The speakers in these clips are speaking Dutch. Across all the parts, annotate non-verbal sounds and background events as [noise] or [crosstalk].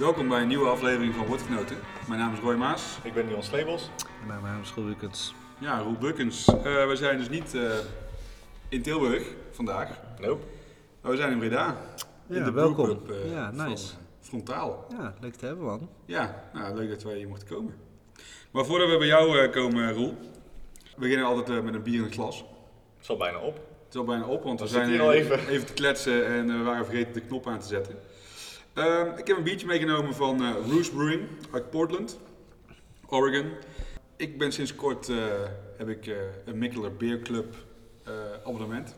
Welkom bij een nieuwe aflevering van Wordgenoten. Mijn naam is Roy Maas. Ik ben Niels Slebels. Mijn naam is Roelukens. Ja, Roel Bukkens. Eh, we zijn dus niet eh, in Tilburg vandaag, Nope. maar we zijn in Breda. in Ja, de welkom. eh, Ja, nice. Frontaal. Ja, leuk te hebben man. Ja, nou, leuk dat wij hier mochten komen. Maar voordat we bij jou eh, komen, Roel, we beginnen altijd met een bier in het glas. Het is al bijna op. Het is al bijna op, want we We zijn hier al eh, even. te kletsen en we waren vergeten de knop aan te zetten. Ehm, ik heb een biertje meegenomen van eh Roos Brewing uit Portland, Oregon. Ik ben sinds kort eh, heb ik eh, een Mikkeler Beer Club eh, abonnement.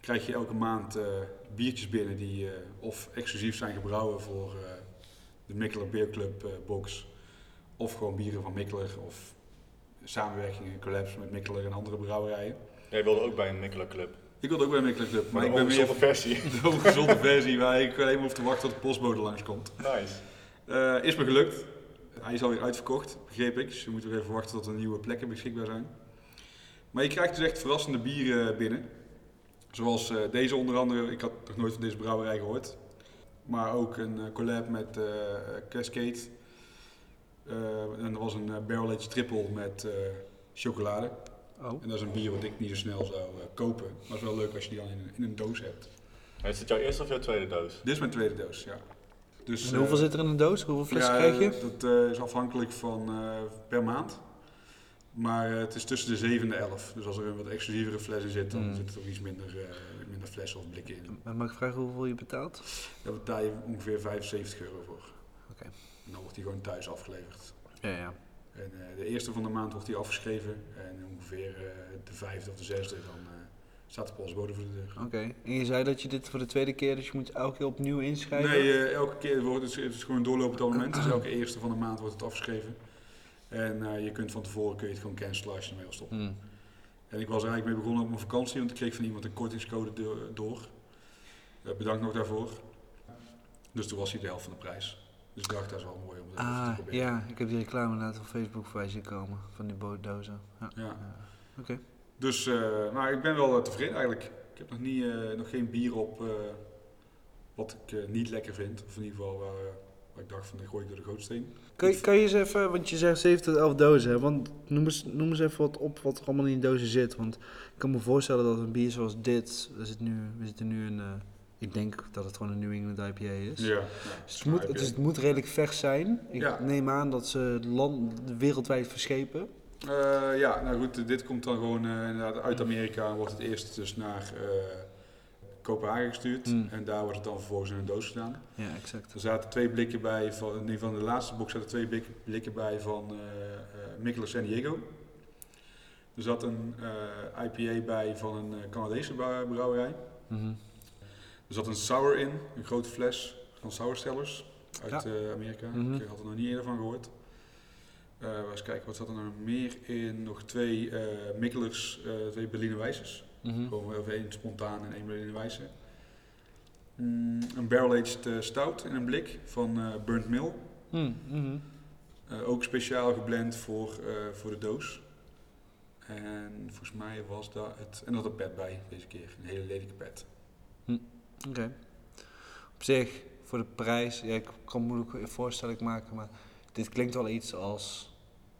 Krijg je elke maand biertjes binnen die of exclusief zijn gebrouwen voor de Mikkeler Beer Club eh, box. Of gewoon bieren van Mikkeler of samenwerkingen, collabs met Mikkeler en andere brouwerijen. Jij wilde ook bij een Mikkeler Club. Ik wilde ook bij een Mikkeler Club, maar Maar ik ben meer versie. [laughs] de ongezonde versie waar ik alleen maar hoef te wachten tot de postbode langskomt. Nice. Eh is me gelukt. Hij is alweer uitverkocht, begreep ik. Dus we moeten weer even wachten tot er nieuwe plekken beschikbaar zijn. Maar je krijgt dus echt verrassende bieren binnen. Zoals eh, deze onder andere. Ik had nog nooit van deze brouwerij gehoord. Maar ook een eh, collab met eh, Cascade. En er was een barrel aged triple met chocolade. Oh. En dat is een bier wat ik niet zo snel zou eh, kopen. Maar het is wel leuk als je die dan in, in een doos hebt. Is het jouw eerste of jouw tweede doos? Dit is mijn tweede doos, ja. Dus, En hoeveel eh, zit er in een doos? Hoeveel flessen ja, krijg je? Dat eh, is afhankelijk van eh, per maand. Maar eh, het is tussen de 7 en de 11. Dus als er een wat exclusievere fles in zit, dan Mm. zit er toch iets minder, eh, minder flessen of blikken in. En mag ik vragen hoeveel je betaalt? Daar betaal je ongeveer 75 euro voor. Oké. En dan wordt die gewoon thuis afgeleverd. Ja, ja. En eh, de eerste van de maand wordt die afgeschreven. En ongeveer eh, de vijfde of de zesde, dan eh, staat de postbode voor de deur. Oké. En je zei dat je dit voor de tweede keer, dus je moet elke keer opnieuw inschrijven? Nee, elke keer wordt het, het is gewoon een doorlopend abonnement. Dus elke eerste van de maand wordt het afgeschreven. En je kunt van tevoren kun je het gewoon cancelen als je ermee wil stoppen. Hmm. En ik was er eigenlijk mee begonnen op mijn vakantie, want ik kreeg van iemand een kortingscode do- door. Bedankt nog daarvoor. Dus toen was hij de helft van de prijs. Dus ik dacht, dat is wel mooi om te Ah, ja. Ik heb die reclame inderdaad op Facebook voorbij zien komen. Van die bootdozen. Ja. Ja. Oké. Dus uh, nou, ik ben wel eh, tevreden eigenlijk. Ik heb nog, niet, eh, nog geen bier op wat ik niet lekker vind. Of in ieder geval waar, waar ik dacht van, dat gooi ik door de gootsteen. Kan, je- kan je eens even, want je zegt 7 tot 11 dozen, hè? want noem eens, noem eens even wat op wat er allemaal in die dozen zit. Want ik kan me voorstellen dat een bier zoals dit, we zitten nu, we zitten nu in, ik denk dat het gewoon een New England IPA is. Ja. Dus het, moet, het, is, het moet redelijk vers zijn. Ik Ja. neem aan dat ze land, wereldwijd verschepen. Eh, ja, nou goed, dit komt dan gewoon eh, inderdaad uit Amerika en wordt het eerst dus naar eh, Kopenhagen gestuurd. Mm. En daar wordt het dan vervolgens in een doos gedaan. Ja, exact. Er zaten twee blikken bij, van, in ieder geval de laatste box zaten twee blik- blikken bij van Mikkeler San Diego. Er zat een IPA bij van een Canadese brouw- brouwerij. Mhm. Er zat een sour in, een grote fles van Sourstellers uit Ja. eh, Amerika. Mhm. Ik had er nog niet eerder van gehoord. Eh eens kijken, wat zat er nou meer in? Nog twee eh Mikkelers, eh, twee Berliner Weisses. Mhm. Gewoon even één spontaan en één Berliner Weisse. Mm, een barrel-aged eh, stout in een blik van eh Burnt Mill. Mm, mhm. Eh, ook speciaal geblend voor, eh, voor de doos. En volgens mij was daar het... En had een pet bij deze keer, een hele lelijke pet. Oké. Op zich, voor de prijs, ja, ik kan moeilijk een voorstelling maken, maar dit klinkt wel iets als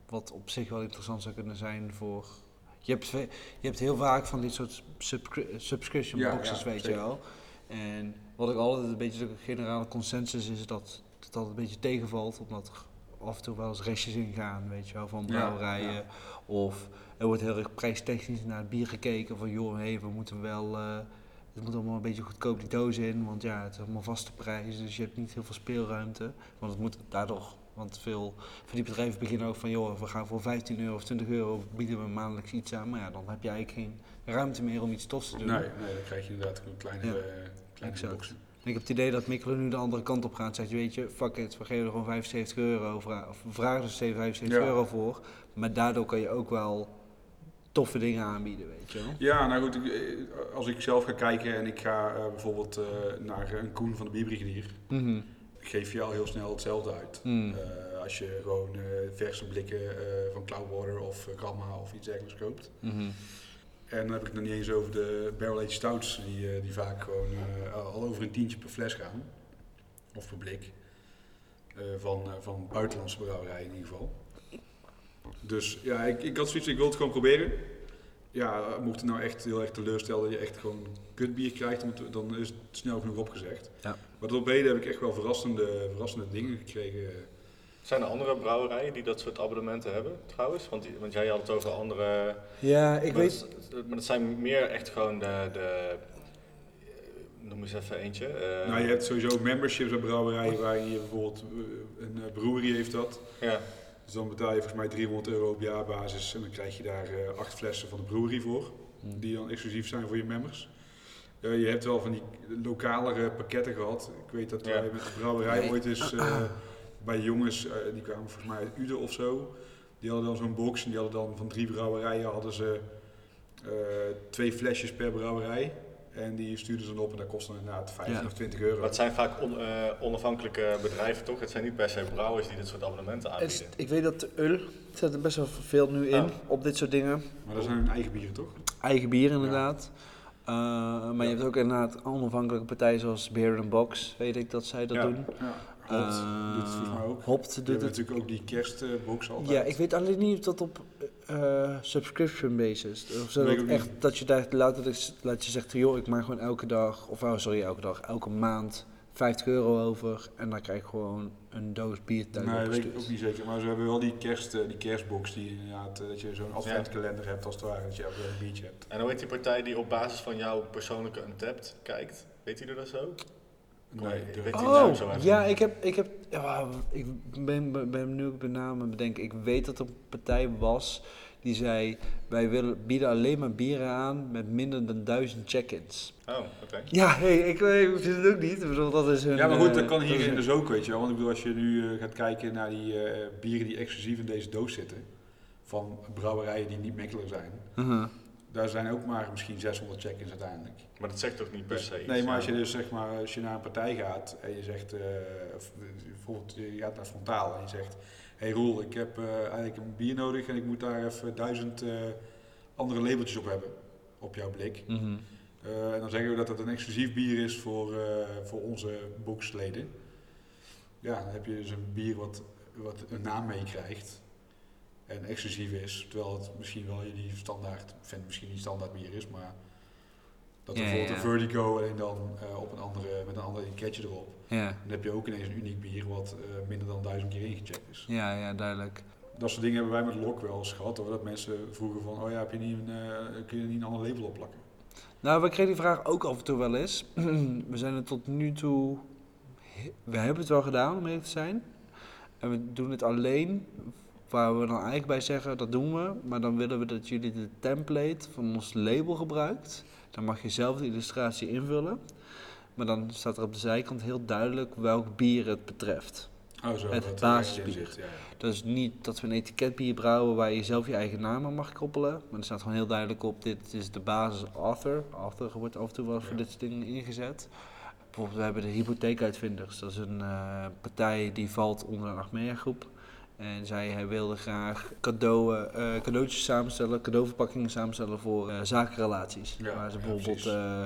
wat op zich wel interessant zou kunnen zijn voor. Je hebt, je hebt heel vaak van dit soort subscri- subscription Ja, boxes, ja, weet zeker. je wel. En wat ik altijd een beetje de generale consensus is dat het altijd een beetje tegenvalt, omdat er af en toe wel eens restjes in gaan, weet je wel, van brouwerijen. ja. Of er wordt heel erg prijstechnisch naar het bier gekeken van joh, hey, we moeten wel. eh, het moet allemaal een beetje goedkoop die doos in, want ja, het is allemaal vaste prijs, dus je hebt niet heel veel speelruimte. Want het moet daardoor, want veel van die bedrijven beginnen ook van, joh, we gaan voor 15 euro of 20 euro bieden we maandelijks iets aan, maar ja, dan heb je eigenlijk geen ruimte meer om iets tofs te doen. Nee, nee, dan krijg je inderdaad gewoon kleine, Ja, eh, boxen. En ik heb het idee dat Mikkelen nu de andere kant op gaat. Zegt, weet je, fuck it, we geven er gewoon 75 euro. Of we vragen er 75 Ja. euro voor. Maar daardoor kan je ook wel toffe dingen aanbieden, weet je wel. Ja, nou goed, eh, als ik zelf ga kijken en ik ga eh, bijvoorbeeld eh, naar een Koen van de Bierbrigadier, Mhm. geef je al heel snel hetzelfde uit. Mm. Als je gewoon verse blikken van Cloudwater of Gamma of iets dergelijks koopt. Mhm. En dan heb ik het nog niet eens over de barrel-aged stouts, die, die vaak gewoon al over een tientje per fles gaan. Of per blik. Van, van buitenlandse brouwerijen in ieder geval. Dus ja, ik, ik had zoiets, ik wil het gewoon proberen. Ja, mocht het nou echt heel erg teleurstellen dat je echt gewoon kutbier krijgt, dan is het snel genoeg opgezegd. Ja. Maar tot op heden heb ik echt wel verrassende, verrassende dingen gekregen. Zijn er andere brouwerijen die dat soort abonnementen hebben trouwens? Want, die- want jij had het over andere... Ja, ik maar weet... dat- maar dat zijn meer echt gewoon de... de noem eens even eentje. eh, nou, je hebt sowieso memberships bij brouwerijen waar je bijvoorbeeld eh, een eh, brewery heeft dat. Ja, Dus dan betaal je volgens mij 300 euro op jaarbasis en dan krijg je daar eh, acht flessen van de brewery voor. Die dan exclusief zijn voor je members. Eh, je hebt wel van die lokalere pakketten gehad. Ik weet dat Ja. wij met de brouwerij ooit eens eh, bij jongens, eh, die kwamen volgens mij uit Uden of zo. Die hadden dan zo'n box en die hadden dan van drie brouwerijen hadden ze eh, twee flesjes per brouwerij. En die stuurden ze dan op en dat kostte inderdaad 15 Ja. of 20 euro. maar het zijn vaak on- eh, onafhankelijke bedrijven toch? Het zijn niet per se brouwers die dit soort abonnementen aanbieden. ik weet dat de Ul zet er best wel veel nu in Ah. op dit soort dingen. Maar dat zijn hun eigen bieren toch? Eigen bier inderdaad. Eh, maar je hebt ook inderdaad onafhankelijke partijen zoals Beer and Box, weet ik dat zij dat Ja. doen. Hopt Eh, doet het volgens mij ook. Hopt Die doet hebben het. natuurlijk ook die kerstbox altijd. Ja, ik weet alleen niet of dat op eh, subscription basis. Of zo Weet dat echt dat je daar later laat je zegt, joh, ik maak gewoon elke dag, of oh, sorry, elke dag, elke maand 50 euro over en dan krijg ik gewoon een doos bier thuis Nee, weet ik ook niet zeker. Maar ze hebben wel die, kerst, eh, die kerstbox die inderdaad, dat je zo'n adventkalender hebt als het ware, dat je een biertje hebt. En hoe heet die partij die op basis van jouw persoonlijke Untapped kijkt? Weet u dat zo? Nee, de- zo Oh, even ja, ik heb, ik heb, ja, ik ben, ben, nu ook namen bedenken. Ik weet dat er een partij was die zei, wij willen, bieden alleen maar bieren aan met minder dan duizend check-ins. Oh, oké. Ja, hey, ik, ik vind het ook niet. Bedoel, dat is een, ja, maar goed, eh, dat kan hierin dus ook, weet je wel. Want ik bedoel, als je nu eh, gaat kijken naar die eh, bieren die exclusief in deze doos zitten, van brouwerijen die niet Mechelen zijn, Uh-huh. Daar zijn ook maar misschien 600 check-ins uiteindelijk. Maar dat zegt toch niet per Dus- se iets? nee, maar als je dus zeg maar, als je naar een partij gaat en je zegt, eh, eh, bijvoorbeeld je gaat naar Frontaal en je zegt, hey Roel, ik heb eh, eigenlijk een bier nodig en ik moet daar even duizend eh, andere labeltjes op hebben, op jouw blik. Mhm. Eh, en dan zeggen we dat het een exclusief bier is voor, eh, voor onze boxleden. Ja, dan heb je dus een bier wat, wat een naam meekrijgt en exclusief is. Terwijl het misschien wel je die standaard, ik vind misschien niet standaard bier is, maar dat er Ja, bijvoorbeeld ja. een Vertigo alleen dan eh, op een andere, met een ander etiketje erop. Ja. Dan heb je ook ineens een uniek bier wat eh, minder dan duizend keer ingecheckt is. ja, ja, duidelijk. Dat soort dingen hebben wij met Lok wel eens gehad. Hoor, dat mensen vroegen van, oh ja, heb je niet een, eh, kun je niet een ander label opplakken? Nou, we kregen die vraag ook af en toe wel eens. [clears throat] we zijn er tot nu toe... We hebben het wel gedaan, om eerlijk te zijn. En we doen het alleen waar we dan eigenlijk bij zeggen, dat doen we. Maar dan willen we dat jullie de template van ons label gebruikt. Dan mag je zelf de illustratie invullen. Maar dan staat er op de zijkant heel duidelijk welk bier het betreft. Oh zo, Het er basisbier. echt in zit, ja, ja. Dat is niet dat we een etiketbier brouwen waar je zelf je eigen naam aan mag koppelen. Maar er staat gewoon heel duidelijk op, dit is de basis author. Author wordt af en toe wel voor dit soort dingen ingezet. Bijvoorbeeld, we hebben de hypotheekuitvinders. Dat is een eh, partij die valt onder een Achmea groep. En zij hij wilde graag cadeau, eh, cadeautjes samenstellen, cadeauverpakkingen samenstellen voor eh, zakenrelaties. Ja, waar ze bijvoorbeeld eh,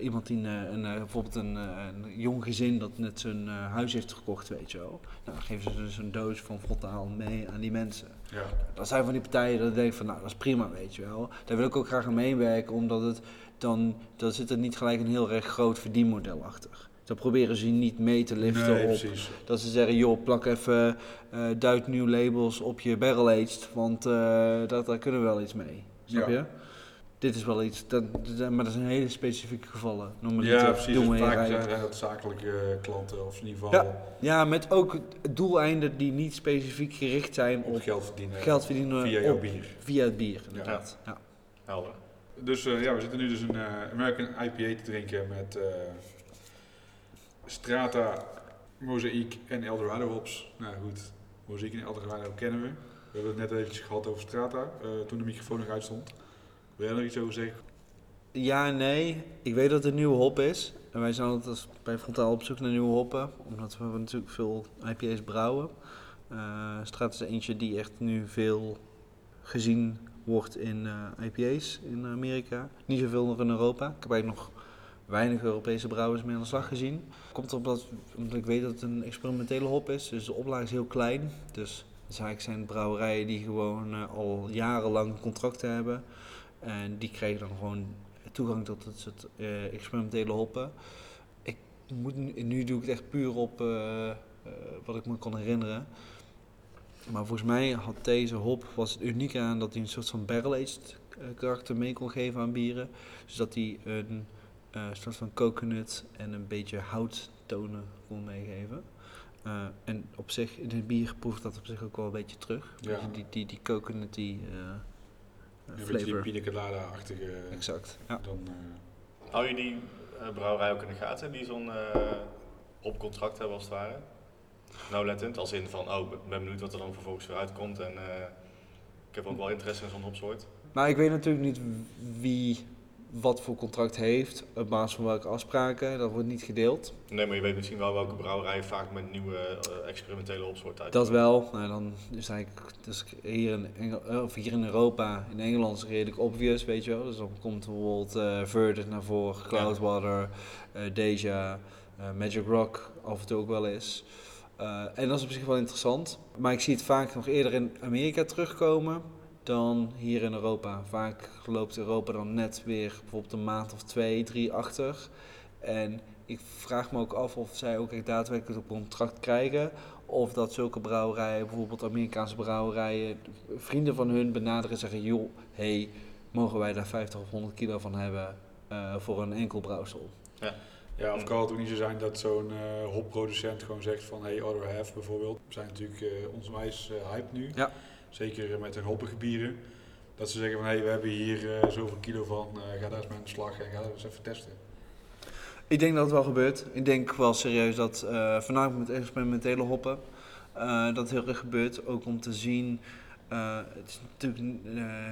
iemand die een, bijvoorbeeld een, een jong gezin dat net zijn huis heeft gekocht, weet je wel. Nou, dan geven ze dus een doos van frontaal mee aan die mensen. Ja. Dat zijn van die partijen dat ik denk van, nou, dat is prima, weet je wel. Daar wil ik ook graag aan meewerken, omdat het dan, dan zit er niet gelijk een heel erg groot verdienmodel achter. Dan proberen ze je niet mee te liften Nee, op precies. dat ze zeggen, joh, plak even eh duit nieuw labels op je barrel aged, want eh, dat, daar kunnen we wel iets mee. Snap Ja. je? Dit is wel iets, dat, dat- maar dat zijn hele specifieke gevallen. Noem Ja, niet, precies. Doen we Dus vaak zijn dat zakelijke eh, klanten, of in ieder geval Ja. Ja, met ook doeleinden die niet specifiek gericht zijn op op geld verdienen. geld verdienen via jouw op- bier. via het bier. Inderdaad. Ja. Helder. Dus eh, ja, we zitten nu dus een eh, American IPA te drinken met eh, Strata, Mosaic en Eldorado hops. Nou goed, Mosaic en Eldorado kennen we. We hebben het net eventjes gehad over Strata, eh, toen de microfoon nog uitstond. Wil jij er iets over zeggen? Ja nee. Ik weet dat het een nieuwe hop is. En wij zijn altijd bij Frontaal op zoek naar nieuwe hoppen. Omdat we natuurlijk veel IPA's brouwen. Eh Straat is eentje die echt nu veel gezien wordt in eh, IPA's in Amerika. Niet zoveel nog in Europa. Ik heb eigenlijk nog weinig Europese brouwers mee aan de slag gezien. Komt erop dat, omdat ik weet dat het een experimentele hop is, dus de oplage is heel klein. Dus, eigenlijk zijn brouwerijen die gewoon eh, al jarenlang contracten hebben. En die krijgen dan gewoon toegang tot het soort eh, experimentele hoppen. Ik moet, nu- doe ik het echt puur op eh, wat ik me kan herinneren. Maar volgens mij had deze hop was het uniek aan dat hij een soort van barrel-aged karakter mee kon geven aan bieren. Dus dat een eh, soort van coconut en een beetje houttonen kon meegeven. Eh, en op zich, in het bier proeft dat op zich ook wel een beetje terug. Ja. Beetje Die, die, die coconut, die eh, Een beetje die flavor. pina colada-achtige. Exact. Ja. Dan, eh, Hou je die eh, brouwerij ook in de gaten die zo'n eh hopcontract hebben als het ware? Nou lettend, als in van, oh, ik ben benieuwd wat er dan vervolgens weer uitkomt en eh, ik heb ook wel interesse in zo'n hopsoort. Maar ik weet natuurlijk niet wie wat voor contract heeft, op basis van welke afspraken. Dat wordt niet gedeeld. Nee, maar je weet misschien wel welke brouwerijen vaak met nieuwe eh, experimentele hopsoorten uit. Dat wel. Nou, dan is eigenlijk dus hier, in Engel, eh, of hier in Europa, in Engeland is het redelijk obvious, weet je wel. Dus dan komt bijvoorbeeld Verdant naar voren, Cloudwater, Deja, Magic Rock af en toe ook wel eens. En dat is op zich wel interessant. Maar ik zie het vaak nog eerder in Amerika terugkomen dan hier in Europa. Vaak loopt Europa dan net weer bijvoorbeeld een maand of twee, drie achter. En ik vraag me ook af of zij ook echt daadwerkelijk een contract krijgen. Of dat zulke brouwerijen, bijvoorbeeld Amerikaanse brouwerijen, vrienden van hun benaderen en zeggen: joh, hey, mogen wij daar 50 of 100 kilo van hebben eh, voor een enkel brouwsel? Ja, of kan het ook niet zo zijn dat zo'n eh, hopproducent gewoon zegt van hey, Other Half bijvoorbeeld. We zijn natuurlijk eh onwijs eh, hype nu. Ja. Zeker met hun hoppige bieren. Dat ze zeggen van hey, we hebben hier eh, zoveel kilo van, eh, ga daar eens mee aan de slag en ga dat eens even testen. Ik denk dat het wel gebeurt. Ik denk wel serieus dat, eh voornamelijk met experimentele hoppen, eh, dat heel erg gebeurt. Ook om te zien, het is natuurlijk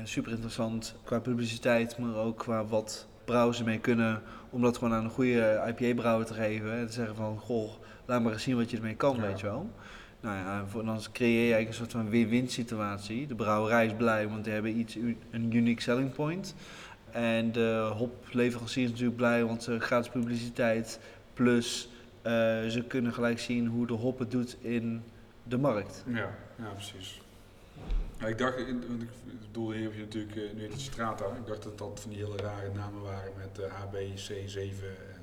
super interessant qua publiciteit, maar ook qua wat brouwers ermee kunnen. Om dat gewoon aan een goede IPA-brouwer te geven. En te zeggen van, goh, laat maar eens zien wat je ermee kan, Ja. weet je wel. Nou ja, voor, dan creëer je eigenlijk een soort van win-win situatie. De brouwerij is blij, want die hebben iets, een unique selling point. En de hopleverancier is natuurlijk blij, want ze gratis publiciteit. Plus eh, ze kunnen gelijk zien hoe de hop het doet in de markt. Ja, ja precies. Ja, ik dacht, want ik bedoel, hier heb je natuurlijk, eh, nu het Strata. Ik dacht dat dat van die hele rare namen waren met eh HBC7 en... eh,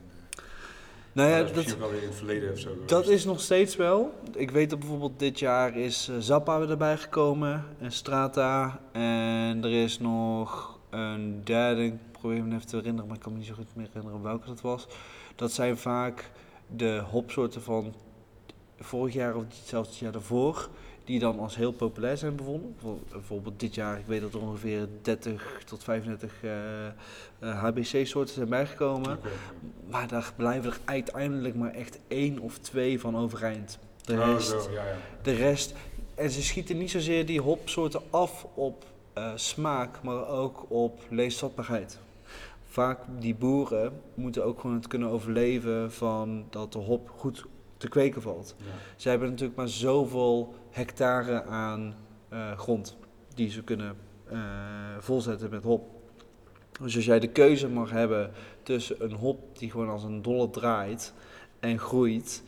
Nou ja, dat is misschien wel weer in het verleden of zo dat is nog steeds wel. Ik weet dat bijvoorbeeld dit jaar is eh, Zappa weer erbij gekomen en Strata. En er is nog een derde, ik probeer me even te herinneren, maar ik kan me niet zo goed meer herinneren welke dat was. Dat zijn vaak de hopsoorten van vorig jaar of zelfs het jaar daarvoor, die dan als heel populair zijn bevonden. Bijvoor- Bijvoorbeeld dit jaar, ik weet dat er ongeveer 30 tot 35 eh, HBC-soorten zijn bijgekomen. Maar daar blijven er uiteindelijk maar echt één of twee van overeind. De Oh, rest, zo, ja, ja. de rest. En ze schieten niet zozeer die hopsoorten af op eh, smaak, maar ook op leesvatbaarheid. Vaak die boeren moeten ook gewoon het kunnen overleven van dat de hop goed te kweken valt. ja. Ze hebben natuurlijk maar zoveel hectare aan eh, grond die ze kunnen eh, volzetten met hop. Dus als jij de keuze mag hebben tussen een hop die gewoon als een dolle draait en groeit,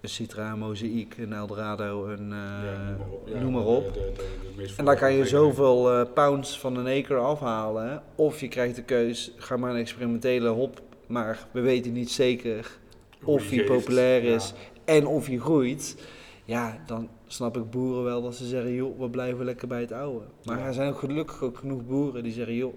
een Citra, een Mozaïek, een Eldorado, een, eh, Ja, noem maar op. Ja, de- de- de- En daar kan je zoveel pounds van een acre afhalen. Of je krijgt de keus, ga maar een experimentele hop, maar we weten niet zeker of die hij populair Ja. is en of hij groeit. Ja, dan snap ik boeren wel dat ze zeggen, joh, we blijven lekker bij het oude. Maar Ja. er zijn ook gelukkig ook genoeg boeren die zeggen, joh,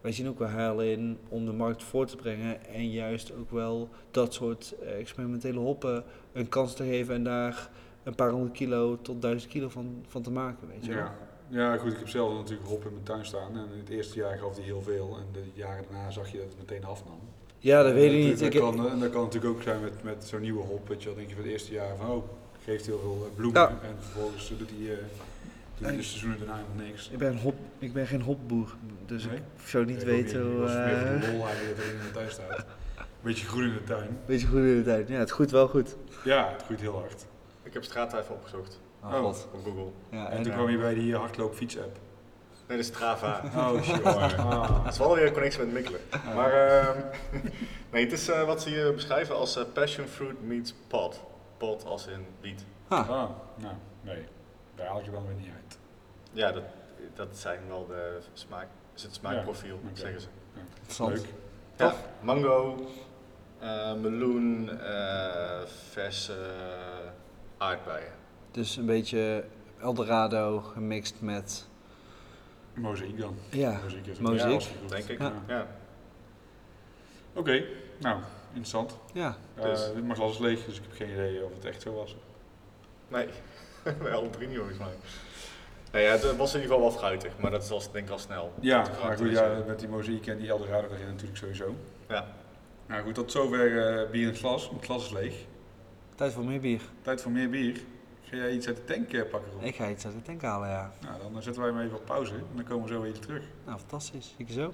wij zien ook wel heil in om de markt voor te brengen. En juist ook wel dat soort eh, experimentele hoppen een kans te geven en daar een paar honderd kilo tot duizend kilo van, van te maken, weet je wel. Ja. ja, goed, ik heb zelf natuurlijk hop in mijn tuin staan. En in het eerste jaar gaf hij heel veel. En de jaren daarna zag je dat het meteen afnam. Ja, dat weet ik niet. Dat, Ik, kan, en dat kan natuurlijk ook zijn met, met zo'n nieuwe hop. Weet je denk je van het eerste jaar van, oh, geeft heel veel eh, bloemen. Ja. En vervolgens doet hij eh, doet hij de seizoenen daarna helemaal niks. ik, ben hop, ik ben geen hopboer, dus Nee? ik zou niet weten hoe... was meer van eh, de lol eigenlijk dat er in de tuin staat. Beetje groen in de tuin. Beetje goed in de tijd. Ja, het groeit wel goed. Ja, het groeit heel hard. Ik heb even opgezocht Oh, Oh. god. op Google. Ja, En en, toen kwam je bij die hardloop fiets app. Nee, dat is Strava. Oh. Ah. [laughs] Dat is wel weer een connectie met Mikkelen. Maar ehm, [laughs] nee, het is eh, wat ze hier beschrijven als eh, passion fruit meets pot. Pot als in wiet. Ah, Ah, nou, nee. Daar haal je wel weer niet uit. Ja, dat, dat zijn wel de smaak, is het smaakprofiel, Ja, zeggen ze. Leuk. Ja, mango, eh, meloen, eh verse aardbeien. Dus een beetje Eldorado gemixt met... Mozaïek dan. Ja, Mozaïek is mozaïek. Ja, als je goed. Denk ik. Ja. Ja. Oké, nou, interessant. ja. Eh, Dus- dit mag alles leeg, dus ik heb geen idee of het echt zo was. Nee, wij alle drie niet volgens mij. Nee, ja, het was in ieder geval wel fruitig, maar dat is al, denk ik al snel. Ja, Dat maar goed, is, ja, met die mozaïek en die Eldorado erin natuurlijk sowieso. Ja. Nou goed, tot zover eh, bier in het glas. Het glas is leeg. Tijd voor meer bier. Tijd voor meer bier. Ga jij iets uit de tank eh, pakken, Rob? Ik ga iets uit de tank halen, ja. Nou, dan zetten wij hem even op pauze en dan komen we zo weer terug. Nou, fantastisch. Zie je zo.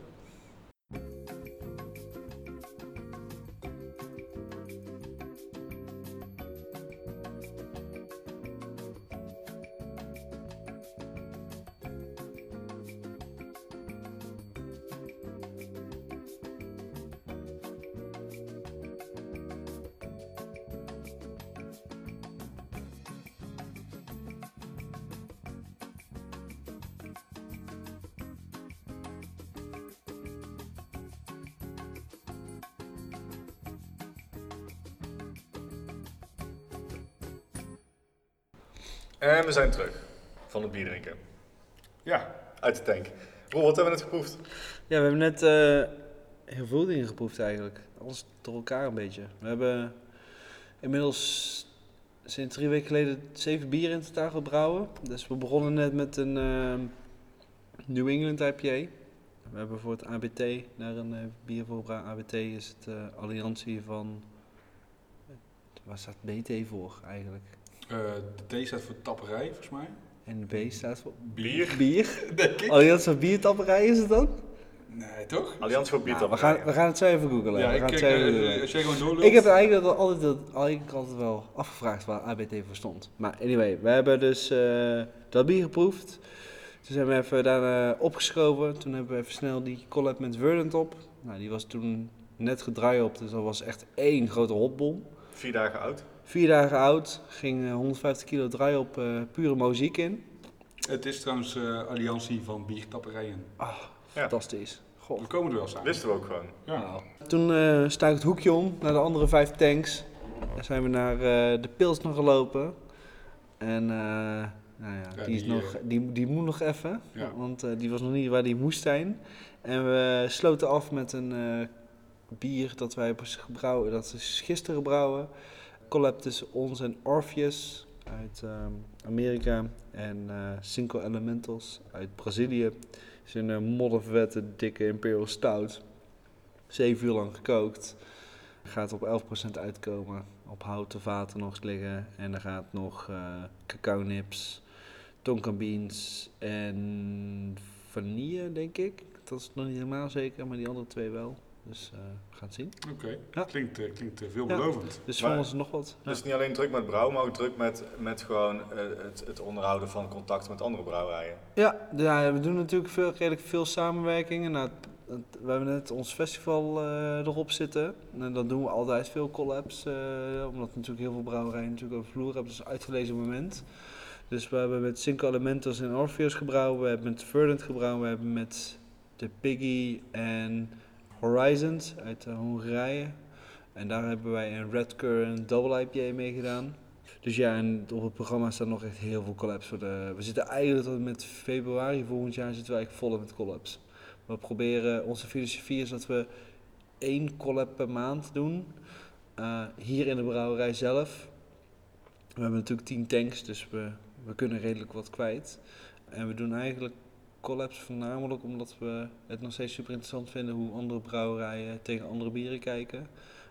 En we zijn terug van het bier drinken. Ja, Uit de tank. Roel, wat hebben we net geproefd? Ja, we hebben net eh, heel veel dingen geproefd eigenlijk. Alles door elkaar een beetje. We hebben inmiddels sinds drie weken geleden zeven bieren in totaal gebrouwen. Dus we begonnen net met een eh, New England IPA. We hebben voor het ABT daar een eh, bier voor. ABT is het eh, alliantie van... Waar staat BT voor eigenlijk? Eh, de T staat voor tapperij, volgens mij. En de B staat voor... Bier. Bier? [laughs] Denk ik. Alliantie van biertapperij is het dan? Nee, toch? Alliantie voor Nou, we, biertapperijen. gaan, we gaan het zo even googlen. Ja, we ik gaan het kijk, zo even eh, googlen. als jij gewoon doorloopt. Ik heb eigenlijk altijd, altijd, eigenlijk altijd wel afgevraagd waar ABT voor stond. Maar anyway, we hebben dus eh, dat bier geproefd. Toen zijn we even daarna opgeschoven. Toen hebben we even snel die collab met Verdant op. Nou, die was toen net gedraaid op, dus dat was echt één grote hopbom. Vier dagen oud. Vier dagen oud, ging eh, 150 kilo draai op eh, pure muziek in. Het is trouwens eh, alliantie van biertapperijen. Ja. Fantastisch. Goh. We komen er wel samen. Wisten we ook gewoon. Ja. Toen eh sta ik het hoekje om naar de andere vijf tanks. Daar zijn we naar eh, de Pilsner gelopen. En eh, nou ja, Ja, die, is die, nog, eh, die, die moet nog even. Ja. Want eh, die was nog niet waar die moest zijn. En we sloten af met een eh, bier dat wij hebben gebrouwen. Dat is gisteren gebrouwen. Collab tussen ons en Orpheus uit ehm, Amerika. En eh, Cinco Elementals uit Brazilië. Is een uh, moddervette, dikke Imperial Stout. Zeven uur lang gekookt. Gaat op 11% uitkomen. Op houten vaten nog liggen. En er gaat nog eh cacao nips, tonka beans en vanille, denk ik. Dat is nog niet helemaal zeker, maar die andere twee wel. Dus eh, we gaan het zien. Oké, Ja. klinkt, eh, klinkt eh, veelbelovend. Dus voor ons nog wat. Ja. Dus niet alleen druk met brouwen, maar ook druk met, met gewoon eh, het, het onderhouden van contact met andere brouwerijen. Ja, ja, we doen natuurlijk veel, redelijk veel samenwerkingen. Nou, we hebben net ons festival eh, erop zitten. En dan doen we altijd veel collabs. eh, omdat natuurlijk heel veel brouwerijen natuurlijk over vloer hebben. Dus een uitgelezen moment. Dus we hebben met Cinco Elementos en Orpheus gebrouwen. We hebben met Verdant gebrouwen. We hebben met de Piggy en Horizons uit eh, Hongarije. En daar hebben wij een Red Currant Double IPA mee gedaan. Dus ja, en op het programma staan nog echt heel veel collabs. Voor de, we zitten eigenlijk tot met februari volgend jaar zitten we eigenlijk vol met collabs. We proberen, onze filosofie is dat we één collab per maand doen. eh, hier in de brouwerij zelf. We hebben natuurlijk 10 tanks, dus we, we kunnen redelijk wat kwijt. En we doen eigenlijk collabs voornamelijk omdat we het nog steeds super interessant vinden hoe andere brouwerijen tegen andere bieren kijken.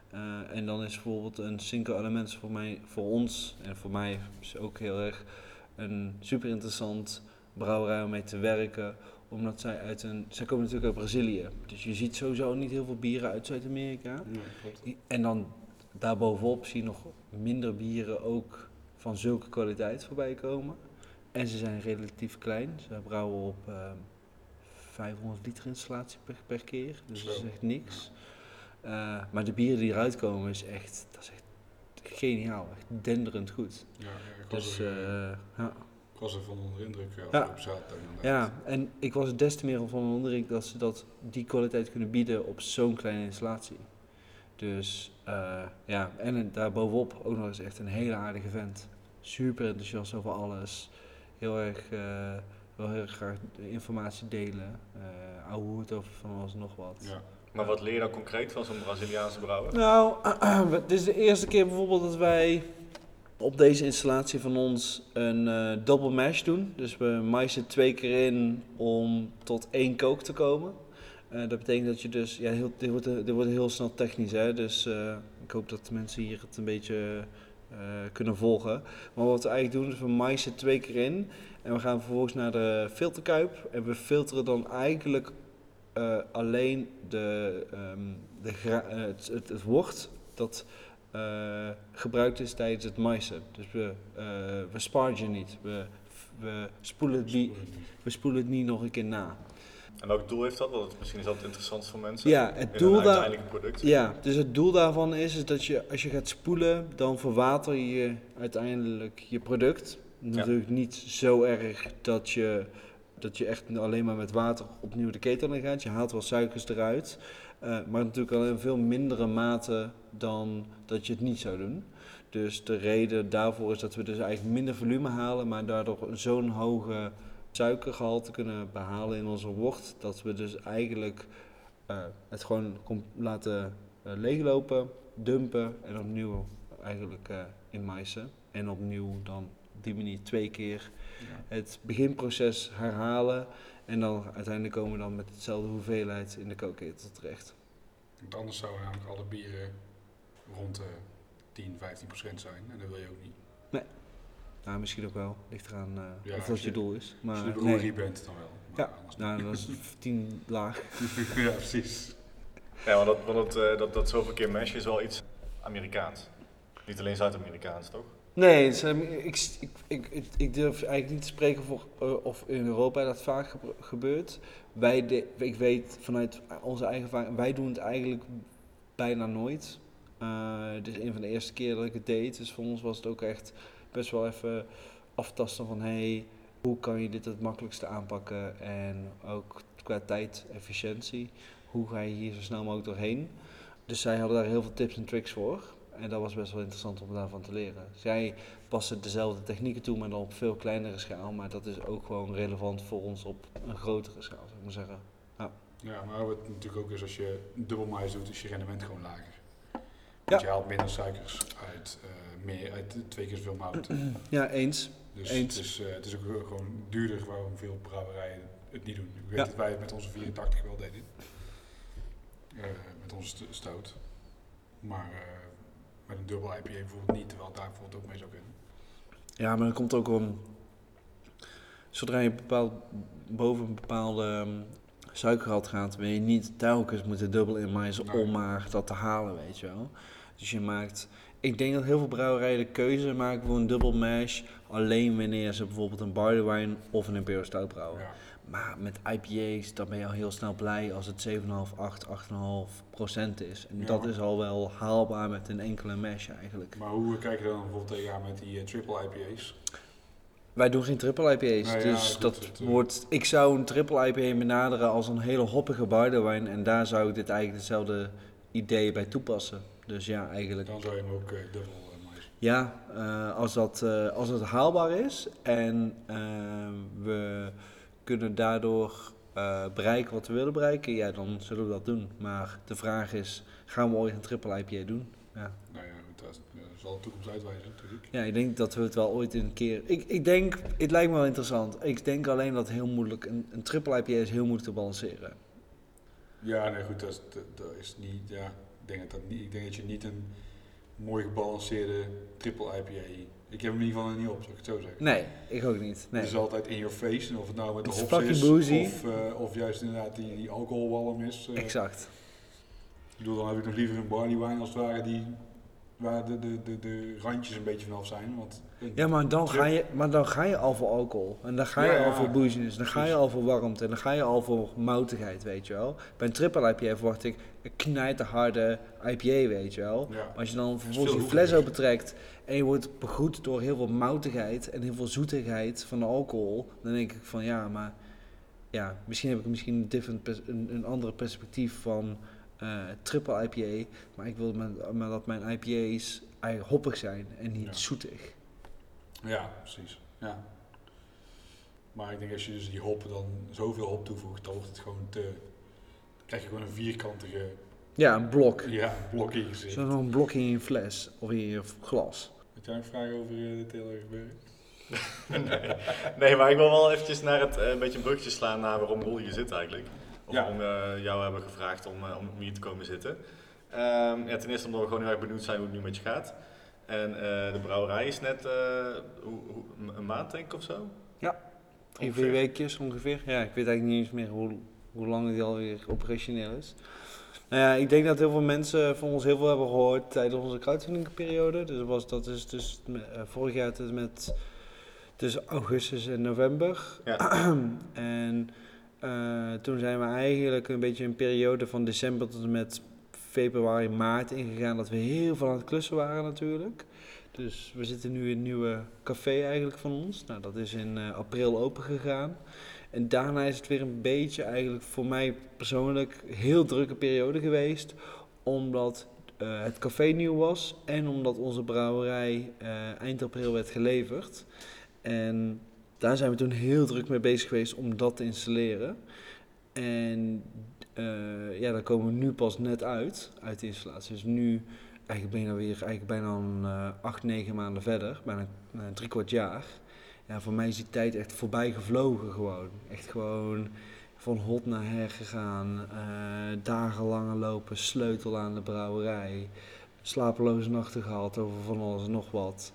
Eh, en dan is bijvoorbeeld een Cinco Elements voor, mij, voor ons en voor mij is ook heel erg een super interessant brouwerij om mee te werken. Omdat zij uit een. Zij komen natuurlijk uit Brazilië. Dus je ziet sowieso niet heel veel bieren uit Zuid-Amerika. Ja. En dan daarbovenop zie je nog minder bieren ook van zulke kwaliteit voorbij komen. En ze zijn relatief klein. Ze brouwen op eh, 500 liter installatie per, per keer. Dus dat is echt niks. Eh, maar de bieren die eruit komen is echt, dat is echt geniaal. Echt denderend goed. Ja, ja, ik, was Dus er, eh, eh, ja. ik was er van onder de indruk Ja. afgelopen zaterdag. ja, en ik was er des te meer van onder de indruk dat ze dat, die kwaliteit kunnen bieden op zo'n kleine installatie. Dus ja, en daarbovenop ook nog eens echt een hele aardige vent. Super enthousiast over alles. Heel erg, eh, wil heel erg graag de informatie delen. Uh, ouwe hoed over van alles nog wat. Ja. Maar wat leer je nou concreet van zo'n Braziliaanse brouwer? Nou, [clears throat] het is de eerste keer bijvoorbeeld dat wij op deze installatie van ons een eh, double mash doen. Dus we maïsen twee keer in om tot één kook te komen. Eh, dat betekent dat je dus, ja, heel, dit, wordt, dit wordt heel snel technisch, hè? dus eh, ik hoop dat de mensen hier het een beetje eh, kunnen volgen. Maar wat we eigenlijk doen is we maïsen twee keer in en we gaan vervolgens naar de filterkuip en we filteren dan eigenlijk eh, alleen de, ehm, de eh, het, het, wort dat eh, gebruikt is tijdens het maïsen. Dus we, eh we spargen niet, we, we, spoelen het niet, we spoelen het niet nog een keer na. En welk doel heeft dat? Want misschien is dat het interessant voor mensen. Ja, het doel daar, product. ja, dus het doel daarvan is, is dat je als je gaat spoelen, dan verwater je uiteindelijk je product. Natuurlijk niet zo erg dat je, dat je echt alleen maar met water opnieuw de ketel in gaat. Je haalt wel suikers eruit. eh, maar natuurlijk al in veel mindere mate dan dat je het niet zou doen. Dus de reden daarvoor is dat we dus eigenlijk minder volume halen, maar daardoor zo'n hoge suikergehalte kunnen behalen in onze wort, dat we dus eigenlijk eh, het gewoon laten eh, leeglopen, dumpen en opnieuw eigenlijk eh in maïsen. En opnieuw dan op die manier twee keer Ja. het beginproces herhalen. En dan uiteindelijk komen we dan met hetzelfde hoeveelheid in de kookketel terecht. Want anders zouden namelijk alle bieren rond de 10, 15 procent zijn. En dat wil je ook niet. Nou, misschien ook wel. Ligt eraan eh Ja, of als dat je- je doel is. Als Maar je de nee. bent, dan wel. Maar Ja, Nou, dat is [laughs] 10 laag. ja, precies. Ja, want dat, want dat, eh, dat, dat zoveel keer mash is wel iets Amerikaans. Niet alleen Zuid-Amerikaans, toch? Nee, ehm, ik, ik, ik, ik, durf eigenlijk niet te spreken voor eh, of in Europa dat vaak gebe- gebeurt. Wij de, ik weet vanuit onze eigen ervaring, wij doen het eigenlijk bijna nooit. Eh het is een van de eerste keer dat ik het deed, dus voor ons was het ook echt best wel even aftasten van hey, hoe kan je dit het makkelijkste aanpakken en ook qua tijd, efficiëntie, hoe ga je hier zo snel mogelijk doorheen. Dus zij hadden daar heel veel tips en tricks voor. En dat was best wel interessant om daarvan te leren. Zij passen dezelfde technieken toe, maar dan op veel kleinere schaal. Maar dat is ook gewoon relevant voor ons op een grotere schaal, zou ik maar zeggen. Ja, maar wat natuurlijk ook is als je dubbel mais doet, is je rendement gewoon lager. Ja. Want je haalt minder suikers uit, eh, meer, uit twee keer zoveel mout. [clears throat] Ja, eens. Dus Eens. Het, is, eh, het is ook gewoon duurder waarom veel brouwerijen het niet doen. Ik weet Ja. dat wij het met onze 84 wel deden. Eh, met onze st- stout. Maar eh, met een dubbel IPA bijvoorbeeld niet, terwijl daar bijvoorbeeld ook mee zou kunnen. Ja, maar dat komt ook om. Zodra je bepaald, boven een bepaalde suikergehalte gaat, wil je niet telkens moeten dubbel in mais Nee. om maar dat te halen, weet je wel. Dus je maakt. Ik denk dat heel veel brouwerijen de keuze maken voor een dubbel mash alleen wanneer ze bijvoorbeeld een barley wine of een imperial stout brouwen. Ja. Maar met IPA's, dan ben je al heel snel blij als het 7,5, 8, 8,5 procent is. En Ja. dat is al wel haalbaar met een enkele mash eigenlijk. Maar hoe kijk je dan bijvoorbeeld tegenaan met die eh, triple IPA's? Wij doen geen triple IPA's, dus dat het, eh, wordt... Ik zou een triple IPA benaderen als een hele hoppige barley wine en daar zou ik dit eigenlijk hetzelfde idee bij toepassen. Dus ja, eigenlijk... Dan zou je hem ook eh, dubbel eh. Ja, eh, als, dat, als het haalbaar is en eh, we kunnen daardoor bereiken wat we willen bereiken, ja, dan zullen we dat doen. Maar de vraag is, gaan we ooit een triple IPA doen? Ja. Nou ja, dat, dat zal de toekomst uitwijzen natuurlijk. ja, ik denk dat we het wel ooit een keer... Ik, ik denk, het lijkt me wel interessant. Ik denk alleen dat heel moeilijk... Een, een triple IPA is heel moeilijk te balanceren. Ja, nee goed, dat is, dat, dat is niet, ja, denk, dat dat niet, ik denk dat je niet een mooi gebalanceerde triple IPA, ik heb hem in ieder geval niet op, zou ik het zo zeggen. Nee, ik ook niet. Nee. Het is altijd in your face, en of het nou met de hops is, boozy. of, eh, of juist inderdaad die, die alcoholwalm is. eh. Exact. ik bedoel, dan heb ik nog liever een barley wine als het ware die waar de, de, de, de randjes een beetje vanaf zijn. Want Ja, maar dan, ga je, maar dan ga je al voor alcohol. En dan ga je Ja, al voor booziness. Dan ga je al voor warmte. En dan ga je al voor moutigheid, weet je wel. Bij een triple IPA verwacht ik een knijterharde IPA, weet je wel. ja. Maar als je dan vervolgens die fles opentrekt en je wordt begroet door heel veel moutigheid en heel veel zoetigheid van de alcohol, dan denk ik van ja, maar ja, misschien heb ik misschien een, different een, een andere perspectief van eh, triple IPA, maar ik wil maar dat mijn IPA's eigenlijk hoppig zijn en niet Ja. zoetig. Ja, precies. Ja. Maar ik denk als je dus die hop dan zoveel hop toevoegt, dan wordt het gewoon te. Dan krijg je gewoon een vierkantige Ja, een blok. ja, blok in je gezicht. Zo'n blok in je fles of in je glas. Heb jij een vraag over eh, dit hele gebeuren? [laughs] nee. nee, maar ik wil wel eventjes naar het, eh, een beetje een bruggetje slaan naar waarom Roel hier zit eigenlijk. Of Ja. waarom we jou hebben gevraagd om, eh, om hier te komen zitten. Ehm, ja, ten eerste omdat we gewoon heel erg benieuwd zijn hoe het nu met je gaat. En eh, de brouwerij is net eh, hoe, hoe, een maand denk ik of zo? Drie, Ongeveer. vier weekjes ongeveer. Ja, ik weet eigenlijk niet eens meer hoe, hoe lang die alweer operationeel is. Nou ja, ik denk dat heel veel mensen van ons heel veel hebben gehoord tijdens onze crowdfundingperiode. Dus was, dat is dus eh, vorig jaar tot met tussen augustus en november. Ja. [clears throat] en toen zijn we eigenlijk een beetje een periode van december tot en met februari, maart ingegaan. Dat we heel veel aan het klussen waren natuurlijk. Dus we zitten nu in een nieuwe café eigenlijk van ons. Nou, dat is in eh, april open gegaan. En daarna is het weer een beetje eigenlijk voor mij persoonlijk heel drukke periode geweest. Omdat eh, het café nieuw was en omdat onze brouwerij eh, eind april werd geleverd. En daar zijn we toen heel druk mee bezig geweest om dat te installeren. En eh, ja, daar komen we nu pas net uit, uit de installatie. Dus nu, eigenlijk dan weer eigenlijk bijna een eh, acht, negen maanden verder, bijna eh, drie kwart jaar. Ja, voor mij is die tijd echt voorbij gevlogen gewoon. Echt gewoon van hot naar her gegaan, eh dagenlange lopen, sleutel aan de brouwerij, slapeloze nachten gehad over van alles en nog wat.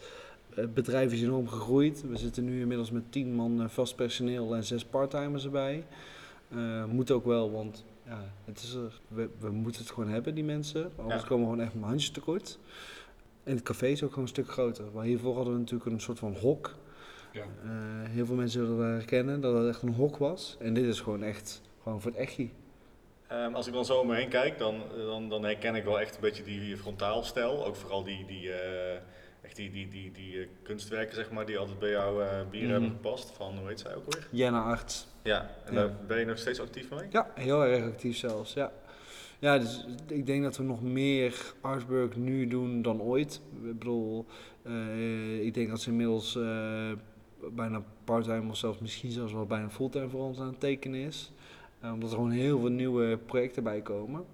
Het bedrijf is enorm gegroeid. We zitten nu inmiddels met 10 man vast personeel en 6 parttimers erbij. Moet ook wel, want ja, het is er, we, we moeten het gewoon hebben, die mensen. Anders Ja. komen we gewoon echt mijn handjes tekort. En het café is ook gewoon een stuk groter. Maar hiervoor hadden we natuurlijk een soort van hok. Ja. Eh, heel veel mensen zullen herkennen dat het echt een hok was. En dit is gewoon echt gewoon voor het echtje. Ehm, als ik dan zo om me heen kijk, dan, dan, dan herken ik wel echt een beetje die frontaalstijl. Ook vooral die, die, eh, echt die, die, die, die eh, kunstwerken, zeg maar, die altijd bij jouw eh, bier Mhm. hebben gepast. Van, hoe heet zij ook alweer? Jenna Arts. Ja, en daar ben je nog steeds actief mee? Ja, heel erg actief zelfs, ja. Ja, dus ik denk dat we nog meer artwork nu doen dan ooit. Ik bedoel, eh, ik denk dat ze inmiddels bijna part-time of zelfs misschien zelfs wel bijna fulltime voor ons aan het tekenen is. Eh, omdat er gewoon heel veel nieuwe projecten bij komen.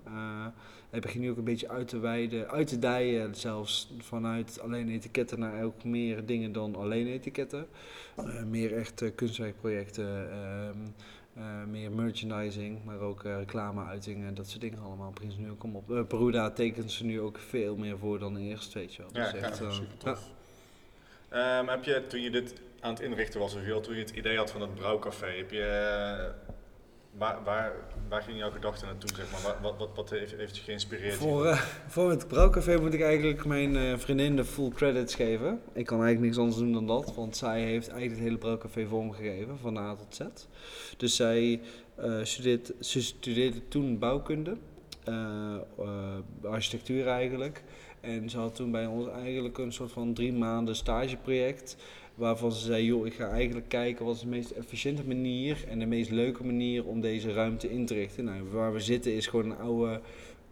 Hij begint nu ook een beetje uit te wijden, uit te dijen zelfs vanuit alleen etiketten naar ook meer dingen dan alleen etiketten. Eh, meer echt kunstwerkprojecten, ehm, eh, meer merchandising, maar ook eh, reclameuitingen, dat soort dingen allemaal. Ze nu ook op. Peruda tekent ze nu ook veel meer voor dan eerst, weet je wel. Ja, Dus ja, echt, eh, super tof. Ehm, heb je, toen je dit aan het inrichten was, of je, toen je het idee had van het brouwcafé, heb je, waar, waar, waar ging jouw gedachten naartoe, zeg maar? Wat, wat, wat, heeft, je geïnspireerd? Voor, eh, voor het brouwcafé moet ik eigenlijk mijn eh, vriendin de full credits geven. Ik kan eigenlijk niks anders doen dan dat, want zij heeft eigenlijk het hele brouwcafé vormgegeven, van A tot Z. Dus zij eh, studeert, ze studeerde toen bouwkunde, architectuur eigenlijk. En ze had toen bij ons eigenlijk een soort van drie maanden stageproject. Waarvan ze zei, joh, ik ga eigenlijk kijken wat is de meest efficiënte manier en de meest leuke manier om deze ruimte in te richten. Nou, waar we zitten is gewoon een oude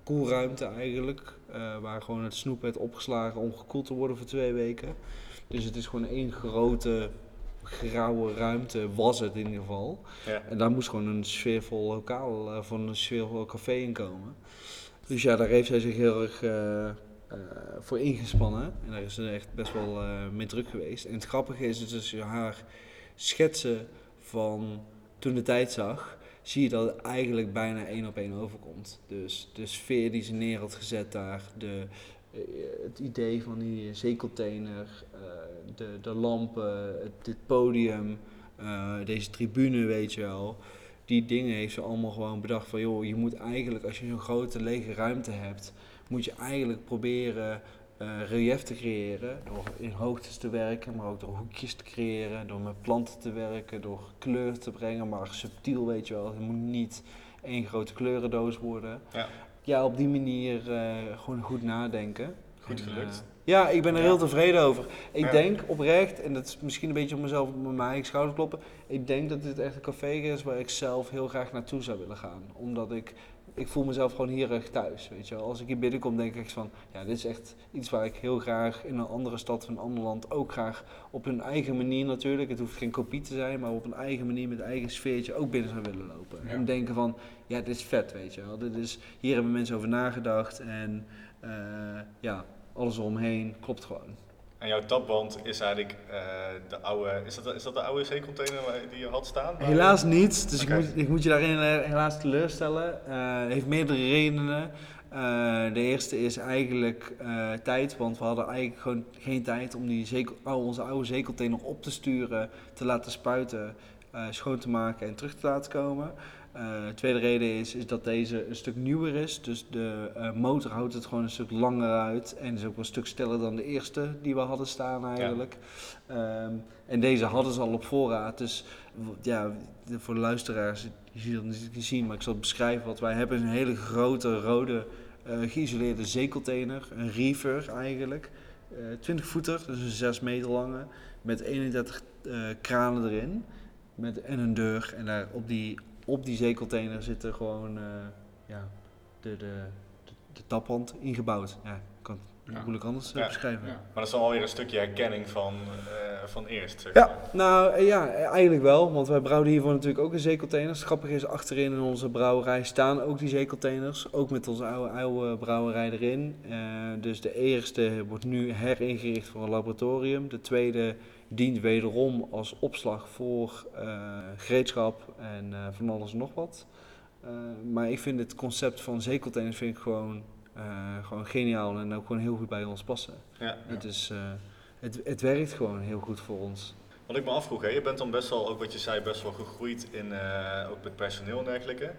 koelruimte eigenlijk. eh, waar gewoon het snoep werd opgeslagen om gekoeld te worden voor twee weken. Dus het is gewoon één grote grauwe ruimte, was het in ieder geval. Ja. En daar moest gewoon een sfeervol lokaal, eh, van een sfeervol café in komen. Dus ja, daar heeft zij zich heel erg eh, voor ingespannen. En daar is ze echt best wel eh, mee druk geweest. En het grappige is dus als je haar schetsen van toen de tijd zag, zie je dat het eigenlijk bijna één op één overkomt. Dus de sfeer die ze neer had gezet daar, de, eh, het idee van die zeecontainer, eh, de, de lampen, dit podium, eh, deze tribune, weet je wel. Die dingen heeft ze allemaal gewoon bedacht van, joh, je moet eigenlijk, als je zo'n grote lege ruimte hebt, moet je eigenlijk proberen eh, relief te creëren, door in hoogtes te werken, maar ook door hoekjes te creëren, door met planten te werken, door kleur te brengen, maar subtiel weet je wel. Het moet niet één grote kleurendoos worden. Ja. Ja, op die manier eh, gewoon goed nadenken. Goed En, gelukt. eh, ja, ik ben er Ja. heel tevreden over. Ik Ja. denk oprecht, en dat is misschien een beetje op mezelf op mijn eigen schouder kloppen. Ik denk dat dit echt een café is waar ik zelf heel graag naartoe zou willen gaan. Omdat ik, ik voel mezelf gewoon hier erg thuis. Weet je wel. Als ik hier binnenkom, denk ik echt van, ja, dit is echt iets waar ik heel graag in een andere stad of een ander land ook graag op hun eigen manier natuurlijk. Het hoeft geen kopie te zijn, maar op een eigen manier met eigen sfeertje ook binnen zou willen lopen. Ja. En denken van, ja, dit is vet, weet je wel. Dit is, hier hebben mensen over nagedacht en eh, ja, alles eromheen klopt gewoon. En jouw tapwand is eigenlijk eh, de oude, is dat, is dat de oude zeecontainer waar- die je had staan? Helaas niet, dus ik, moet, ik moet je daarin eh, helaas teleurstellen. Het heeft meerdere redenen. De eerste is eigenlijk tijd, want we hadden eigenlijk gewoon geen tijd om die onze oude zeecontainer op te sturen, te laten spuiten, schoon te maken en terug te laten komen. Eh, de tweede reden is, is dat deze een stuk nieuwer is, dus de eh, motor houdt het gewoon een stuk langer uit en is ook een stuk stiller dan de eerste die we hadden staan eigenlijk. Ehm, en deze hadden ze al op voorraad, dus ja, voor de luisteraars, je ziet het niet zien, maar ik zal het beschrijven wat wij hebben. is een hele grote rode eh, geïsoleerde zeecontainer, een reefer eigenlijk. Eh 20 voeter, dus een 6 meter lange, met 31 eh, kranen erin. Met, en een deur. En daar op die, op die zeecontainer zit er gewoon eh, ja, de, de, de, de taphand ingebouwd. Ja, kan het Ja. moeilijk anders eh, Ja. beschrijven. Ja. Maar dat is dan alweer een stukje herkenning van, eh, van eerst. Zeg Ja, maar. nou ja, eigenlijk wel. Want wij brouwen hiervoor natuurlijk ook in zeecontainers. Het grappige is, achterin in onze brouwerij staan ook die zeecontainers. Ook met onze oude, oude brouwerij erin. Dus de eerste wordt nu heringericht voor een laboratorium. De tweede dient wederom als opslag voor eh, gereedschap en eh, van alles en nog wat. Eh, maar ik vind het concept van zeecontainers vind ik gewoon, gewoon geniaal en ook gewoon heel goed bij ons passen. Ja. Het, is, het, het werkt gewoon heel goed voor ons. Wat ik me afvroeg, hè, je bent dan best wel, ook wat je zei, best wel gegroeid in, ook met personeel en dergelijke.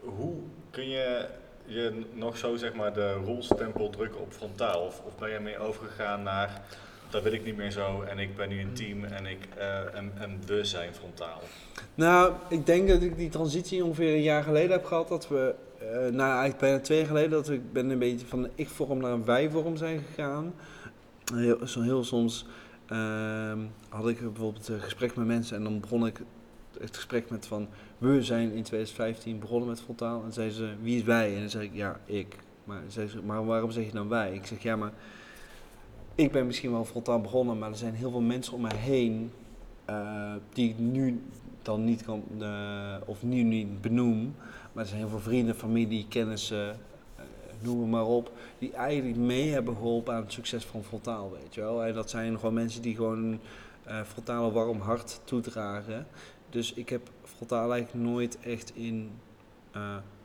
Hoe kun je je nog zo zeg maar de rolstempel drukken op frontaal? Of, of ben je mee overgegaan naar, dat wil ik niet meer zo en ik ben nu een team en, ik, eh, en, we zijn frontaal? Nou, ik denk dat ik die transitie ongeveer een jaar geleden heb gehad. Dat we, eh, nou eigenlijk bijna twee jaar geleden, dat we ben een beetje van ik-vorm naar een wij-vorm zijn gegaan. Heel, zo heel soms ehm, had ik bijvoorbeeld een gesprek met mensen en dan begon ik het gesprek met van, we zijn in 2015 begonnen met frontaal. En zeiden ze, wie is wij? En dan zeg ik, ja, ik. Maar, zei ze, maar waarom zeg je dan wij? Ik zeg, ja, maar ik ben misschien wel frontaal begonnen, maar er zijn heel veel mensen om mij heen eh, die ik nu dan niet kan, eh, of nu niet benoem. Maar er zijn heel veel vrienden, familie, kennissen, eh, noem maar op, die eigenlijk mee hebben geholpen aan het succes van Frontaal, weet je wel. En dat zijn gewoon mensen die gewoon een eh, Frontale warm hart toedragen. Dus ik heb Frontaal eigenlijk nooit echt in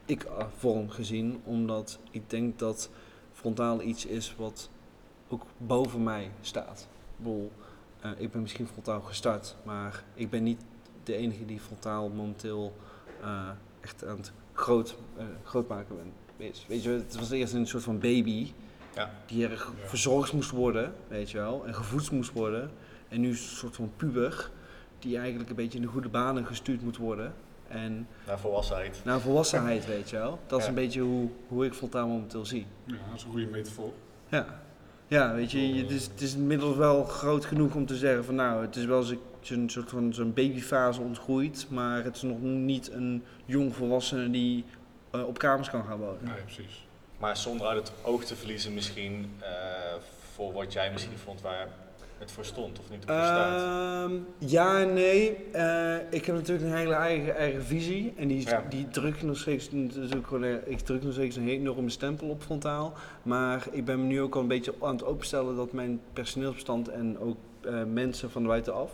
ik-vorm gezien, omdat ik denk dat Frontaal iets is wat ook boven mij staat. Ik bedoel, eh, ik ben misschien frontaal gestart, maar ik ben niet de enige die frontaal momenteel eh, echt aan het groot, eh, groot maken ben. Is. Weet je, het was eerst een soort van baby Ja. die erg Ja. verzorgd moest worden, weet je wel, en gevoed moest worden. En nu is het een soort van puber die eigenlijk een beetje in de goede banen gestuurd moet worden. En Naar volwassenheid. naar volwassenheid, weet je wel. Dat is een beetje hoe, hoe ik frontaal momenteel zie. Ja, dat is een goede metafoor. Ja, ja weet je, het, is, het is inmiddels wel groot genoeg om te zeggen van nou, het is wel zo- zo'n soort van zo'n babyfase ontgroeid, maar het is nog niet een jong volwassene die eh, op kamers kan gaan wonen. Nee, precies. Maar zonder uit het oog te verliezen misschien eh, voor wat jij misschien vond waar het voor stond of niet op staat. Ehm, ja en nee. Eh, ik heb natuurlijk een hele eigen, eigen visie. En die, Ja. die druk nog steeds, natuurlijk gewoon, eh, ik druk nog steeds een enorme stempel op frontaal. Maar ik ben me nu ook al een beetje aan het openstellen dat mijn personeelsbestand en ook eh, mensen van buitenaf,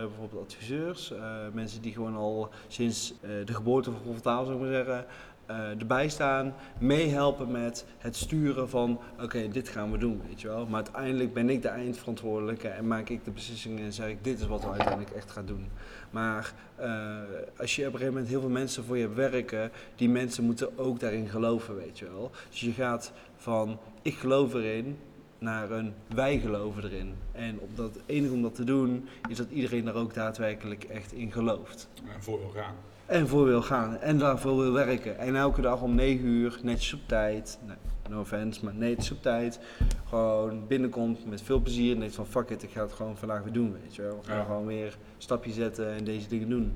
bijvoorbeeld adviseurs, mensen die gewoon al sinds de geboorte van frontaal, zou ik maar zeggen, eh, erbij staan, meehelpen met het sturen van oké, dit gaan we doen, weet je wel. Maar uiteindelijk ben ik de eindverantwoordelijke en maak ik de beslissingen en zeg ik dit is wat we uiteindelijk echt gaan doen. Maar eh, als je op een gegeven moment heel veel mensen voor je hebt werken, die mensen moeten ook daarin geloven, weet je wel. Dus je gaat van ik geloof erin naar een wij geloven erin. En op dat, het enige om dat te doen is dat iedereen daar ook daadwerkelijk echt in gelooft. En voor gaan. En voor wil gaan en daarvoor wil werken. En elke dag om 9 uur, netjes op tijd. Nee, no offense, maar netjes op tijd. Gewoon binnenkomt met veel plezier en denkt van fuck it, ik ga het gewoon vandaag weer doen. Weet je wel. We gaan Ja. gewoon weer een stapje zetten en deze dingen doen.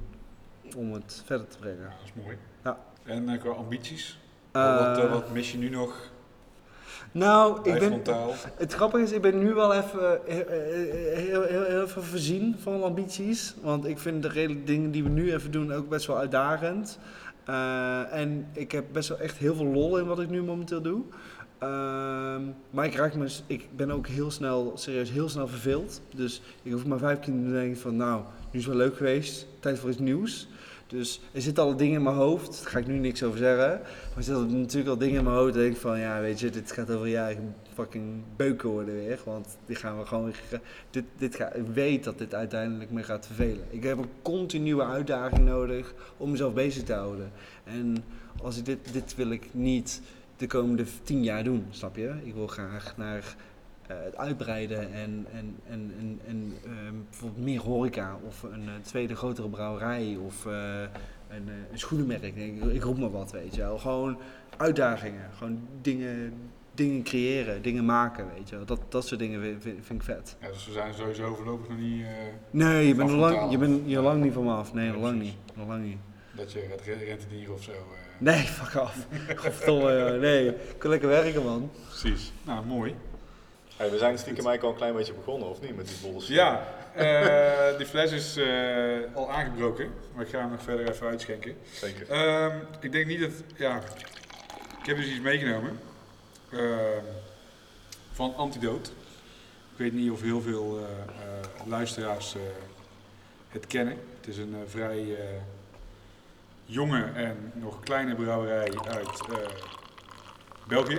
Om het verder te brengen. Dat is mooi. Ja. En eh, qua ambities? wat, eh, Eh, wat mis je nu nog nou, ik ben? Het grappige is, ik ben nu wel even heel, heel, heel, heel even voorzien van ambities. Want ik vind de redelijke dingen die we nu even doen ook best wel uitdagend. Eh, en ik heb best wel echt heel veel lol in wat ik nu momenteel doe. Ehm, maar ik, raak me, ik ben ook heel snel, serieus heel snel verveeld. Dus ik hoef maar vijf keer te denken van nou, nu is het wel leuk geweest, tijd voor iets nieuws. Dus er zitten al dingen in mijn hoofd, daar ga ik nu niks over zeggen. Maar er zitten natuurlijk al dingen in mijn hoofd. Dat ik van ja, weet je, dit gaat over jaren fucking beuken worden weer. Want die gaan we gewoon. Dit, dit ga, ik weet dat dit uiteindelijk me gaat vervelen. Ik heb een continue uitdaging nodig om mezelf bezig te houden. En als ik dit, dit wil ik niet de komende tien jaar doen, snap je? Ik wil graag naar het uitbreiden en, en, en, en, en ehm, bijvoorbeeld meer horeca of een eh, tweede grotere brouwerij of eh, een, eh, een schoenenmerk. Ik, ik roep maar wat, weet je wel. Gewoon uitdagingen, gewoon dingen, dingen creëren, dingen maken, weet je wel. Dat, dat soort dingen vind, ik vet. Ja, dus we zijn sowieso voorlopig nog niet eh, Nee, je bent lang, je bent je lang niet van me af. Nee, Ja, nog lang niet. Nog lang niet. dat je gaat rentenieren of zo. eh. Nee, [laughs] fuck af. Godverdomme, joh. nee. Ik kan lekker werken, man. Precies. Nou, mooi. Hey, we zijn stiekem eigenlijk al een klein beetje begonnen, of niet, met die bullshit? Ja, eh, die fles is eh, al aangebroken, maar ik ga hem nog verder even uitschenken. Zeker. Ehm, ik denk niet dat, ja, ik heb dus iets meegenomen ehm, van Antidote. Ik weet niet of heel veel eh, luisteraars het kennen. Het is een vrij jonge en nog kleine brouwerij uit België.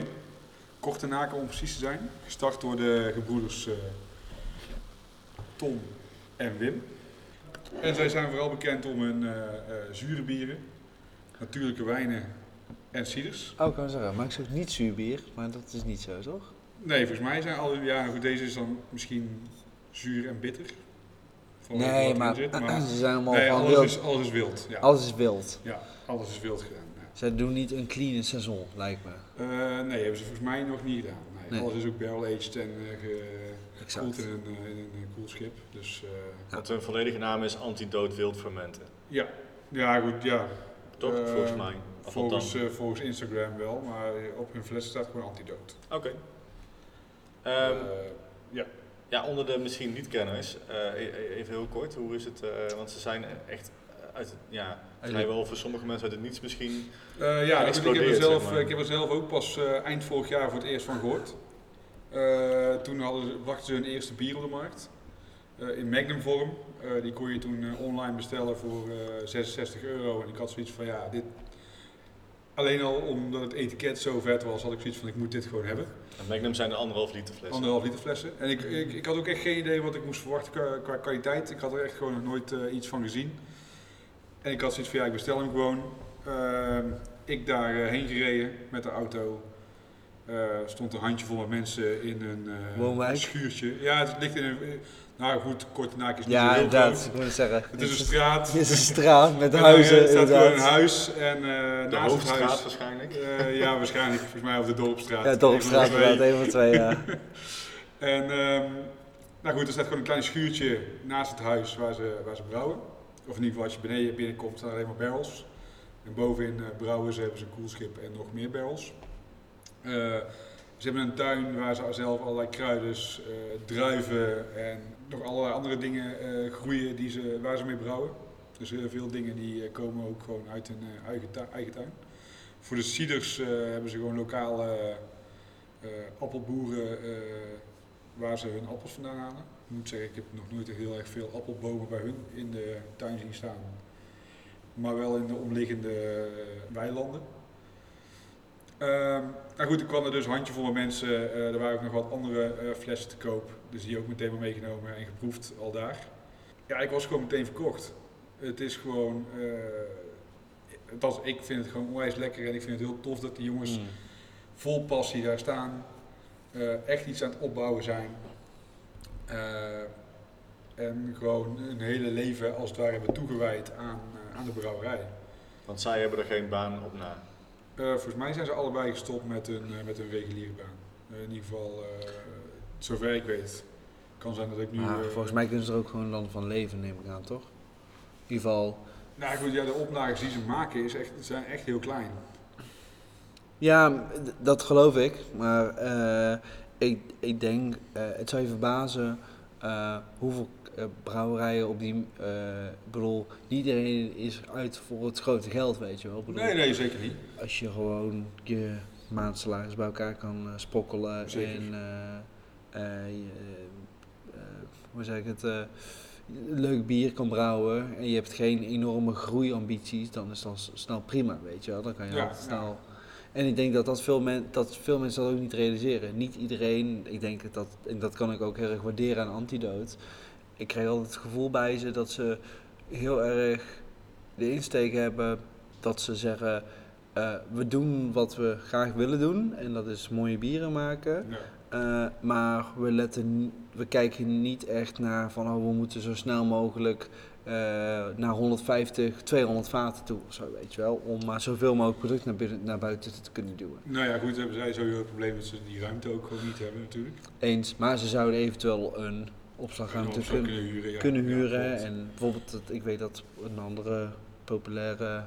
Kortenaken om precies te zijn. Gestart door de gebroeders eh, Tom en Wim. En zij zijn vooral bekend om hun eh, eh, zure bieren, natuurlijke wijnen en ciders. Oh, ik kan zeggen, maak ze ook niet zuur bier, maar dat is niet zo, toch? Nee, volgens mij zijn alle, ja goed, deze is dan misschien zuur en bitter. Van Nee, maar, zit, [clears throat] ze zijn allemaal nee, van alles wild. is, alles is wild. Ja. Alles is wild. ja, alles is wild gedaan. ja. Zij doen niet een clean seizoen, lijkt me. Eh, nee, hebben ze volgens mij nog niet gedaan. Nee, Nee. Alles is ook barrel-aged en eh, gekoeld in een, eh, in een koelschip. Dus eh, Want hun volledige naam is Antidote Wild Fermenten. ja. ja, goed, ja. Toch, volgens mij? Volgens, eh, volgens Instagram wel, maar op hun fles staat gewoon antidote. Oké. Ehm, Eh, ja. ja, onder de misschien niet-kenners, eh, e- e- even heel kort, hoe is het? eh, want ze zijn echt uit het, ja, vrijwel voor sommige mensen uit het niets misschien. Eh, ja, ik, heb er zelf, zeg maar. ik heb er zelf ook pas eh, eind vorig jaar voor het eerst van gehoord. Eh, toen hadden, ze- brachten ze hun eerste bier op de markt. Eh, in Magnum vorm. Eh, die kon je toen eh, online bestellen voor eh, 66 euro. En ik had zoiets van ja, dit. Alleen al omdat het etiket zo vet was, had ik zoiets van ik moet dit gewoon hebben. En Magnum zijn de anderhalf liter flessen. Anderhalf liter flessen. En ik, ik, ik had ook echt geen idee wat ik moest verwachten qua, qua kwaliteit. Ik had er echt gewoon nog nooit eh, iets van gezien. En ik had zoiets van ja, ik bestel hem gewoon. Ehm, ik daarheen heen gereden met de auto. Eh, stond een handjevol met mensen in een eh, schuurtje. Ja, het ligt in een... Nou goed, korte naak is niet zo Ja, heel inderdaad. groot. Ik moet het zeggen. Het is een straat. Het is een straat met [laughs] En, eh, huizen, Er staat gewoon een huis en eh, de naast het huis... waarschijnlijk. eh, ja, waarschijnlijk. Volgens mij of de Dorpstraat. Ja, Dorpstraat Een van de twee. inderdaad, één van twee, ja. [laughs] En ehm, nou goed, er staat gewoon een klein schuurtje naast het huis waar ze, waar ze brouwen. Of in ieder geval als je beneden binnenkomt er alleen maar barrels. En bovenin eh, brouwen ze, hebben ze een koelschip en nog meer barrels. Eh, ze hebben een tuin waar ze zelf allerlei kruiden, eh, druiven en nog allerlei andere dingen groeien die ze, waar ze mee brouwen. Dus heel veel dingen die komen ook gewoon uit hun eigen, eigen tuin. Voor de ciders hebben ze gewoon lokale appelboeren waar ze hun appels vandaan halen. Ik moet zeggen, ik heb nog nooit heel erg veel appelbomen bij hun in de tuin zien staan. Maar wel in de omliggende eh, weilanden. Ehm, nou goed, ik kwam er dus handjevol met mensen. eh, er waren ook nog wat andere eh, flessen te koop. Dus die ook meteen maar meegenomen en geproefd al daar. Ja, ik was gewoon meteen verkocht. Het is gewoon... het was, ik vind het gewoon onwijs lekker en ik vind het heel tof dat die jongens Mm. vol passie daar staan. echt iets aan het opbouwen zijn. Eh, en gewoon een hele leven als het ware hebben toegewijd aan, eh, aan de brouwerij. Want zij hebben er geen baan op na. Eh, volgens mij zijn ze allebei gestopt met hun, eh, met hun reguliere baan. In ieder geval, eh, zover ik weet. kan zijn dat ik nu... Maar volgens mij kunnen ze er ook gewoon dan van leven, neem ik aan, toch? In ieder geval. Nou goed, ja, de opnames die ze maken is echt, zijn echt heel klein. Ja, dat geloof ik. Maar eh, ik, ik denk, eh, het zou je verbazen eh, hoeveel eh, brouwerijen op die. ik bedoel, iedereen is uit voor het grote geld, weet je wel. Bedoel, Nee, nee, zeker niet. Als je gewoon je maandsalaris bij elkaar kan eh, sprokkelen Zeker. en. eh, hoe zeg ik het? leuk bier kan brouwen en je hebt geen enorme groeiambities, dan is dat snel prima, weet je wel. Dan kan je Ja, altijd ja. En ik denk dat, dat, veel men, dat veel mensen dat ook niet realiseren. Niet iedereen, ik denk dat, en dat kan ik ook heel erg waarderen aan Antidote. Ik krijg altijd het gevoel bij ze dat ze heel erg de insteek hebben dat ze zeggen: eh, we doen wat we graag willen doen, en dat is mooie bieren maken. Ja. Eh, maar we, letten, we kijken niet echt naar van oh, we moeten zo snel mogelijk eh, naar 150, 200 vaten toe of zo, weet je wel. Om maar zoveel mogelijk product naar, binnen, naar buiten te kunnen duwen. Nou ja, goed, hebben zij sowieso het probleem dat ze die ruimte ook gewoon niet hebben natuurlijk. Eens, maar ze zouden eventueel een opslagruimte opslag kunnen, kunnen huren. Ja. kunnen Ja, huren. klopt. en bijvoorbeeld, ik weet dat een andere populaire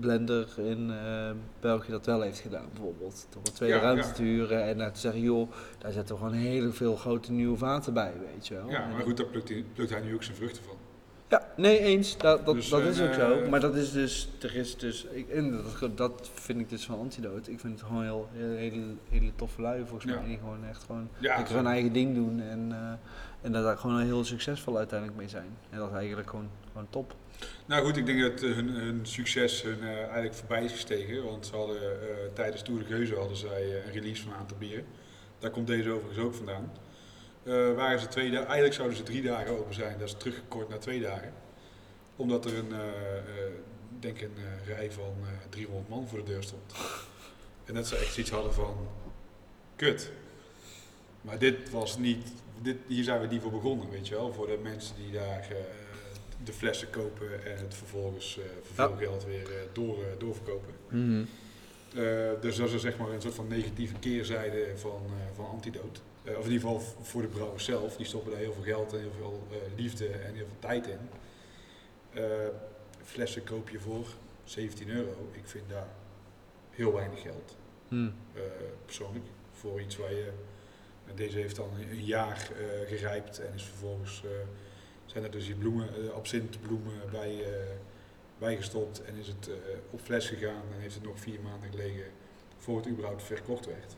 blender in eh, België dat wel heeft gedaan, bijvoorbeeld. Door een tweede Ja, ruimte ja. te huren en daar te zeggen, joh, daar zetten we gewoon heel veel grote nieuwe vaten bij, weet je wel. Ja, maar goed, daar plukt hij, nu ook zijn vruchten van. Ja, nee, eens. Dat, dat, Dus, dat eh, is ook zo. eh, Maar dat is dus, er is dus, ik, en dat, dat vind ik dus van Antidote. Ik vind het gewoon heel, heel hele, hele toffe lui volgens Ja. mij. Die gewoon echt gewoon Ja, lekker hun eigen ding doen. En, eh, en dat daar gewoon heel succesvol uiteindelijk mee zijn. En dat is eigenlijk gewoon, gewoon top. Nou goed, ik denk dat eh, hun, hun succes hun eh, eigenlijk voorbij is gestegen. Want ze hadden eh, tijdens Tour de Geuze hadden zij een release van een aantal bieren. Daar komt deze overigens ook vandaan. Waren ze twee eigenlijk zouden ze drie dagen open zijn. Dat is teruggekort naar twee dagen. Omdat er een, denk een rij van eh, 300 man voor de deur stond. En dat ze echt zoiets hadden van, kut. Maar dit was niet, dit, hier zijn we niet voor begonnen, weet je wel. Voor de mensen die daar de flessen kopen en het vervolgens voor veel geld weer eh, door, eh, doorverkopen. Eh, dus dat is zeg maar een soort van negatieve keerzijde van, van antidote. Eh, of in ieder geval voor de brouwers zelf. Die stoppen daar heel veel geld en heel veel liefde en heel veel tijd in. Flessen koop je voor 17 euro. Ik vind daar heel weinig geld. Hm. eh, persoonlijk. Voor iets waar je... Deze heeft dan een, jaar eh, gerijpt en is vervolgens... zijn er dus die bloemen, eh absintbloemen bij, eh, bijgestopt en is het eh, op fles gegaan en heeft het nog vier maanden gelegen voor het überhaupt verkocht werd.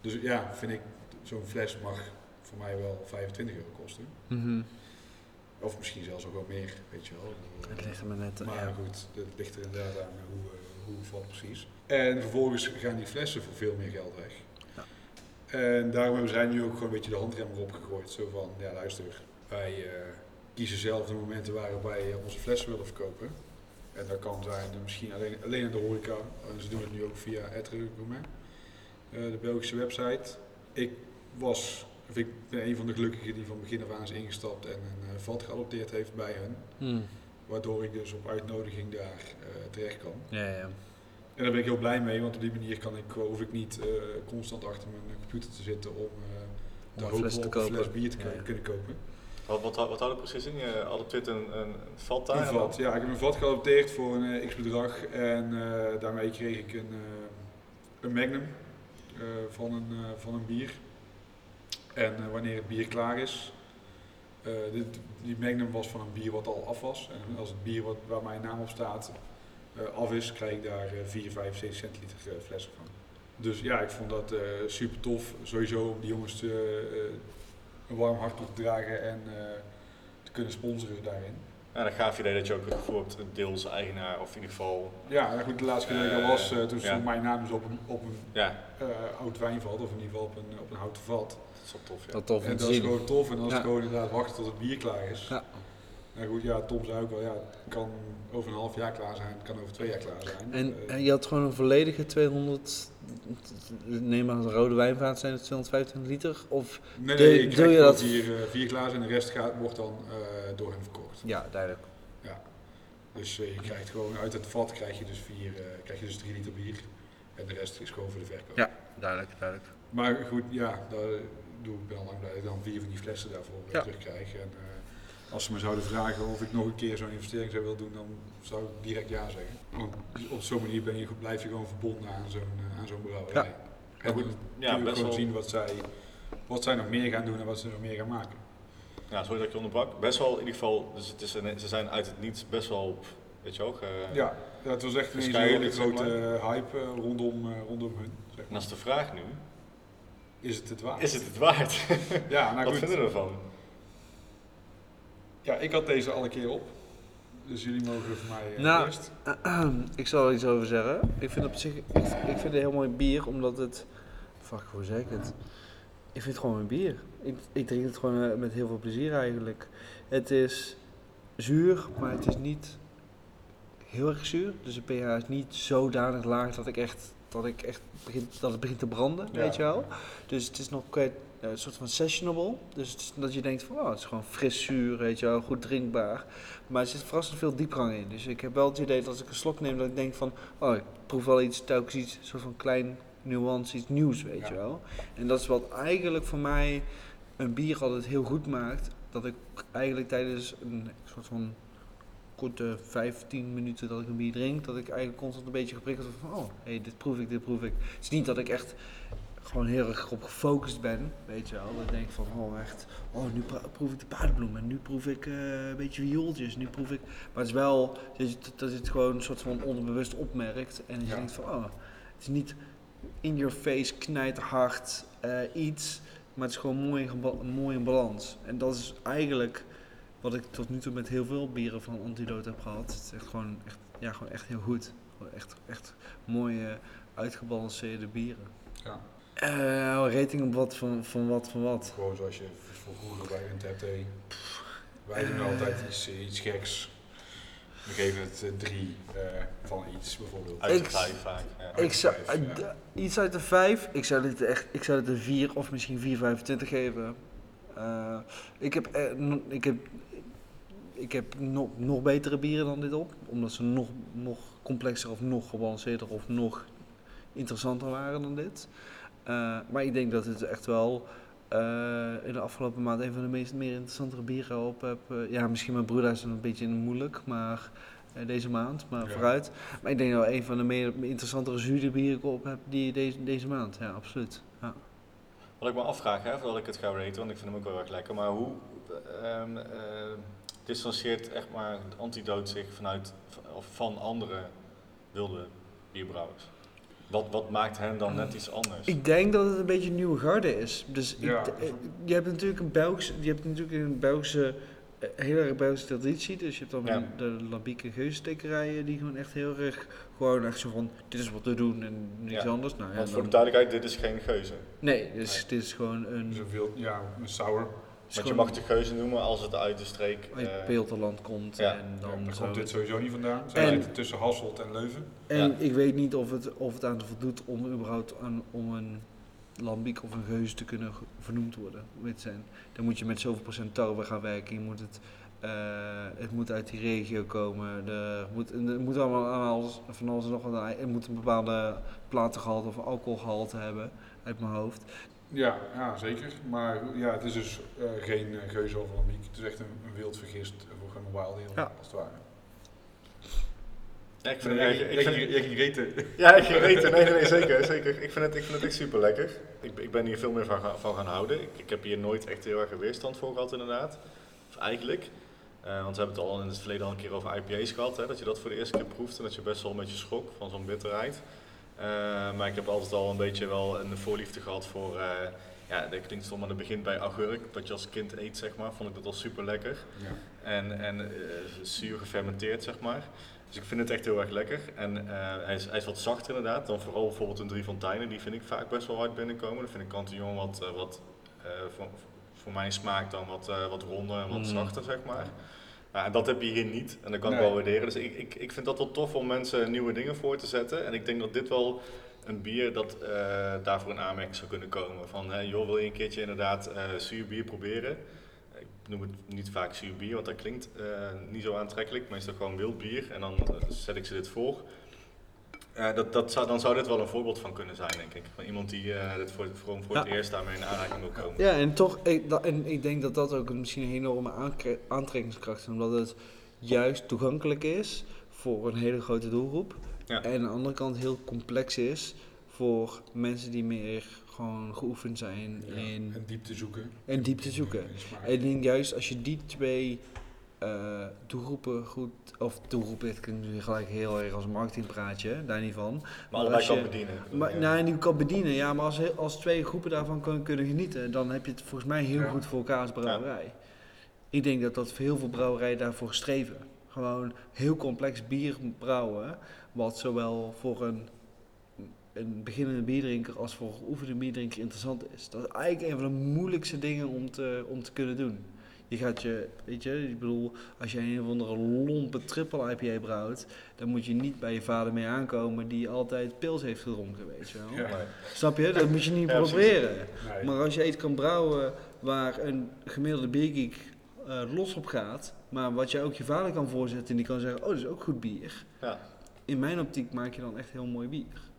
Dus ja, vind ik, zo'n fles mag voor mij wel 25 euro kosten. Mhm. Of misschien zelfs ook wel meer, weet je wel. Het ligt er maar net. Maar ja. goed, het ligt er inderdaad aan hoe, hoe valt precies. En vervolgens gaan die flessen voor veel meer geld weg. Ja. En daarom hebben zij nu ook gewoon een beetje de handrem erop gegooid. Zo van, ja luister, wij eh, kiezen zelf de momenten waarop wij onze flessen willen verkopen. En dat kan zijn eh, misschien alleen, alleen in de horeca. En ze doen het nu ook via Etre Gourmet, eh, de Belgische website. Ik was, of ik ben een van de gelukkigen die van begin af aan is ingestapt en een eh, vat geadopteerd heeft bij hen. Hm. Waardoor ik dus op uitnodiging daar eh, terecht kan. Ja, ja. En daar ben ik heel blij mee, want op die manier kan ik, hoef ik niet eh, constant achter mijn computer te zitten om eh fles te op een fles bier te Ja, ko- ja. kunnen kopen. Wat, wat, wat houdt het precies in? Je adopteert een, een vat daar? Een vat, ja, ik heb een vat geadopteerd voor een eh, x-bedrag en eh, daarmee kreeg ik een, eh, een magnum van, een, van een bier. En wanneer het bier klaar is, dit, die magnum was van een bier wat al af was. En als het bier wat, waar mijn naam op staat af is, krijg ik daar eh 4, 5, 6 centiliter flessen van. Dus ja, ik vond dat super tof. Sowieso om die jongens eh, een warm hart toe te dragen en eh, te kunnen sponsoren daarin. Ja, dan gaaf idee dat je ook het gevoel hebt, deels eigenaar of in ieder geval, Ja, goed, de laatste keer dat ik er Eh, was, eh, toen ja. stond mijn naam dus op een, op een ja, eh, oud wijnvat, of in ieder geval op een, op een houten vat. dat is wel tof. Ja. Dat tof en dat is gewoon tof en dan is het gewoon inderdaad wachten tot het bier klaar is. Ja. Nou goed, ja, Tom zei ook wel, ja, het kan over een half jaar klaar zijn, het kan over twee jaar klaar zijn. En, en je had gewoon een volledige 200 neem maar een rode wijnvaat zijn het 225 liter. Of, Nee, nee, deel krijgt je dat- vier, eh, vier glazen en de rest gaat, wordt dan eh, door hen verkocht. ja, duidelijk. Dus eh, je krijgt gewoon uit het vat krijg je dus vier, krijg je dus drie liter bier. En de rest is gewoon voor de verkoop. Ja. Duidelijk, duidelijk. Maar goed, ja, daar doe ik ben al lang blij dat ik dan vier van die flessen daarvoor Ja. terugkrijg. En als ze me zouden vragen of ik nog een keer zo'n investering zou willen doen, dan zou ik direct ja zeggen. Want op zo'n manier ben je, blijf je gewoon verbonden aan zo'n eh, aan zo'n brouwerij. En goed, ja, kun je best gewoon wel- zien wat zij, wat zij nog meer gaan doen en wat ze nog meer gaan maken. Ja, sorry dat ik je onderbrak. Best wel in ieder geval, dus het is een, ze zijn uit het niets best wel op, weet je ook. eh, Ja, ja, het was echt een hele zeg grote eh, hype rondom, eh, rondom hun. Zeg En maar. als de vraag nu, Is het het waard? is het het waard? Ja, [laughs] nou Wat goed. vinden we ervan? Ja, ik had deze alle keer op. Dus jullie mogen voor mij eh, Nou, eerst. [clears throat] ik zal er iets over zeggen. Ik vind op zich, ik, ik vind het heel mooi bier, omdat het, fuck, hoe zeg ik het? Ik vind het gewoon een bier. Ik, ik drink het gewoon eh, met heel veel plezier eigenlijk. Het is zuur, maar het is niet heel erg zuur. Dus de pH is niet zodanig laag dat ik echt, dat ik echt begin, dat het begint te branden, Ja. weet je wel. Dus het is nog een soort van sessionable. Dus is, dat je denkt van, oh, het is gewoon fris zuur, weet je wel, goed drinkbaar. Maar er zit verrassend veel diepgang in. Dus ik heb wel het idee dat als ik een slok neem, dat ik denk van, oh, ik proef wel iets, telkens iets, een soort van klein nuance, iets nieuws, weet Ja. je wel. En dat is wat eigenlijk voor mij een bier altijd heel goed maakt. Dat ik eigenlijk tijdens een soort van korte 15 minuten dat ik een bier drink, dat ik eigenlijk constant een beetje geprikkeld word van, oh, hey, dit proef ik, dit proef ik. Het is niet dat ik echt gewoon heel erg op gefocust ben, weet je wel. Dat ik denk van, oh echt, oh nu proef ik de paardenbloem en nu proef ik eh, een beetje viooltjes, nu proef ik... Maar het is wel dat je, dat je het gewoon een soort van onderbewust opmerkt en je Ja. denkt van, oh, het is niet in your face, knijterhard eh iets, maar het is gewoon mooi, in mooi in balans. En dat is eigenlijk wat ik tot nu toe met heel veel bieren van Antidote heb gehad. Het is echt gewoon echt, ja, gewoon echt heel goed. Gewoon echt, echt mooie, uitgebalanceerde bieren. Ja. Eh, rating op wat van, van wat van wat? Gewoon zoals je voor vroeger bij een. Wij doen altijd iets, eh, iets geks. We geven het eh, drie eh, van iets bijvoorbeeld. Uit Ik- de vijf vaak. Ja. Ik zou, vijf, eh, ja. iets uit de 5. Ik zou dit echt, ik zou dit een 4 of misschien 4,25 geven. Eh, ik heb, eh, ik heb, ik heb nog, nog betere bieren dan dit op. Omdat ze nog, nog complexer of nog gebalanceerder of nog interessanter waren dan dit. Eh, maar ik denk dat het echt wel eh, in de afgelopen maand een van de meest meer interessantere bieren op heb. Eh, ja, misschien mijn broeder is een beetje moeilijk, maar deze maand, maar Ja. vooruit. Maar ik denk dat een van de meer interessantere zure bieren ik op heb die deze, deze maand. Ja, absoluut. Ja. Wat ik me afvraag, hè, voordat ik het ga raten, want ik vind hem ook wel erg lekker, maar hoe ehm eh, distancieert echt maar het antidoot zich vanuit, of van andere wilde bierbrouwers? Wat, wat maakt hen dan net iets anders? Ik denk dat het een beetje een nieuwe garde is. Dus Ja. eh, je hebt natuurlijk een Belgische, je hebt natuurlijk een Belgische, eh, heel erg Belgische traditie. Dus je hebt dan Ja. de Lambieke geustekerijen die gewoon echt heel erg, gewoon echt zo van, dit is wat we doen en niets Ja. anders. Nou, ja, Want voor de duidelijkheid, dit is geen geuze. nee, dus dit is gewoon een, Dus een wild, ja, een sour. Want je mag het de geuze noemen als het uit de streek... uit eh, Peelterland komt ja. en Dan komt dit sowieso niet vandaan. Zij En- zitten tussen Hasselt en Leuven. En Ja. ik weet niet of het, of het aan de voldoet om überhaupt aan, om een lambiek of een geus te kunnen vernoemd worden. Weet zijn. Dan moet je met zoveel procent tarwe gaan werken. Je moet het, eh, het moet uit die regio komen. Er moet, er moet allemaal aan alles, van alles en nog wat. aan. Het moet een bepaalde platengehalte of alcoholgehalte hebben, uit mijn hoofd. Ja, ja, zeker. Maar ja, het is dus eh, geen uh, geuze of lambiek. Het is echt een, een wild vergist, gewoon een wild Ja. als het ware. Ja, ik vind, Jij ik, ik ging reten. Ja, ik weet het. Nee, nee, nee, zeker. zeker. Ik, vind het, ik vind het echt super lekker. Ik, ik ben hier veel meer van, gaan- van gaan houden. Ik, ik heb hier nooit echt heel erg een weerstand voor gehad, inderdaad. Of eigenlijk. Eh, want we hebben het al in het verleden al een keer over IPA's gehad. Hè, dat je dat voor de eerste keer proeft en dat je best wel een beetje schrok van zo'n bitterheid. Eh, maar ik heb altijd al een beetje wel een voorliefde gehad voor. eh, ja, dat klinkt stom, maar dat begint bij augurk. Wat je als kind eet, zeg maar. Vond ik dat al super lekker. Ja. En, en eh, zuur gefermenteerd, zeg maar. Dus ik vind het echt heel erg lekker. En eh, hij, is, hij is wat zachter inderdaad dan vooral bijvoorbeeld een Drie Fonteinen. Die vind ik vaak best wel hard binnenkomen. Dan vind ik Cantillon wat, wat eh, voor, voor mijn smaak dan wat, eh, wat ronder en wat Mm. zachter, zeg maar. Nou, en dat heb je hier niet. En dat kan ik wel waarderen. Dus ik, ik, ik vind dat wel tof om mensen nieuwe dingen voor te zetten. En ik denk dat dit wel een bier dat eh, daarvoor een aanmerking zou kunnen komen. Van, hè, joh, wil je een keertje inderdaad eh zuurbier proberen? Ik noem het niet vaak zuurbier, want dat klinkt eh, niet zo aantrekkelijk. Meestal gewoon wild bier en dan zet ik ze dit voor. Eh, dat, dat zou, dan zou dit wel een voorbeeld van kunnen zijn, denk ik. Van iemand die eh dit voor, voor, voor het Ja. eerst daarmee in aanraking wil komen. Ja, en toch, ik, dat, en ik denk dat dat ook een, misschien een enorme aantrekkingskracht is, omdat het juist toegankelijk is voor een hele grote doelgroep. Ja. En aan de andere kant heel complex is voor mensen die meer gewoon geoefend zijn Ja, in, en diepte zoeken. in diepte zoeken. En ik denk juist als je die twee eh doelgroepen goed, of doelgroepen, dit klinkt nu gelijk heel erg als een marketingpraatje, daar niet van. Maar allebei als je- kan bedienen. Maar, Ja. nou, die kan bedienen, ja, maar als, als twee groepen daarvan kunnen, kunnen genieten, dan heb je het volgens mij heel Ja. goed voor elkaar als brouwerij. Ik denk dat dat voor heel veel brouwerijen daarvoor streven. Gewoon heel complex bier brouwen, wat zowel voor een, een beginnende bierdrinker als voor een oefenende bierdrinker interessant is. Dat is eigenlijk een van de moeilijkste dingen om te, om te kunnen doen. Je gaat je, weet je, ik bedoel, als je een of andere lompe triple IPA brouwt, dan moet je niet bij je vader mee aankomen die altijd pils heeft gedronken, weet je wel. Ja. Snap je? Dat moet je niet Ja, proberen. Nee. Maar als je iets kan brouwen waar een gemiddelde biergeek eh, los op gaat, maar wat je ook je vader kan voorzetten en die kan zeggen, oh, dat is ook goed bier. Ja. In mijn optiek maak je dan echt heel mooi bier.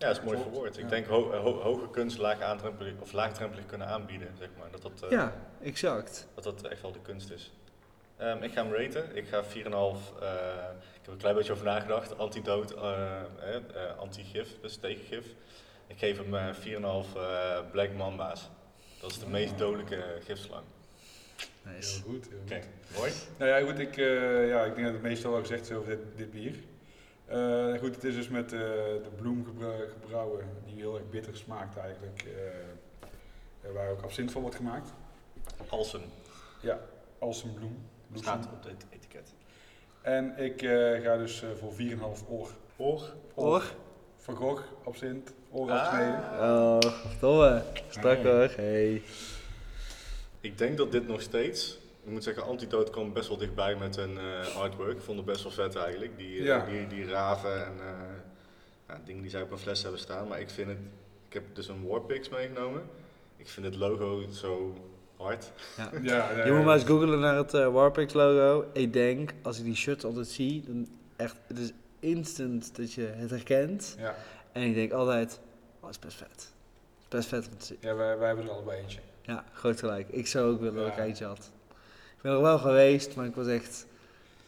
Ja, dat is mooi verwoord. Ik Ja. denk ho ho hoge kunst laag aandrempelig of laagdrempelig kunnen aanbieden, zeg maar. Dat dat, eh, Ja, exact. dat, dat echt wel de kunst is. Ehm, ik ga hem raten. Ik ga 4,5. eh ik heb een klein beetje over nagedacht. Antidood, eh, eh, eh, anti-gif, dus tegengif. Ik geef hem eh 4,5 eh Black Mamba's. Dat is de meest dodelijke gifslang. Nice. Heel goed, heel goed. Mooi. Nou ja, goed, ik, eh, ja, ik denk dat het meestal al gezegd is over dit, dit bier. Eh, goed, het is dus met eh, de bloem gebra- gebrouwen, die heel erg bitter smaakt eigenlijk, eh, waar ook absint van wordt gemaakt. Alsen Ja, als een bloem. bloesem. staat op het etiket. En ik eh, ga dus voor 4,5 oor. Oor. Hoor? Van Gogh, absint, oor Ah. afsneden. Oh, domme. Strak Nee. hoor. Hey. Ik denk dat dit nog steeds. Ik moet zeggen, Antidote kwam best wel dichtbij met een eh, artwork. Ik vond het best wel vet eigenlijk. Die, eh, Ja. die, die raven en eh, ja, dingen die zij op een fles hebben staan. Maar ik vind het. Ik heb dus een Warpix meegenomen. Ik vind het logo zo hard. Ja. [laughs] Ja, ja, Je moet maar eens googlen naar het Warpix logo. Ik denk, als ik die shirts altijd zie, dan echt, het is instant dat je het herkent. Ja, En ik denk altijd, oh, dat is best vet. Het is best vet om te zien. ja wij, wij hebben er allebei eentje. Ja, groot gelijk. Ik zou ook willen dat ik eentje had. Ik ben er wel geweest, maar ik was echt,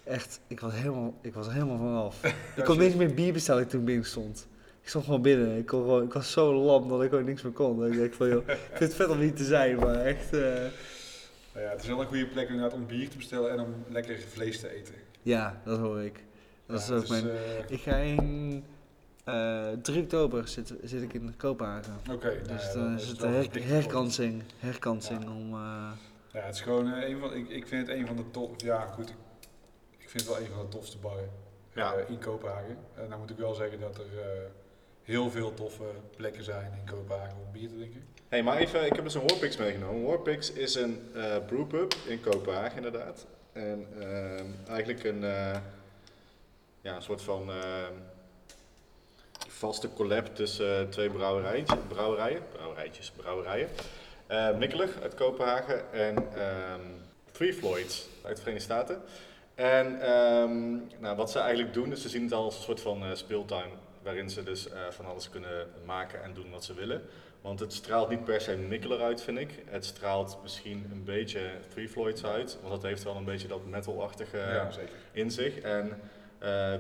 echt, ik was helemaal, ik was helemaal vanaf. [laughs] ik kon niks meer bier bestellen toen ik binnen stond. Ik stond gewoon binnen. Ik, kon gewoon, ik was zo lam dat ik gewoon niks meer kon. Ik dacht van, joh, ik vind het vet om niet te zijn, maar echt, eh, Nou ja, het is wel een goede plek inderdaad om bier te bestellen en om lekker vlees te eten. ja, dat hoor ik. Dat is ook mijn... eh, Ik ga in eh 3 oktober zit, zit ik in Kopenhagen. Oké, nou Dus ja, dan dan is het herkansing, herkansing Ja. om... Ja, het is gewoon eh, een van, ik, ik vind het een van de top, ja goed, ik, ik vind het wel een van de tofste barren Ja. eh, in Kopenhagen. En dan moet ik wel zeggen dat er eh, heel veel toffe plekken zijn in Kopenhagen om bier te drinken. Hey, maar even, ik heb dus een Warpix meegenomen. Warpix is een eh brewpub in Kopenhagen inderdaad. En ehm, eigenlijk een, ja, een soort van ehm, vaste collab tussen twee brouwerijtjes, brouwerijen, brouwerijtjes, brouwerijen. Eh Mikkelig uit Kopenhagen en ehm Three Floyds uit de Verenigde Staten. En ehm, nou, wat ze eigenlijk doen, is ze zien het al als een soort van eh, speeltuin. Waarin ze dus eh, van alles kunnen maken en doen wat ze willen. Want het straalt niet per se Mikkeler uit, vind ik. Het straalt misschien een beetje Three Floyds uit. Want dat heeft wel een beetje dat metalachtige ja, in zich. En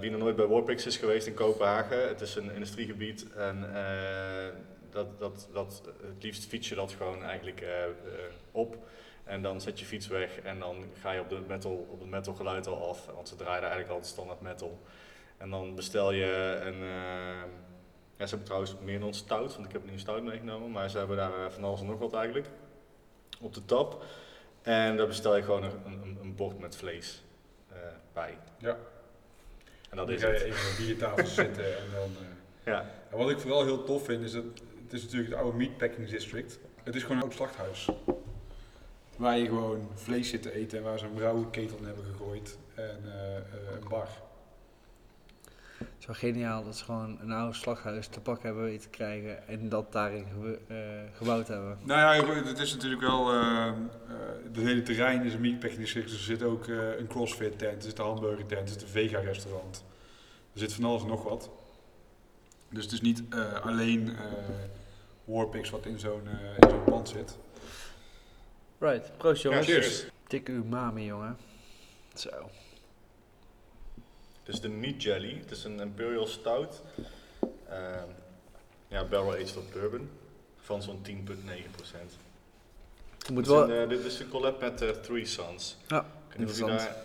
wie nog nooit bij Warpix is geweest in Kopenhagen, het is een industriegebied en dat, dat, dat, het liefst fiets je dat gewoon eigenlijk eh, eh, op. En dan zet je fiets weg en dan ga je op, de metal, op het metal geluid al af, want ze draaien eigenlijk altijd standaard metal. En dan bestel je een, eh, ja, ze hebben trouwens meer dan stout, want ik heb nu een stout meegenomen, maar ze hebben daar van alles en nog wat eigenlijk op de tap. En daar bestel je gewoon een, een, een bord met vlees bij. Ja. En dat Dan is ga je het. even aan de biertafel zitten en dan... [laughs] Ja. En wat ik vooral heel tof vind is dat het is natuurlijk het oude meatpacking district. Het is gewoon een oud slachthuis. Waar je gewoon vlees zit te eten en waar ze een brouwketel in hebben gegooid en eh, eh, een bar. is wel geniaal dat ze gewoon een oude slaghuis te pakken hebben weten te krijgen en dat daarin eh, gebouwd hebben. Nou ja, het is natuurlijk wel. eh, het hele terrein is een meatpacking district. Dus er zit ook een CrossFit tent, er zit een hamburger tent, er zit een vega restaurant. Er zit van alles en nog wat. Dus het is niet alleen Warpix wat in zo'n eh, in zo'n pand zit. Right, proost Ja, jongens. cheers. Dikke umami jongen. Zo. Het is de Meat Jelly. Het is een Imperial Stout. Ehm, ja, barrel aged op bourbon. Van zo'n 10,9%. Je moet Dit is wel... een, eh, dit is een collab met eh, Three Sons. Ja, interessant. daar-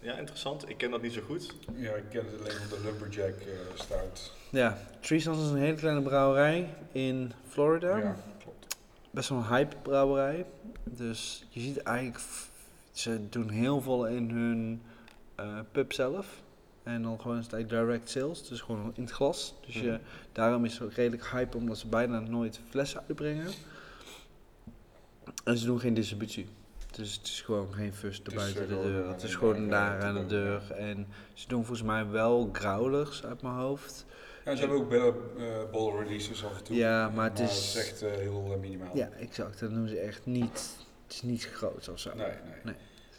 Ja, interessant. Ik ken dat niet zo goed. Ja, ik ken het alleen van de Lumberjack eh stout. Ja, Three Sons is een hele kleine brouwerij in Florida. Ja, klopt. Best wel een hype brouwerij. Dus je ziet eigenlijk, ze doen heel veel in hun eh, pub zelf. En dan gewoon is het eigenlijk direct sales, dus gewoon in het glas. Dus je, Mhm. daarom is het ook redelijk hype, omdat ze bijna nooit flessen uitbrengen. En ze doen geen distributie. Dus het is gewoon geen fuss is, buiten de deur. Het is gewoon daar aan de deur. En ze doen volgens mij wel growlers uit mijn hoofd. Ja, ze hebben ook uh, ball releases af en toe. Ja, maar het is- is echt eh, heel eh, minimaal. Ja, exact. Dat doen ze echt niet. Het is niet groot of zo. Nee, nee, Nee.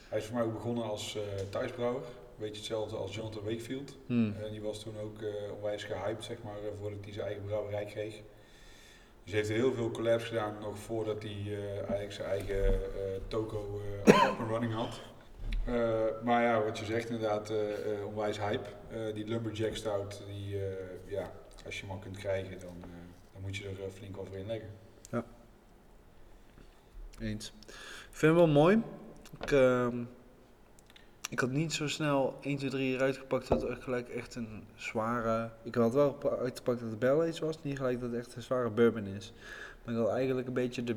Hij is voor mij ook begonnen als thuisbrouwer. Beetje hetzelfde als Jonathan Wakefield. Hmm. En die was toen ook onwijs gehyped, zeg maar, voordat hij zijn eigen brouwerij kreeg. Dus hij heeft heel veel collabs gedaan nog voordat hij eigenlijk zijn eigen toko up and running had. Maar ja, wat je zegt inderdaad, eh, onwijs hype. Die Lumberjack Stout, die, ja, als je hem al kunt krijgen, dan, eh, dan moet je er eh, flink over inleggen. Eens. Ik vind het wel mooi. Ik, ehm, ik had niet zo snel 1, 2, 3 eruit gepakt dat het gelijk echt een zware... Ik had wel gepa- uitgepakt dat het barrel aged was, niet gelijk dat het echt een zware bourbon is. Maar ik had eigenlijk een beetje de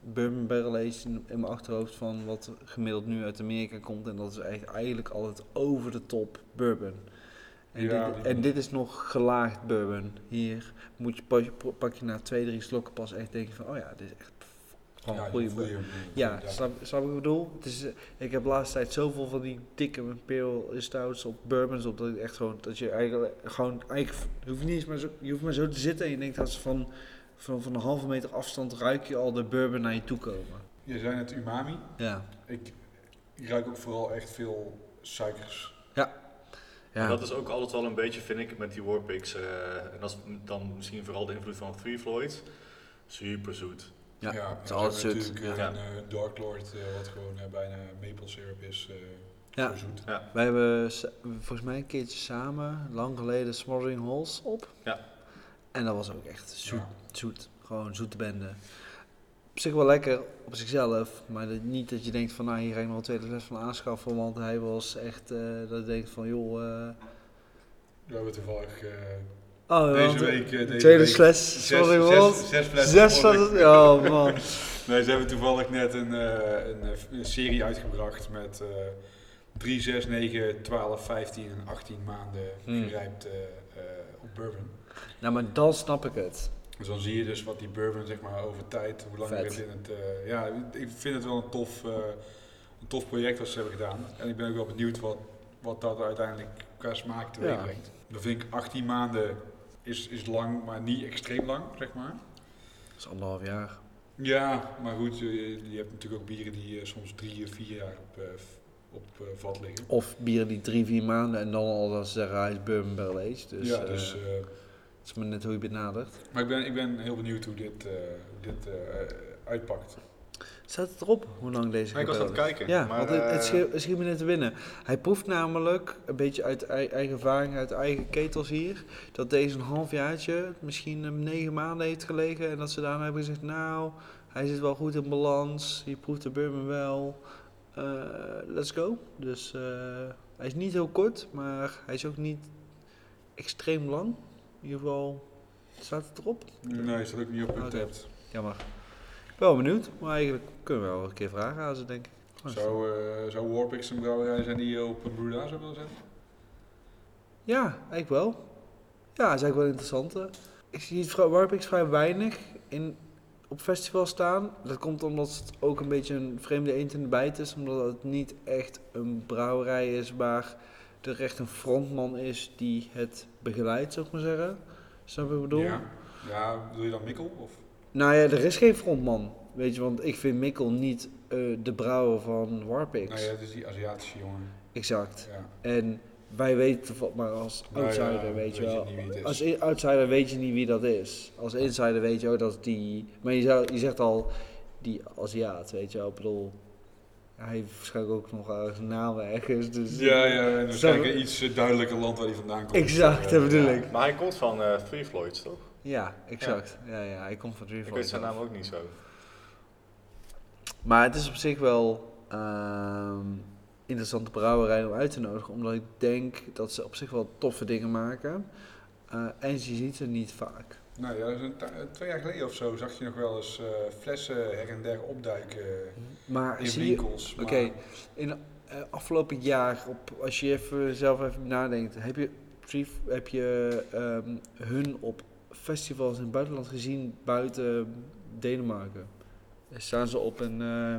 bourbon barrel aged in, in mijn achterhoofd van wat gemiddeld nu uit Amerika komt. En dat is eigenlijk, eigenlijk altijd over de top bourbon. En, Ja, dit, en dit is nog gelaagd bourbon. Hier moet je, pas- pak je na twee, drie slokken pas echt denken van, oh ja, dit is echt gewoon Ja, een goede bourbon. hem, Ja, snap, snap ik bedoel? Het is, eh, ik heb de laatste tijd zoveel van die dikke imperial stouts op bourbons op dat ik echt gewoon dat je eigenlijk gewoon eigenlijk je hoeft niet eens maar zo, je hoeft maar zo te zitten en je denkt dat ze van van, van een halve meter afstand ruik je al de bourbon naar je toe komen. Je zei net umami. Ja. Ik, ik ruik ook vooral echt veel suikers. Ja. Dat is ook altijd wel een beetje, vind ik, met die Warpix. eh en dat is dan misschien vooral de invloed van Three Floyd. Super zoet. Ja, ja het is altijd zoet. natuurlijk Ja. een eh, Dark Lord, eh, wat gewoon bijna maple syrup is. eh Ja. Zo zoet. Wij hebben volgens mij een keertje samen, lang geleden, Smothering Holes op. Ja. En dat was ook echt zoet. Ja. zoet. Gewoon zoete bende. Op zich wel lekker op zichzelf, maar dat- niet dat je denkt van nou hier ga ik nog een tweede fles van aanschaffen, want hij was echt eh, dat je denkt van joh. eh, We hebben toevallig eh, oh, deze week, deze tweede week zes, Smothering zes, zes. Zes flessen, oh man. [laughs] Nee, ze hebben toevallig net een, een, een serie uitgebracht met eh 3, 6, 9, 12, 15 en 18 maanden Hmm. gerijpt eh, op bourbon. Nou, maar dan snap ik het. Dus dan zie je dus wat die bourbon zeg maar over tijd, hoe lang het in het... eh, ja, ik vind het wel een tof, eh, een tof project wat ze hebben gedaan. En ik ben ook wel benieuwd wat, wat dat uiteindelijk qua smaak teweeg brengt. Dan vind ik 18 maanden is, is lang, maar niet extreem lang, zeg maar. Dat is anderhalf jaar. Ja, maar goed, je, je hebt natuurlijk ook bieren die eh, soms drie of vier jaar op, op vat liggen. Of bieren die drie, vier maanden en dan al dat ze zeggen hij is bourbon barrel. Dus, ja, dus, het is maar net hoe je benadert. maar ik ben, ik ben heel benieuwd hoe dit, eh, hoe dit eh, uitpakt. Staat het erop hoe lang deze Maar ik was aan het kijken. Ja, maar, want het, het, eh, schiet, het schiet me net te binnen. Hij proeft namelijk, een beetje uit ei- eigen ervaring, uit eigen ketels hier, dat deze een halfjaartje, misschien een negen maanden heeft gelegen. En dat ze daarna hebben gezegd, nou, hij zit wel goed in balans, je proeft de bourbon wel, Eh, let's go. Dus eh, hij is niet heel kort, maar hij is ook niet extreem lang. In ieder geval, staat het erop? Nee, is dat ook niet op Oké. Untapped. Jammer. Ik ben wel benieuwd, maar eigenlijk kunnen we wel een keer vragen aan ze, denk ik. Gewoon Zou, zou Warpix een brouwerij zijn die je op een Bruda zou willen zetten? Ja, eigenlijk wel. Ja, dat is eigenlijk wel interessant. hè. Ik zie het Warpix vrij weinig in, op festival staan. Dat komt omdat het ook een beetje een vreemde eend in de bijt is. Omdat het niet echt een brouwerij is waar er echt een frontman is die het begeleidt, zou ik maar zeggen. Snap je wat ik bedoel? Ja. ja, bedoel je dan Mikkel? Of? Nou ja, er is geen frontman. Weet je, want ik vind Mikkel niet eh, de brouwer van Warpix. Nou ja, het is die Aziatische jongen. Exact. Ja. En wij weten toevallig, maar als Nou ja, outsider weet je weet wel. Als outsider weet je niet wie dat is. Als insider weet je ook dat die. Maar je, zou, je zegt al die Aziat, weet je wel. Ik bedoel, hij heeft waarschijnlijk ook nog een naam ergens. Dus Ja, ja, en waarschijnlijk Snap een iets eh, duidelijker land waar hij vandaan komt. Exact, Eh, dat bedoel ik. Maar hij komt van eh Three Floyds, toch? Ja, exact. Ja, ja, hij komt van Ik Drift. weet zijn naam ook niet zo. Maar het is op zich wel ehm interessante brouwerij om uit te nodigen. Omdat ik denk dat ze op zich wel toffe dingen maken. Eh, en je ziet ze niet vaak. Nou ja, dat een twee jaar geleden of zo zag je nog wel eens eh, flessen her en der opduiken Maar in winkels. Oké, in eh, afgelopen jaar, op, als je even zelf even nadenkt, heb je, heb je ehm, hun op festivals in het buitenland gezien buiten Denemarken? Daar staan ze op een, eh,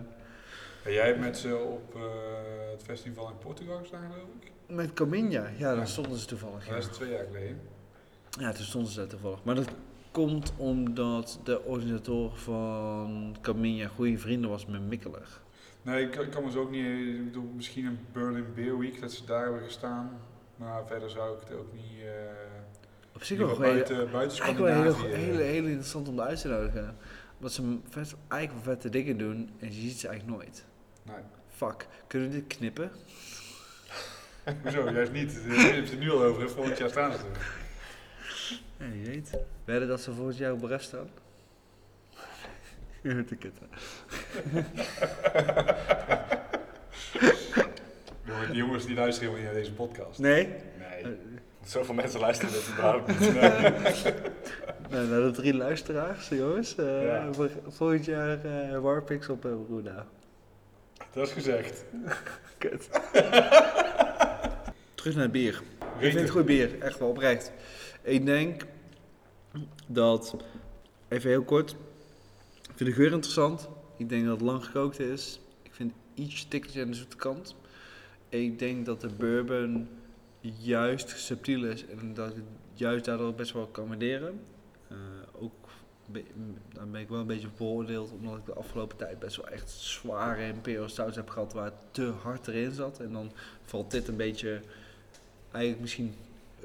En jij hebt met ze op eh, het festival in Portugal gestaan, geloof ik? met Caminha. Ja, Ja. daar stonden ze toevallig. Dat Ja. is twee jaar geleden. Ja, toen stonden ze daar toevallig. Maar dat komt omdat de organisator van Caminha goede vrienden was met Mikkeler. Nee, ik, kan- ik kan me zo ook niet... Ik bedoel, misschien een Berlin Beer Week, dat ze daar hebben gestaan. Maar verder zou ik het ook niet... eh Op zich wel wat buiten, buiten Scandinavië. heel, hele, hele interessant om uit te nodigen. Omdat ze vet, eigenlijk wel vette dingen doen en je ziet ze eigenlijk nooit. Nee. Fuck, kunnen we dit knippen? [laughs] Hoezo? Juist niet. Je hebt het nu al over. Volgend jaar staan ze er. Ja, wie weet. Werden dat ze volgend jaar op ref staan? [laughs] Kutten. [laughs] Jongen, Die jongens die luisteren helemaal niet naar deze podcast. Nee? Nee. Zoveel mensen luisteren dat überhaupt niet. Nou, naar de drie luisteraars, jongens. Eh, Ja. Volgend jaar eh Warpix op uh, Bruna. Dat is gezegd. [laughs] Kut. Terug naar het bier. Ik vind het goed bier, echt wel oprecht. Ik denk dat, even heel kort, ik vind de geur interessant. Ik denk dat het lang gekookt is. Ik vind iets tikkertje aan de zoete kant. Ik denk dat de bourbon juist subtiel is en dat ik juist daardoor best wel kan waarderen. Eh, ook daar ben ik wel een beetje beoordeeld, omdat ik de afgelopen tijd best wel echt zware Imperial Stouts heb gehad waar het te hard erin zat. En dan valt dit een beetje, eigenlijk misschien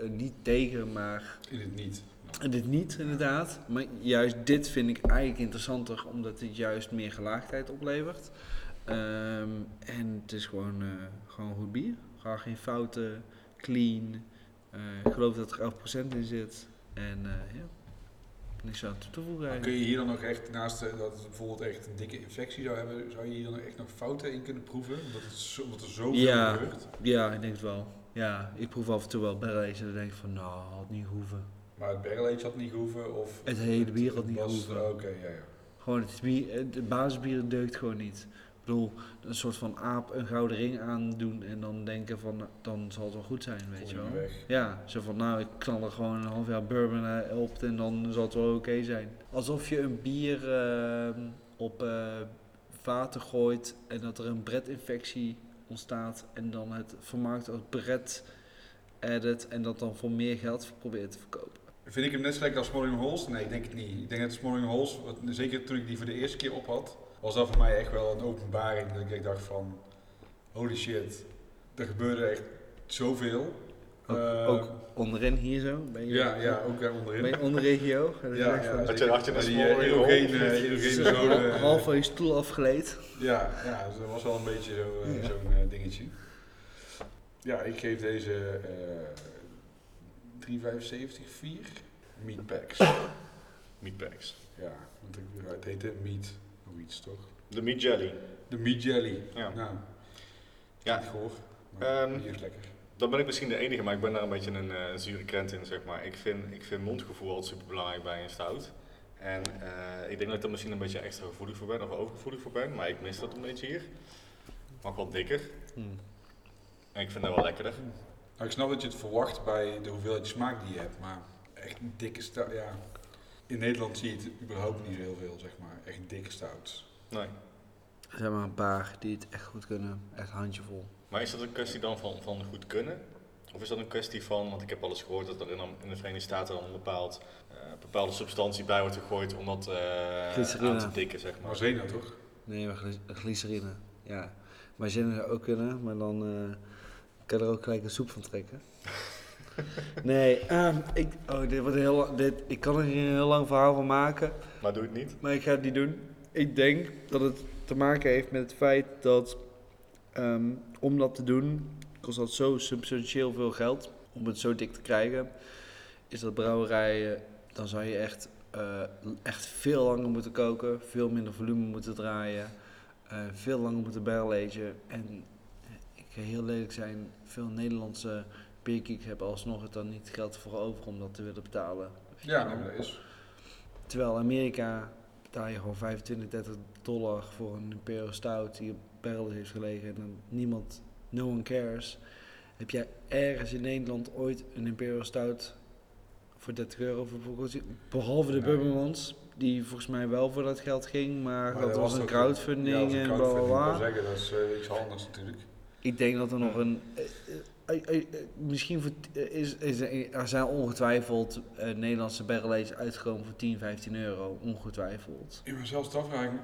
niet tegen, maar In het niet. dit niet inderdaad. Maar juist dit vind ik eigenlijk interessanter, omdat het juist meer gelaagdheid oplevert. Ehm, en het is gewoon, eh, gewoon goed bier. Gewoon geen fouten, clean. Eh, ik geloof dat er 11% in zit. En eh, ja, niks aan toe te voegen kun je hier dan nog echt, naast eh, dat het bijvoorbeeld echt een dikke infectie zou hebben, zou je hier dan echt nog fouten in kunnen proeven? Omdat, het zo, omdat er zoveel Ja. gebeurt. Ja, ik denk het wel. Ja, ik proef af en toe wel barrels en dan denk ik van, nou, had niet hoeven. Maar het barrel had niet gehoeven? Of Het hele bier had niet was- hoeven. Oké, ja, ja. Gewoon het bier, eh, de basisbier deugt gewoon niet. Ik bedoel, een soort van aap een gouden ring aandoen en dan denken van, dan zal het wel goed zijn, weet je wel. weg. Ja, zo van, nou, ik knal er gewoon een half jaar bourbon eh, op en dan zal het wel oké zijn. Alsof je een bier eh, op eh, water gooit en dat er een bretinfectie ontstaat en dan het vermarkt als bret edit en dat dan voor meer geld probeert te verkopen. Vind ik hem net lekker als Smalling Halls? Nee, ik denk het niet. Ik denk dat Smalling Halls, wat- zeker toen ik die voor de eerste keer op had, was dat voor mij echt wel een openbaring. Dat ik dacht van, holy shit, er gebeurde echt zoveel. Ook, Eh, ook onderin hier zo, ben je, Ja, ja, ook daar onderin. ben je onderregio. Ja, Ja, ja, Had je- had je een die eh, erogene, zone. half van je stoel afgeleid. Ja, ja, dus dat was wel een beetje zo, eh, Ja. zo'n eh, dingetje. Ja, ik geef deze eh 3,75, 4 meat packs. Meatbags. Ja, want ik- het heette meat of iets toch? De meat jelly. De meat jelly. Ja. Nou, Ja. niet goor, maar Ehm, die is lekker. Dan ben ik misschien de enige, maar ik ben daar een beetje een eh, zure krent in, zeg maar. Ik vind, ik vind mondgevoel altijd super belangrijk bij een stout. En eh, ik denk dat ik er misschien een beetje extra gevoelig voor ben, of overgevoelig voor ben, maar ik mis dat een beetje hier. Maar ook wat dikker. En ik vind dat wel lekkerder. Nou, ik snap dat je het verwacht bij de hoeveelheid smaak die je hebt, maar echt een dikke stout, ja. In Nederland zie je het überhaupt niet zo heel veel, zeg maar. Echt dikke stouts. Nee. Er zijn maar een paar die het echt goed kunnen. Echt handjevol. Maar is dat een kwestie dan van, van goed kunnen? Of is dat een kwestie van, want ik heb al eens gehoord dat er in, in de Verenigde Staten dan een bepaald, eh, bepaalde substantie bij wordt gegooid om dat eh, Glycerine. aan te dikken, zeg maar. Maar Zena toch? Nee, maar gly- glycerine. Ja. Maar zinnen zou ook kunnen, maar dan eh, kan je er ook gelijk een soep van trekken. [laughs] nee, ehm, ik, oh, dit wordt heel, dit, ik kan er hier een heel lang verhaal van maken, Maar doe het niet. maar ik ga het niet doen. Ik denk dat het te maken heeft met het feit dat ehm, om dat te doen, kost dat zo substantieel veel geld om het zo dik te krijgen. Is dat brouwerijen, dan zou je echt, eh, echt veel langer moeten koken, veel minder volume moeten draaien, eh, veel langer moeten barrel agen. En eh, ik ga heel lelijk zijn, veel Nederlandse beerkiek hebben alsnog het dan niet geld voor over om dat te willen betalen. Ja, dat is. Terwijl Amerika betaal je gewoon 25, 30 dollar voor een Imperial Stout die op barrel heeft gelegen en dan niemand, no one cares. Heb jij ergens in Nederland ooit een Imperial Stout voor 30 euro verkocht? Behalve de. Bubbermans, die volgens mij wel voor dat geld ging, maar, Maar dat was een crowdfunding ja, en bla zeggen, dat is eh, iets anders natuurlijk. Ik denk dat er nog een. eh, eh, misschien voor, is, is er, zijn ongetwijfeld Nederlandse barrelages uitgekomen voor 10, 15 euro. Ongetwijfeld. Ik ben zelfs me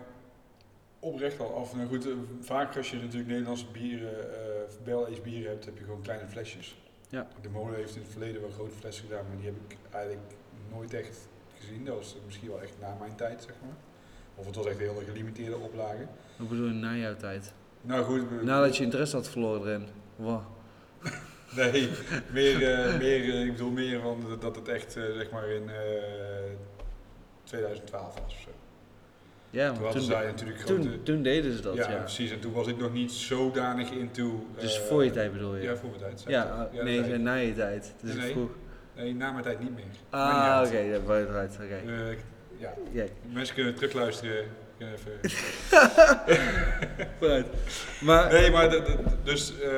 oprecht al af. Nou goed, eh, vaak als je natuurlijk Nederlandse bieren, eh barrel-aged bieren hebt, heb je gewoon kleine flesjes. Ja. De molen heeft in het verleden wel grote flessen gedaan, maar die heb ik eigenlijk nooit echt gezien. Dat was misschien wel echt na mijn tijd, zeg maar. Of het was echt een hele gelimiteerde oplage. Wat bedoel je na jouw tijd? Nou goed, Nadat je interesse had verloren erin. Wow. [laughs] Nee, meer, eh, [laughs] meer, ik bedoel meer van dat- het echt zeg maar in eh 2012 was of zo. Ja, Toen zij natuurlijk grote... toen, toen deden ze dat, ja, ja. precies. En toen was ik nog niet zodanig into... Dus voor je tijd bedoel je? Ja, voor mijn tijd. Ja, ah, nee, na je tijd. Dus Nee, ik vroeg. Nee, na mijn tijd niet meer. Ah, oké, ja. Oké. Eh, ja, Ja, mensen kunnen terugluisteren. Even... [laughs] vooruit. Maar, Nee, maar dus eh,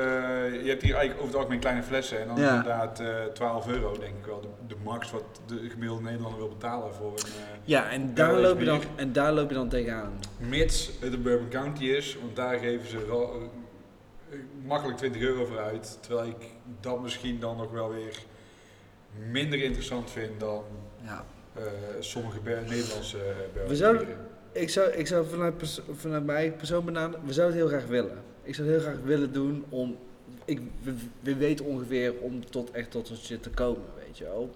je hebt hier eigenlijk over het algemeen kleine flessen. En dan Ja. inderdaad eh 12 euro denk ik wel. De, de max wat de gemiddelde Nederlander wil betalen voor een... eh, ja, en daar, loop je dan, en daar loop je dan tegenaan. Mits het een Bourbon County is, want daar geven ze wel eh, makkelijk 20 euro voor uit. Terwijl ik dat misschien dan nog wel weer minder interessant vind dan Ja. eh, sommige Nederlandse uh, We zouden- Ik zou, ik zou vanuit, vanuit mijn eigen persoon benaderen, we zouden het heel graag willen. Ik zou het heel graag willen doen om, ik, we, we weten ongeveer om tot echt tot dat shit te komen, weet je wel.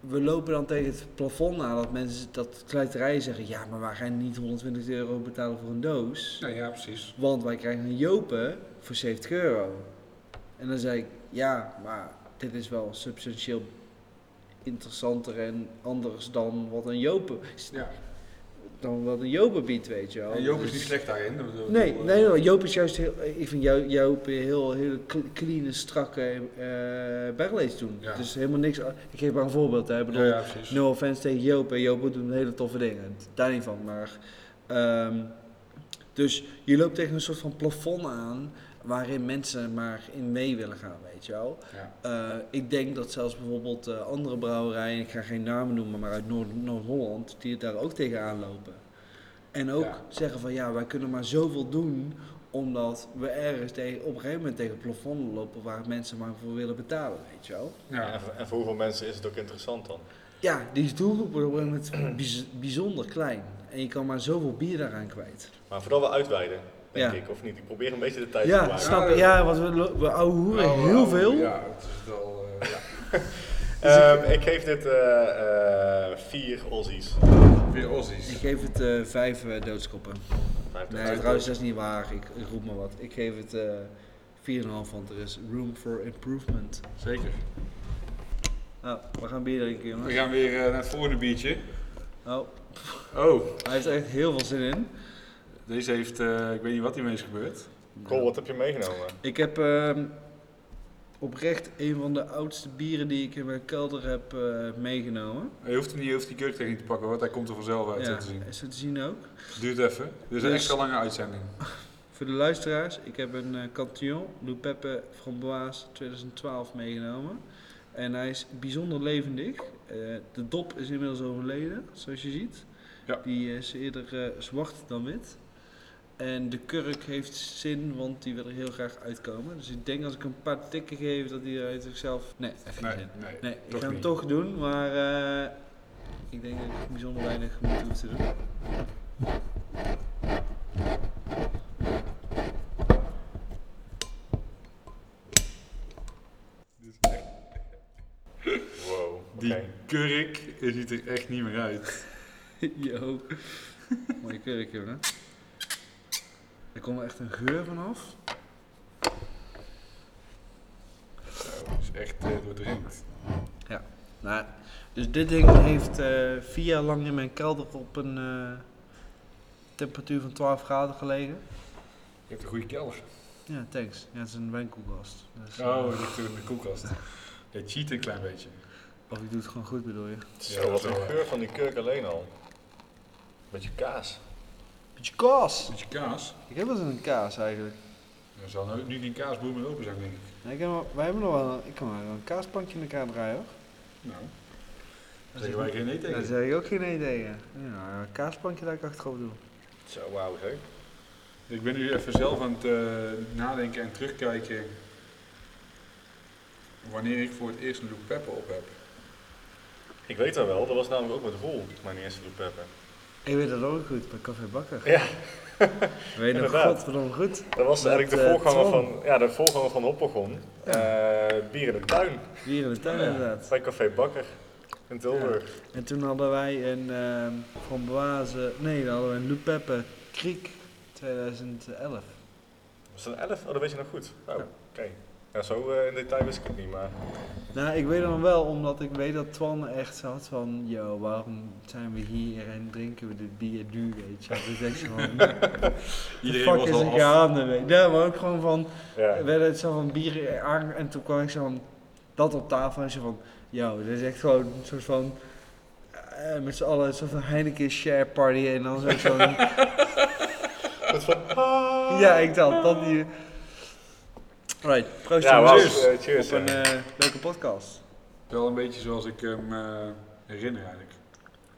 We lopen dan tegen het plafond aan dat mensen, dat kluiterijen zeggen, ja maar wij gaan niet 120 euro betalen voor een doos. Nou ja, precies. Want wij krijgen een Jopen voor 70 euro. En dan zei ik, ja, maar dit is wel substantieel interessanter en anders dan wat een Jopen, Ja. Dan wat een Jopen biedt, weet je wel. En Joop is Dus- niet slecht daarin. Bedoel- Nee, bedoel, nee, nee, Joop is juist heel, ik vind Jo- Joop heel, heel cl- clean, strakke eh barrel doen. Ja. Dus helemaal niks, ik geef maar een voorbeeld, hè. ik bedoel, Ja. No offense tegen Joop. En Joop doet hele toffe dingen. Daar niet van. Maar, ehm, dus je loopt tegen een soort van plafond aan. Waarin mensen maar in mee willen gaan, weet je wel. Ja. Eh, ik denk dat zelfs bijvoorbeeld eh, andere brouwerijen, ik ga geen namen noemen, maar uit Noord- Noord-Holland, die het daar ook tegenaan lopen. En ook Ja. zeggen van ja, wij kunnen maar zoveel doen, omdat we ergens tegen, op een gegeven moment tegen het plafond lopen waar mensen maar voor willen betalen, weet je wel. Ja. En, voor- en voor hoeveel mensen is het ook interessant dan? Ja, die doelgroep wordt op een gegeven moment bijz- bijzonder klein. En je kan maar zoveel bier daaraan kwijt. Maar voordat we uitweiden, denk Ja. ik, of niet? Ik probeer een beetje de tijd te Ja, maken. snap? Ja, want we, we ouwe hoeren Nou, heel veel. Ja, het is wel... eh, ja. [laughs] Ehm, ik geef dit eh, eh, vier Aussies. Weer Aussies. Ik geef het eh, vijf doodskoppen. Vijf Nee, vijf trouwens, dat is niet waar. Ik, ik roep maar wat. Ik geef het eh 4,5, want er is room for improvement. Zeker. Nou, we gaan bier drinken, We jongens. gaan weer naar het volgende biertje. Oh, Oh, hij heeft er echt heel veel zin in. Deze heeft... eh, ik weet niet wat hiermee is gebeurd. Cole, wat heb je meegenomen? Ik heb ehm, oprecht een van de oudste bieren die ik in mijn kelder heb eh, meegenomen. Je hoeft, hem niet, je hoeft die kurktech niet te pakken, want hij komt er vanzelf uit Ja, te zien. is het te zien ook. Duurt even. Dit is een Dus- extra lange uitzending. [laughs] Voor de luisteraars, ik heb een uh, Cantillon Loup Peppe Framboise 2012 meegenomen. En hij is bijzonder levendig. Eh, de dop is inmiddels overleden, zoals je ziet. Ja. Die is eerder eh, zwart dan wit. En de kurk heeft zin, want die wil er heel graag uitkomen. Dus ik denk als ik een paar tikken geef dat hij uit zichzelf... Nee, heeft geen Nee, zin. nee, Nee, ik ga hem niet. toch doen, maar eh, ik denk dat ik bijzonder weinig moeite hoef te doen. [laughs] Wow. Die kurk ziet er echt niet meer uit. [laughs] Yo. Mooie kurk, hè? Er komt echt een geur vanaf. Zo, is echt eh, doordringend. Nou, dus dit ding heeft eh, vier jaar lang in mijn kelder op een eh, temperatuur van 12 graden gelegen. Je hebt een goede kelder. Ja, thanks. Ja, het is een wijnkoelkast. Dus, Oh, ligt in de koelkast. Je cheat een klein beetje. Of ik doe het gewoon goed, bedoel je? Zo, Ja, wat een ja. geur van die kurk alleen al. Beetje kaas. Beetje kaas. Beetje kaas. Ik heb wel eens een kaas eigenlijk. Er zal nu, nu geen kaasboer meer open zijn, denk ik. Nee, ik heb wel- wij hebben nog wel een, ik kan wel een kaasplankje in elkaar draaien hoor. Nou, daar zeggen wij geen nee Daar tegen. zeg ik ook geen nee tegen. Ja, een kaasplankje dat ik achterop doe. Zo, wauw zeg. Ik ben nu even zelf aan het eh, nadenken en terugkijken wanneer ik voor het eerst een Loop Pepper op heb. Ik weet dat wel, dat was namelijk ook met Roel, mijn eerste Blue Pepper. Ik weet dat ook goed, bij Café Bakker. Ja, [laughs] Weet nog godverdomme goed? dat was eigenlijk de eh, voorganger, van, ja, de voorganger van Hoppegon. Eh bier in de tuin, Hier in de tuin ja. inderdaad. bij Café Bakker in Tilburg. En toen hadden wij een ehm framboise, nee, dan hadden we een Kriek 2011. Was dat 11? Oh, dat weet je nog goed. Oh, Ja. oké. Ja, zo eh, in detail wist ik het niet, maar... Nou, ik weet het wel, omdat ik weet dat Twan echt zat van, yo, waarom zijn we hier en drinken we dit bier duur, weet je. Dat is echt zo van, [laughs] Iedereen fuck was is al gaande, weet je. Ja, maar ook gewoon van, Ja. er werd het zo van bier aan en toen kwam ik zo van, dat op tafel en zo van, yo, dit is echt gewoon een soort van, eh, met z'n allen een soort van Heineken share party en dan zo van, [laughs] ja, ik dacht, dat die... Right, proost Ja, jongens. eh, cheers. Op een ja. eh, leuke podcast. Wel een beetje zoals ik hem eh, herinner eigenlijk.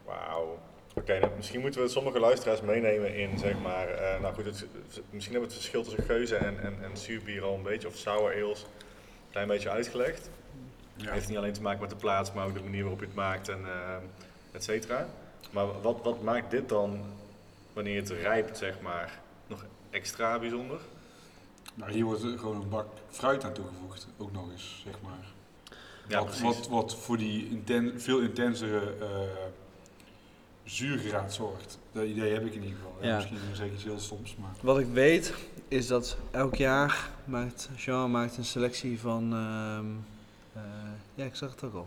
Wauw. Oké, nou, misschien moeten we sommige luisteraars meenemen in, zeg maar, eh, nou goed, het, misschien hebben we het verschil tussen geuze en, en, en zuurbier al een beetje, of sour ales, een klein beetje uitgelegd. Ja. heeft niet alleen te maken met de plaats, maar ook de manier waarop je het maakt en eh et cetera. Maar wat, wat maakt dit dan, wanneer het rijpt, zeg maar, nog extra bijzonder? Nou, hier wordt er gewoon een bak fruit aan toegevoegd, ook nog eens, zeg maar. Ja, wat, precies. wat, wat voor die inten- veel intensere eh zuurgraad zorgt. Dat idee heb ik in ieder geval. Ja, Ja. Misschien zeg ik iets heel stoms, maar... Wat ik weet is dat elk jaar maakt Jean maakt een selectie van. ehm, eh, ja, ik zag het ook al.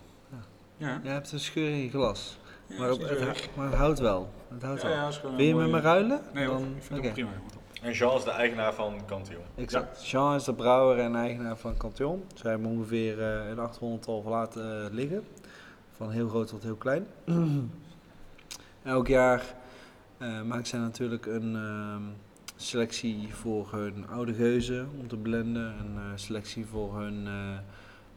Ja, Je hebt een scheur in je glas. ja, maar, is het, maar het houdt wel. Het houdt Ja, wel. ja, Wil je met me ruilen? Nee Dan- ik vind oké. het prima. En Jean is de eigenaar van Cantillon. Exact. Jean is de brouwer en eigenaar van Cantillon. Ze hebben ongeveer eh, een 800-tal laten eh, liggen. Van heel groot tot heel klein. [clears throat] Elk jaar eh maakt zij natuurlijk een ehm, selectie voor hun oude geuzen om te blenden. Een eh, selectie voor hun eh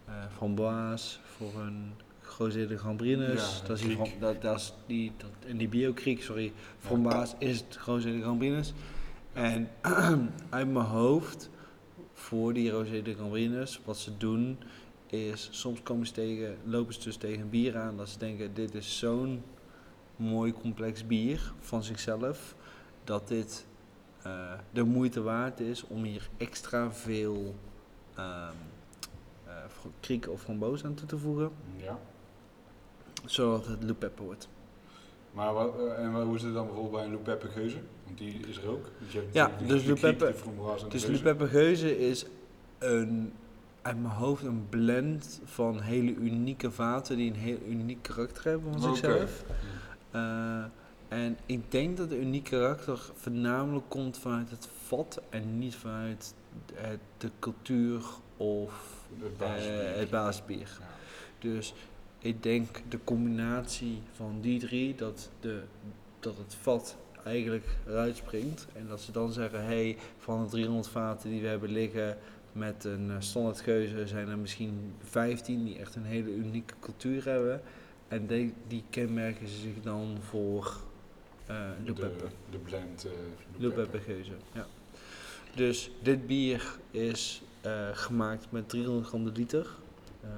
eh framboise, voor hun Grosé de Gambrinus. Ja, dat is die, dat, dat is die, dat, en die biokriek, sorry. Framboise is het Grosé de Gambrinus. En [clears throat] uit mijn hoofd, voor die Rosé de Gambrinus, wat ze doen, is soms komen ze tegen, lopen ze dus tegen een bier aan dat ze denken, dit is zo'n mooi complex bier van zichzelf, dat dit eh, de moeite waard is om hier extra veel ehm eh, kriek of framboos aan toe te voegen, Ja. zodat het Le wordt. Maar wat, eh, en wat- hoe is het dan bijvoorbeeld bij een Lou Pepper geuze? Want die is er ook. Dus je hebt Ja, natuurlijk dus de de de Dus geuze. Is een, uit mijn hoofd een blend van hele unieke vaten die een heel uniek karakter hebben van zichzelf. Eh, en ik denk dat de unieke karakter voornamelijk komt vanuit het vat en niet vanuit het, de cultuur of Het eh, basisbier. het basisbier. Ja. Dus ik denk de combinatie van die drie, dat, de, dat het vat eigenlijk eruit springt. En dat ze dan zeggen, hey, van de 300 vaten die we hebben liggen met een eh, standaard geuze zijn er misschien 15 die echt een hele unieke cultuur hebben. En die, die kenmerken ze zich dan voor, Eh De, Loepeppe. de blend. Geuze, ja. Dus dit bier is eh, gemaakt met 300 gram de liter. Eh,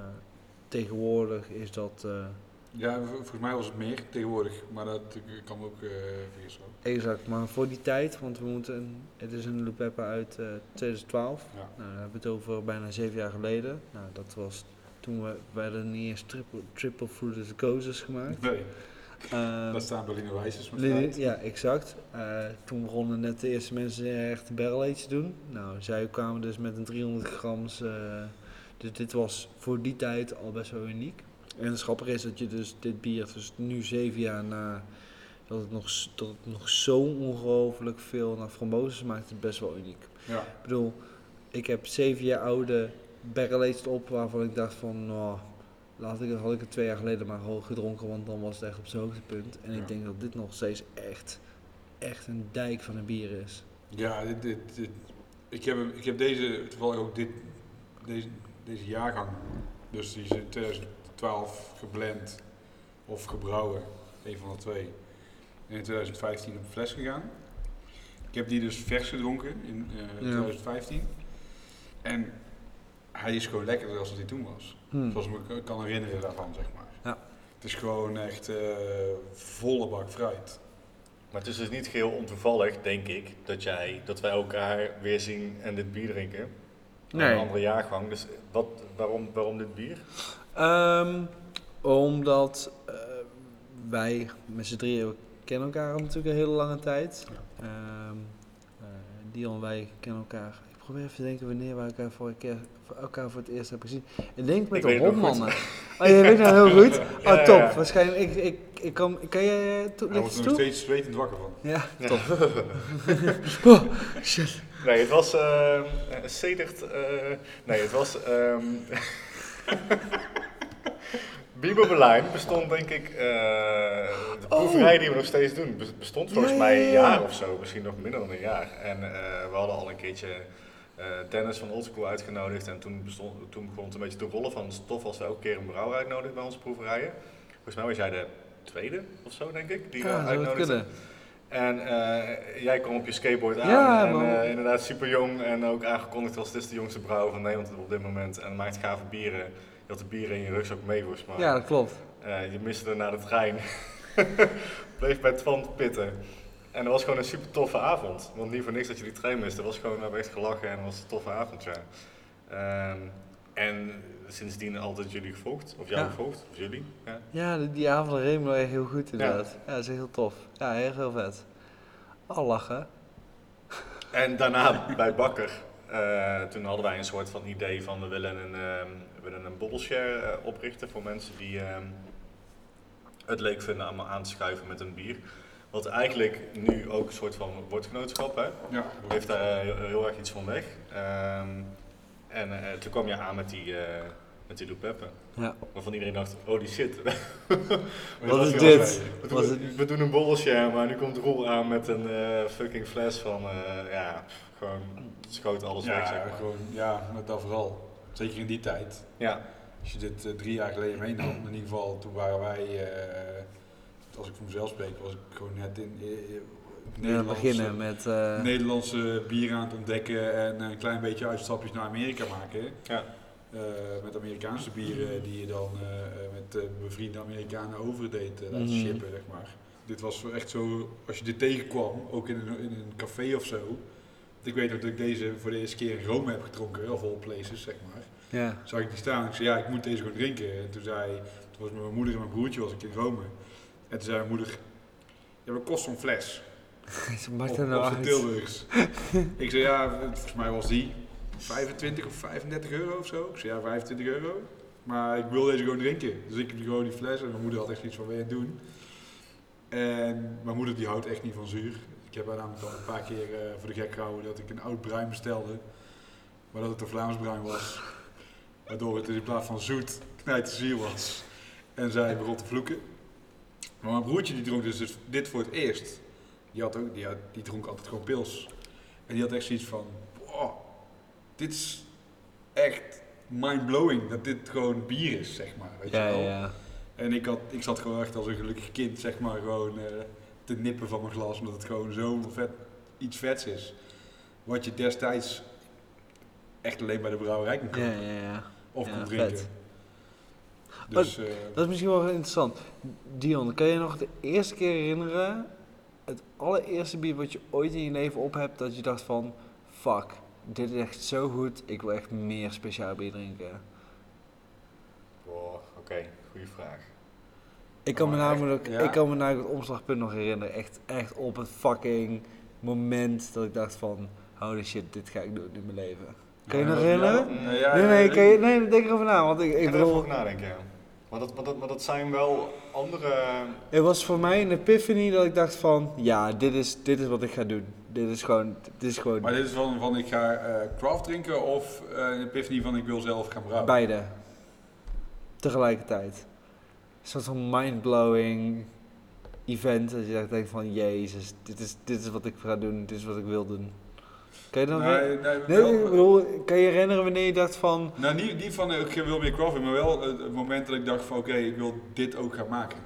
tegenwoordig is dat eh, Ja, volgens mij was het meer tegenwoordig, maar dat eh, kan ook uh, vergissen. exact, maar voor die tijd, want we moeten, het is een Loepeppe uit eh, 2012. Ja. Nou, dan hebben we het over bijna zeven jaar geleden. Nou, dat was toen we, werden niet eens triple, triple fruited gozes gemaakt. Nee, Ehm, dat staan Berliner Weissers met ja, exact. Eh, toen begonnen net de eerste mensen echt barrel te doen. Nou, zij kwamen dus met een 300 grams. Dus dit was voor die tijd al best wel uniek. En het grappige is dat je dus dit bier, dus nu zeven jaar na, dat het nog, dat het nog zo ongelooflijk veel naar frambozen smaakt, is het best wel uniek. Ja, Ik bedoel, ik heb zeven jaar oude barrel op waarvan ik dacht van, nou, laat ik, had ik het twee jaar geleden maar gewoon gedronken, want dan was het echt op zijn hoogtepunt. En Ja. ik denk dat dit nog steeds echt, echt een dijk van een bier is. ja dit, dit, dit- ik, heb, ik heb deze, toevallig ook dit, deze, deze jaargang, dus die is in 2012 geblend of gebrouwen, een van de twee. En in 2015 op fles gegaan. Ik heb die dus vers gedronken in eh, Ja. 2015. En hij is gewoon lekkerder dan dat hij toen was. Hm. Zoals ik me kan herinneren daarvan, zeg maar. Ja. Het is gewoon echt eh, volle bak fruit. Maar het is dus niet geheel ontoevallig, denk ik, dat, jij, dat wij elkaar weer zien en dit bier drinken. Nee. Een andere jaargang. Dus wat, waarom, waarom dit bier? Ehm, omdat eh, wij met z'n drieën kennen elkaar natuurlijk een hele lange tijd. Ehm eh, Dion en wij kennen elkaar. Ik probeer even te denken wanneer we elkaar voor, een keer, voor elkaar voor het eerst hebben gezien. Ik denk met Ik de Hopmannen. Oh, je weet nou heel goed? [laughs] Ja, Oh, ja, top. ja. Waarschijnlijk. Ik, ik, ik kan, kan je to, Hij wordt licht er nog toe? steeds zwetend wakker van. Ja, Ja. top. [laughs] oh, shit. Nee, het was eh sedert. eh, nee, het was. ehm [laughs] Bibo Berlijn bestond, denk ik. eh, de proeverij die we nog steeds doen, bes- bestond volgens mij een ja. jaar of zo, misschien nog minder dan een jaar. En we hadden al een keertje eh, Dennis van Oldschool uitgenodigd. En toen, bestond, toen begon het een beetje te rollen van stof als we elke keer een brouwer uitnodigen bij onze proeverijen. Volgens mij was jij de tweede of zo, denk ik, die we Ja, kunnen. En eh, jij kwam op je skateboard aan Ja, en eh, inderdaad super jong en ook aangekondigd als dit is de jongste brouwer van Nederland op dit moment en maakt gave bieren. Je had de bieren in je rugzak mee volgens mij. Ja, dat klopt. Eh, je miste er naar de trein. [laughs] Bleef bij Twan pitten. En dat was gewoon een super toffe avond. Want niet voor niks dat je die trein miste. Het was gewoon, we hebben echt gelachen en het was een toffe avond, ja. Ehm, en sindsdien altijd jullie gevolgd. Of jou Ja. gevolgd. Of jullie. Ja. Ja, die, die avond reed me echt heel goed inderdaad. Ja, dat is heel tof. Ja, heel, heel vet. Al lachen. En daarna [laughs] bij Bakker, eh, toen hadden wij een soort van idee van we willen een, ehm, we willen een bottleshare eh, oprichten voor mensen die ehm, het leuk vinden om aan te schuiven met een bier. Wat eigenlijk nu ook een soort van woordgenootschap hè? Ja, heeft daar eh, heel, heel erg iets van weg. Ehm, en eh, toen kwam je aan met die, eh met die Lupeppe, Ja. waarvan iedereen dacht, holy shit. [laughs] Wat is dit? we Was doen, het- we doen een borrelshare, maar nu komt Roel aan met een eh, fucking fles van, eh, ja, gewoon schoot alles weg, zeg ja, maar. gewoon, ja, met dat vooral. Zeker in die tijd. Ja, Als je dit eh, drie jaar geleden meenam, in ieder geval, toen waren wij, eh, als ik voor mezelf spreek, was ik gewoon net in Nederlandse, beginnen met... eh, Nederlandse bier aan het ontdekken en een klein beetje uitstapjes naar Amerika maken. ja. Eh, met Amerikaanse bieren die je dan eh, eh, met bevriende Amerikanen overdeed laten Mhm. shippen, zeg maar. Dit was echt zo, als je dit tegenkwam, ook in een, in een café of zo. Ik weet nog dat ik deze voor de eerste keer in Rome heb gedronken, of all places, zeg maar. ja. Zag ik die staan, ik zei ja, ik moet deze gewoon drinken. En toen zei, toen was mijn moeder en mijn broertje was ik in Rome. En toen zei mijn moeder, ja, wat kost zo'n fles? [laughs] Maakt Op, er nou uit? Tilburgs. [laughs] ik zei ja, volgens mij was die 25 of 35 euro of zo. Ik zei ja, 25 euro. Maar ik wil deze gewoon drinken. Dus ik heb gewoon die fles en mijn moeder had echt iets van, wil je doen? En mijn moeder die houdt echt niet van zuur. Ik heb haar namelijk al een paar keer eh, voor de gek gehouden dat ik een oud bruin bestelde. Maar dat het een Vlaams bruin was. Waardoor het in plaats van zoet knijt zuur was. En zij begon te vloeken. Maar mijn broertje die dronk dus, dit voor het eerst. Die, had ook, die, had, die dronk altijd gewoon pils. En die had echt zoiets van, dit is echt mind-blowing dat dit gewoon bier is, zeg maar. Weet Ja, je ja, wel? ja. En ik, had, ik zat gewoon echt als een gelukkig kind, zeg maar, gewoon eh, te nippen van mijn glas, omdat het gewoon zo vet, iets vets is. Wat je destijds echt alleen bij de brouwerij kon kopen ja, ja. of ja, kon drinken. vet. Dus, eh, Dat is misschien wel interessant. Dion, kan je nog de eerste keer herinneren, het allereerste bier wat je ooit in je leven op hebt, dat je dacht van, fuck, dit is echt zo goed, ik wil echt meer speciaal bier drinken. Wow, oké, goede vraag. Ik kan, me echt? namelijk, Ja? ik kan me namelijk het omslagpunt nog herinneren, echt, echt op het fucking moment dat ik dacht van, holy shit, dit ga ik doen in mijn leven. Kan je ja, nog herinneren? ja, ja, nee, nee, kan je, nee, denk erover na, want ik, Ik ik ga er over nadenken, ja. Maar dat, maar, dat, maar dat zijn wel andere... Het was voor mij een epiphany dat ik dacht van, ja, dit is, dit is wat ik ga doen. Dit is gewoon, dit is gewoon Maar dit is van, van ik ga eh, craft drinken of eh, een epiphany van ik wil zelf gaan brouwen? beide. Tegelijkertijd. Een soort van mindblowing event. Dat je echt denkt van, jezus, dit is, dit is wat ik ga doen, dit is wat ik wil doen. Kan je dat Nee, nee, Nee, wel- ik bedoel, kan je herinneren wanneer je dacht van, Nou, niet, niet van eh, ik wil meer craft, maar wel het, moment dat ik dacht van oké, ik wil dit ook gaan maken.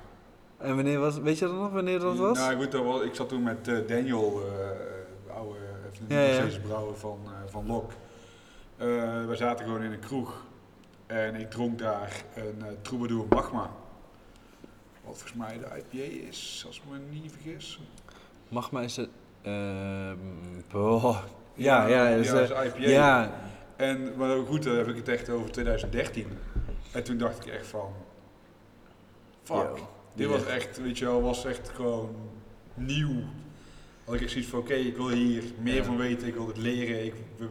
en wanneer was, weet je dat nog, wanneer dat was? Nou goed, dat was, ik zat toen met eh, Daniel, eh even Ja, brouwer van, eh, van Lok. Eh, we zaten gewoon in een kroeg en ik dronk daar een eh, Troubadour Magma. Wat volgens mij de IPA is, als ik me niet vergis. Magma is het, ehm, ja, ja, is, ja, eh, is IPA. ja, En, maar goed, dan heb ik het echt over 2013. En toen dacht ik echt van, fuck. Yo. Dit was echt, weet je wel, was echt gewoon nieuw. Had ik echt zoiets van, oké, ik wil hier meer Ja. van weten, ik wil het leren. Ik, we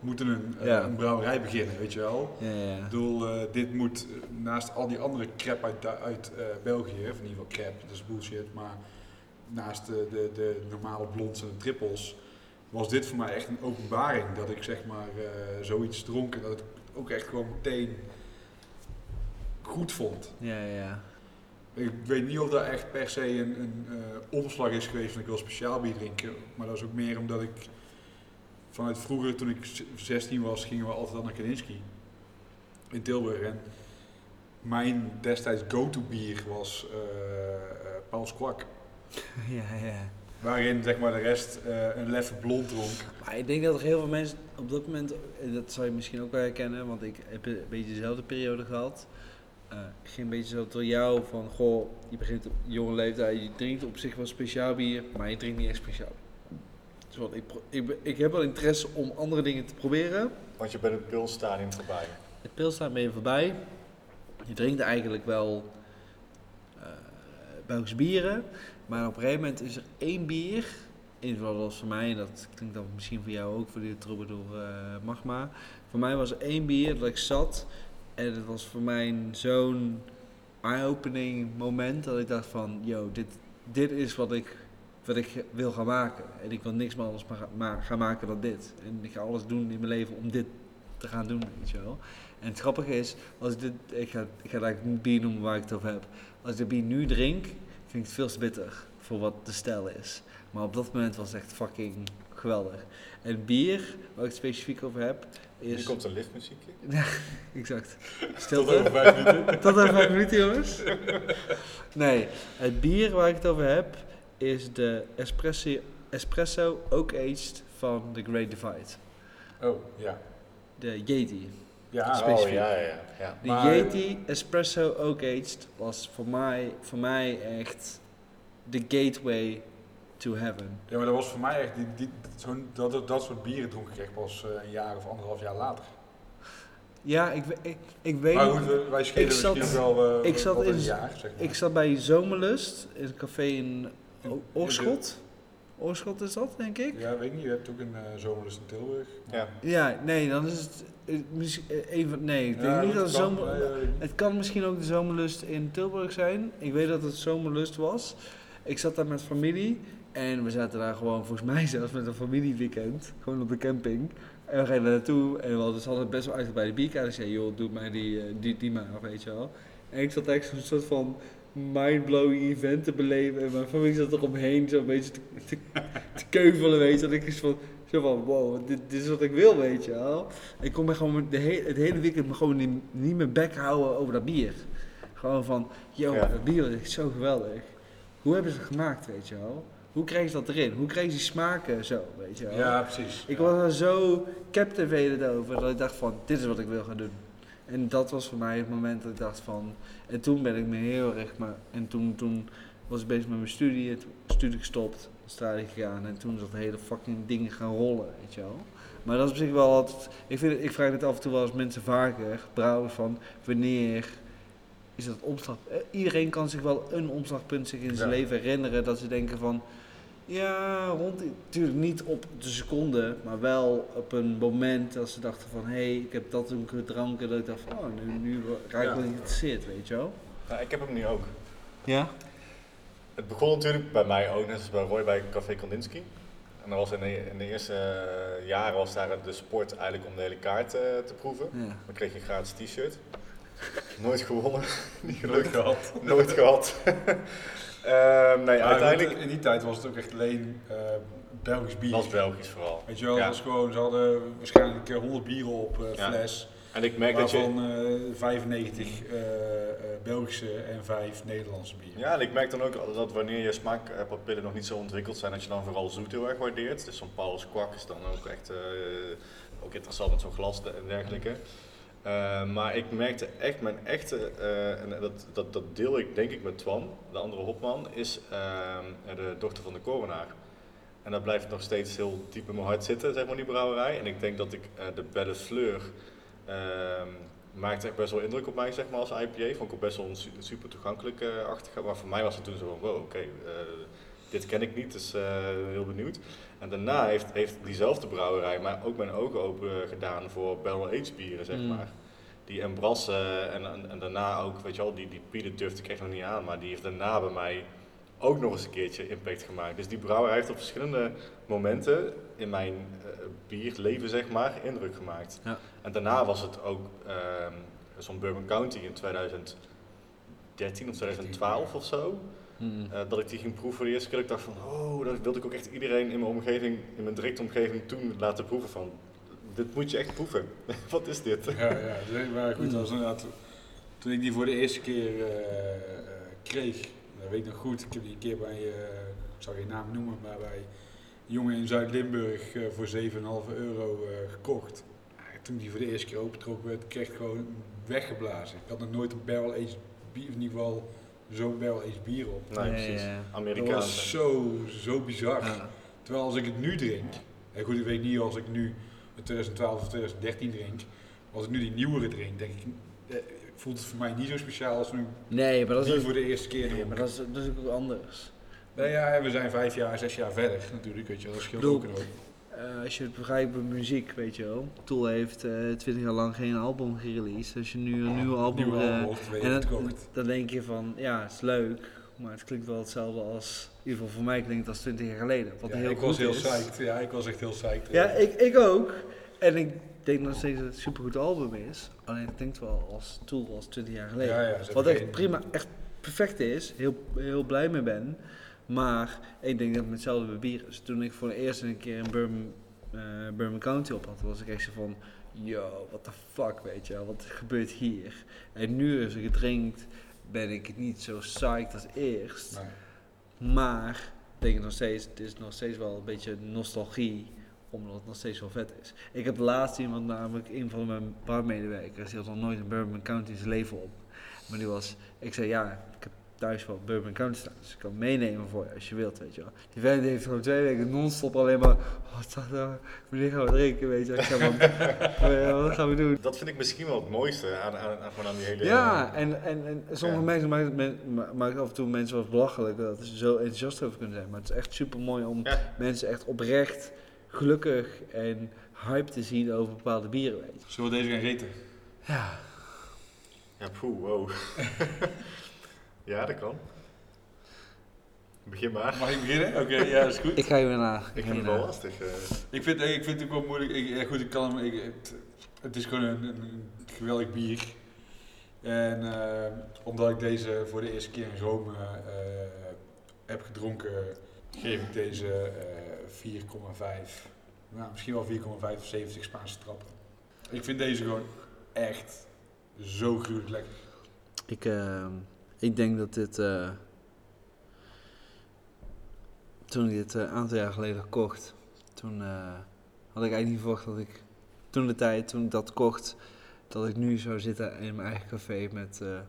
moeten een, Ja. een brouwerij beginnen, weet je wel. ja, ja. Ik bedoel, eh, dit moet eh, naast al die andere crap uit, uit eh, België, of in ieder geval crap, dat is bullshit, maar naast de, de, de normale blonds en de trippels, was dit voor mij echt een openbaring. Dat ik zeg maar zoiets dronk en dat ik ook echt gewoon meteen goed vond. Ja, ja. Ik weet niet of dat echt per se een, een eh, omslag is geweest van ik wil speciaal bier drinken. Maar dat is ook meer omdat ik vanuit vroeger, toen ik z- 16 was, gingen we altijd al naar Kaninski in Tilburg. En mijn destijds go-to bier was eh eh, Paul's Kwak. [laughs] Ja, ja. Waarin zeg maar de rest een leffe blond dronk. Maar ik denk dat er heel veel mensen op dat moment, en dat zou je misschien ook wel herkennen, want ik heb een beetje dezelfde periode gehad. Ik ging een beetje zo door jou van, goh, je begint op jonge leeftijd, je drinkt op zich wel speciaal bier, maar je drinkt niet echt speciaal. Dus wat, ik, ik, ik heb wel interesse om andere dingen te proberen. Want je bent het pilstadium voorbij. Het pilstaan ben je voorbij. Je drinkt eigenlijk wel eh Belgische bieren. Maar op een gegeven moment is er één bier. In ieder geval was voor mij, en dat klinkt dan misschien voor jou ook, voor die Troubadour eh Magma. Voor mij was er één bier dat ik zat. En het was voor mij zo'n eye-opening moment dat ik dacht van, yo, dit, dit is wat ik, wat ik wil gaan maken. En ik wil niks meer anders maar ga- maar gaan maken dan dit. En ik ga alles doen in mijn leven om dit te gaan doen, weet. En het grappige is, als ik dit, ik ga, ik ga eigenlijk bier noemen waar ik het over heb. Als ik de bier nu drink, vind ik het veel te bitter voor wat de stijl is. Maar op dat moment was het echt fucking geweldig. En het bier, waar ik het specifiek over heb, Hier is... komt een liftmuziekje. [laughs] Exact. Tot Stilte. over vijf minuten. [laughs] Tot over vijf minuten, jongens. Nee, het bier waar ik het over heb is de espresso, espresso Oak Aged van The Great Divide. Oh, ja. De Yeti. Ja, Specifiek. Oh, ja, ja, ja. De Maar- Yeti Espresso Oak Aged was voor mij, voor mij echt de gateway to heaven. ja, maar dat was voor mij echt, die, die, zo'n- dat, dat, dat soort bieren dronk ik echt pas eh, een jaar of anderhalf jaar later. Ja, ik, ik, ik weet maar goed, we- wij schelen ik zat- misschien wel, eh, ik zat in een jaar, zeg maar. Ik zat bij Zomerlust, in een café in O- Oorschot. Oorschot is dat, denk ik? Ja, weet ik niet, je hebt ook een uh, zomerlust in Tilburg. Ja. Ja, nee, dan is het eh, misschien eh, een van, nee, ik denk Ja, niet dat het kan, zomer, eh, het kan misschien ook de zomerlust in Tilburg zijn. Ik weet dat het zomerlust was. Ik zat daar met familie en we zaten daar gewoon, volgens mij [laughs] zelfs met een familieweekend, gewoon op de camping. En we gingen daar naartoe en we hadden, ze hadden best wel uitgebreide bierkaart. Ik zei, joh, doe mij die, eh, die, die maar, weet je wel. En ik zat echt zo'n soort van mindblowing event te beleven. En mijn familie zat er omheen zo'n beetje te, te, te keuvelen, weet je. Dat ik iets van, zo van, wow, dit, dit is wat ik wil, weet je wel. Ik kon me gewoon de he- het hele weekend me gewoon niet, niet mijn bek houden over dat bier. Gewoon van, Ja. dat bier is zo geweldig. hoe hebben ze het gemaakt, weet je wel? Hoe krijgen ze dat erin? Hoe krijgen ze die smaken zo, weet je wel? Ja, precies. Ik Ja. was er zo captivated over dat ik dacht van, dit is wat ik wil gaan doen. En dat was voor mij het moment dat ik dacht van, en toen ben ik me heel erg, maar, en toen, toen was ik bezig met mijn studie, toen studie gestopt, Australië gegaan en toen is dat hele fucking ding gaan rollen, weet je wel. Maar dat is op zich wel altijd, ik, vind, ik vraag het af en toe wel eens mensen vaker, brouwers van, wanneer is dat omslag, eh, iedereen kan zich wel een omslagpunt zich in zijn Ja. leven herinneren dat ze denken van, ja, rond, natuurlijk niet op de seconde, maar wel op een moment als ze dachten van, hé, hey, ik heb dat toen gedronken, dat ik dacht van, oh, nu, nu raak ik Ja. wel geïnteresseerd, weet je wel. Nou, ik heb hem nu ook. Ja? Het begon natuurlijk bij mij ook, net als bij Roy bij Café Kandinsky. En dat was in, de, in de eerste eh, jaren was daar de sport eigenlijk om de hele kaart eh, te proeven. Ja. Dan kreeg je een gratis t-shirt. Nooit gewonnen, [laughs] niet Nooit gelukt, gehad. [laughs] nooit gehad. [laughs] Ehm, nee, uiteindelijk In die tijd was het ook echt alleen eh, Belgisch bier. was Belgisch vooral. Weet je wel, Ja. dat was gewoon, ze hadden waarschijnlijk eh, 100 bieren op Ja. fles. En ik merk dat je... Waarvan eh 95 eh, Belgische en 5 Nederlandse bieren. Ja, en ik merk dan ook dat wanneer je smaakpapillen nog niet zo ontwikkeld zijn, dat je dan vooral zoet heel erg waardeert. Dus zo'n Paulus kwak is dan ook echt ook interessant met zo'n glas en dergelijke. Eh, maar ik merkte echt, mijn echte, eh, en dat, dat, dat deel ik denk ik met Twan, de andere hopman, is ehm, de dochter van de coronaar. En dat blijft nog steeds heel diep in mijn hart zitten, zeg maar, die brouwerij. En ik denk dat ik eh, de Belle Fleur ehm, maakte echt best wel indruk op mij, zeg maar, als IPA. Vond ik ook best wel een su- super toegankelijk eh achtig. Maar voor mij was het toen zo van, wow, oké, eh, dit ken ik niet, dus eh, heel benieuwd. En daarna heeft, heeft diezelfde brouwerij mij ook mijn ogen open gedaan voor barrel-aged bieren, zeg Mm. maar. Die Embrasse en, en, en daarna ook, weet je wel, die, die Piede durfde ik echt nog niet aan, maar die heeft daarna bij mij ook nog eens een keertje impact gemaakt. Dus die brouwerij heeft op verschillende momenten in mijn eh, bierleven, zeg maar, indruk gemaakt. Ja. En daarna was het ook ehm, zo'n Bourbon County in 2013 of 2012 of zo. Mm. Eh, dat ik die ging proeven voor de eerste keer. Ik dacht van, oh, dat wilde ik ook echt iedereen in mijn omgeving, in mijn directe omgeving toen laten proeven van. Dit moet je echt proeven. [laughs] Wat is dit? Ja, ja, maar goed, dat was inderdaad, toen ik die voor de eerste keer eh, eh, kreeg, dat weet ik nog goed, ik heb die een keer bij, eh, ik zal geen naam noemen, maar bij een jongen in Zuid-Limburg eh, voor 7,5 euro eh, gekocht. Toen die voor de eerste keer opengetrokken werd, kreeg ik gewoon weggeblazen. Ik had nog nooit een barrel aged bier, in ieder geval zo'n barrel aged bier op. Nee, precies. ja, ja. Dat Amerikaans. was zo, zo bizar. Ja. Terwijl als ik het nu drink, en goed, ik weet niet als ik nu in 2012 of 2013 drink, maar als ik nu die nieuwere drink, denk ik, eh, voelt het voor mij niet zo speciaal als nu Nee, maar dat is ook, voor de eerste keer nee, dronk. maar dat is, dat is ook anders. Nou ja, we zijn vijf jaar, zes jaar verder natuurlijk, weet je wel, dat scheelt ook Eh, als je het begrijpt bij muziek, weet je wel. Tool heeft eh 20 jaar lang geen album gereleased. Als je nu een nieuw album... Nieuwe eh, album je en dan, dan denk je van, ja, het is leuk. Maar het klinkt wel hetzelfde als... In ieder geval voor mij klinkt het als 20 jaar geleden. Wat Ja, heel ik goed was heel is. psyched, ja, ik was echt heel psyched. Ja, ik, ik ook. En ik denk nog steeds dat het een supergoed album is. Alleen het klinkt wel als Tool als 20 jaar geleden. Ja, Wat echt geen- prima, echt perfect is. Heel, heel blij mee ben. Maar ik denk dat het met hetzelfde bij bier is. Toen ik voor de eerste een keer een Bourbon, eh Bourbon County op had, was ik echt zo van... Yo, what the fuck, weet je wel. Wat gebeurt hier? En nu als ik het drink, ben ik niet zo psyched als eerst. Nee. Maar ik denk nog steeds, het is nog steeds wel een beetje nostalgie, omdat het nog steeds wel vet is. Ik heb laatst iemand, namelijk een van mijn barmedewerkers, die had nog nooit een Bourbon County in zijn leven op. Maar die was, ik zei ja, ik heb thuis wel Bourbon County staan, dus ik kan meenemen voor je als je wilt, weet je wel. Die vent heeft gewoon twee weken non-stop alleen maar, oh, wat staat er, wanneer gaan we drinken, weet je wel. Van, [laughs] "Eh, wat gaan we doen? Dat vind ik misschien wel het mooiste aan, aan, aan, gewoon aan die hele... Ja, en, en, en sommige Ja. mensen maken, men, af en toe mensen wel eens belachelijk dat ze zo enthousiast over kunnen zijn. Maar het is echt super mooi om Ja. mensen echt oprecht gelukkig en hype te zien over bepaalde bieren. Weet je. Zullen we deze gaan reten? Ja, Ja, poeh, wow. [laughs] ja, dat kan. Begin maar. Mag ik beginnen? Oké, ja, dat is goed. ik ga je weer naar. Ik vind het wel lastig. eh. Ik vind, ik vind het ook wel moeilijk. Ik, ja, goed, ik kan hem, ik, het, het is gewoon een, een geweldig bier. En eh, omdat ik deze voor de eerste keer in Rome eh, heb gedronken, geef ik deze eh 4,5. Nou, misschien wel 4,75 Spaanse trappen. Ik vind deze gewoon echt zo gruwelijk lekker. Ik, eh, ik denk dat dit. eh, toen ik dit eh, een aantal jaar geleden kocht, toen eh, had ik eigenlijk niet verwacht dat ik toen de tijd, toen ik dat kocht, dat ik nu zou zitten in mijn eigen café met eh,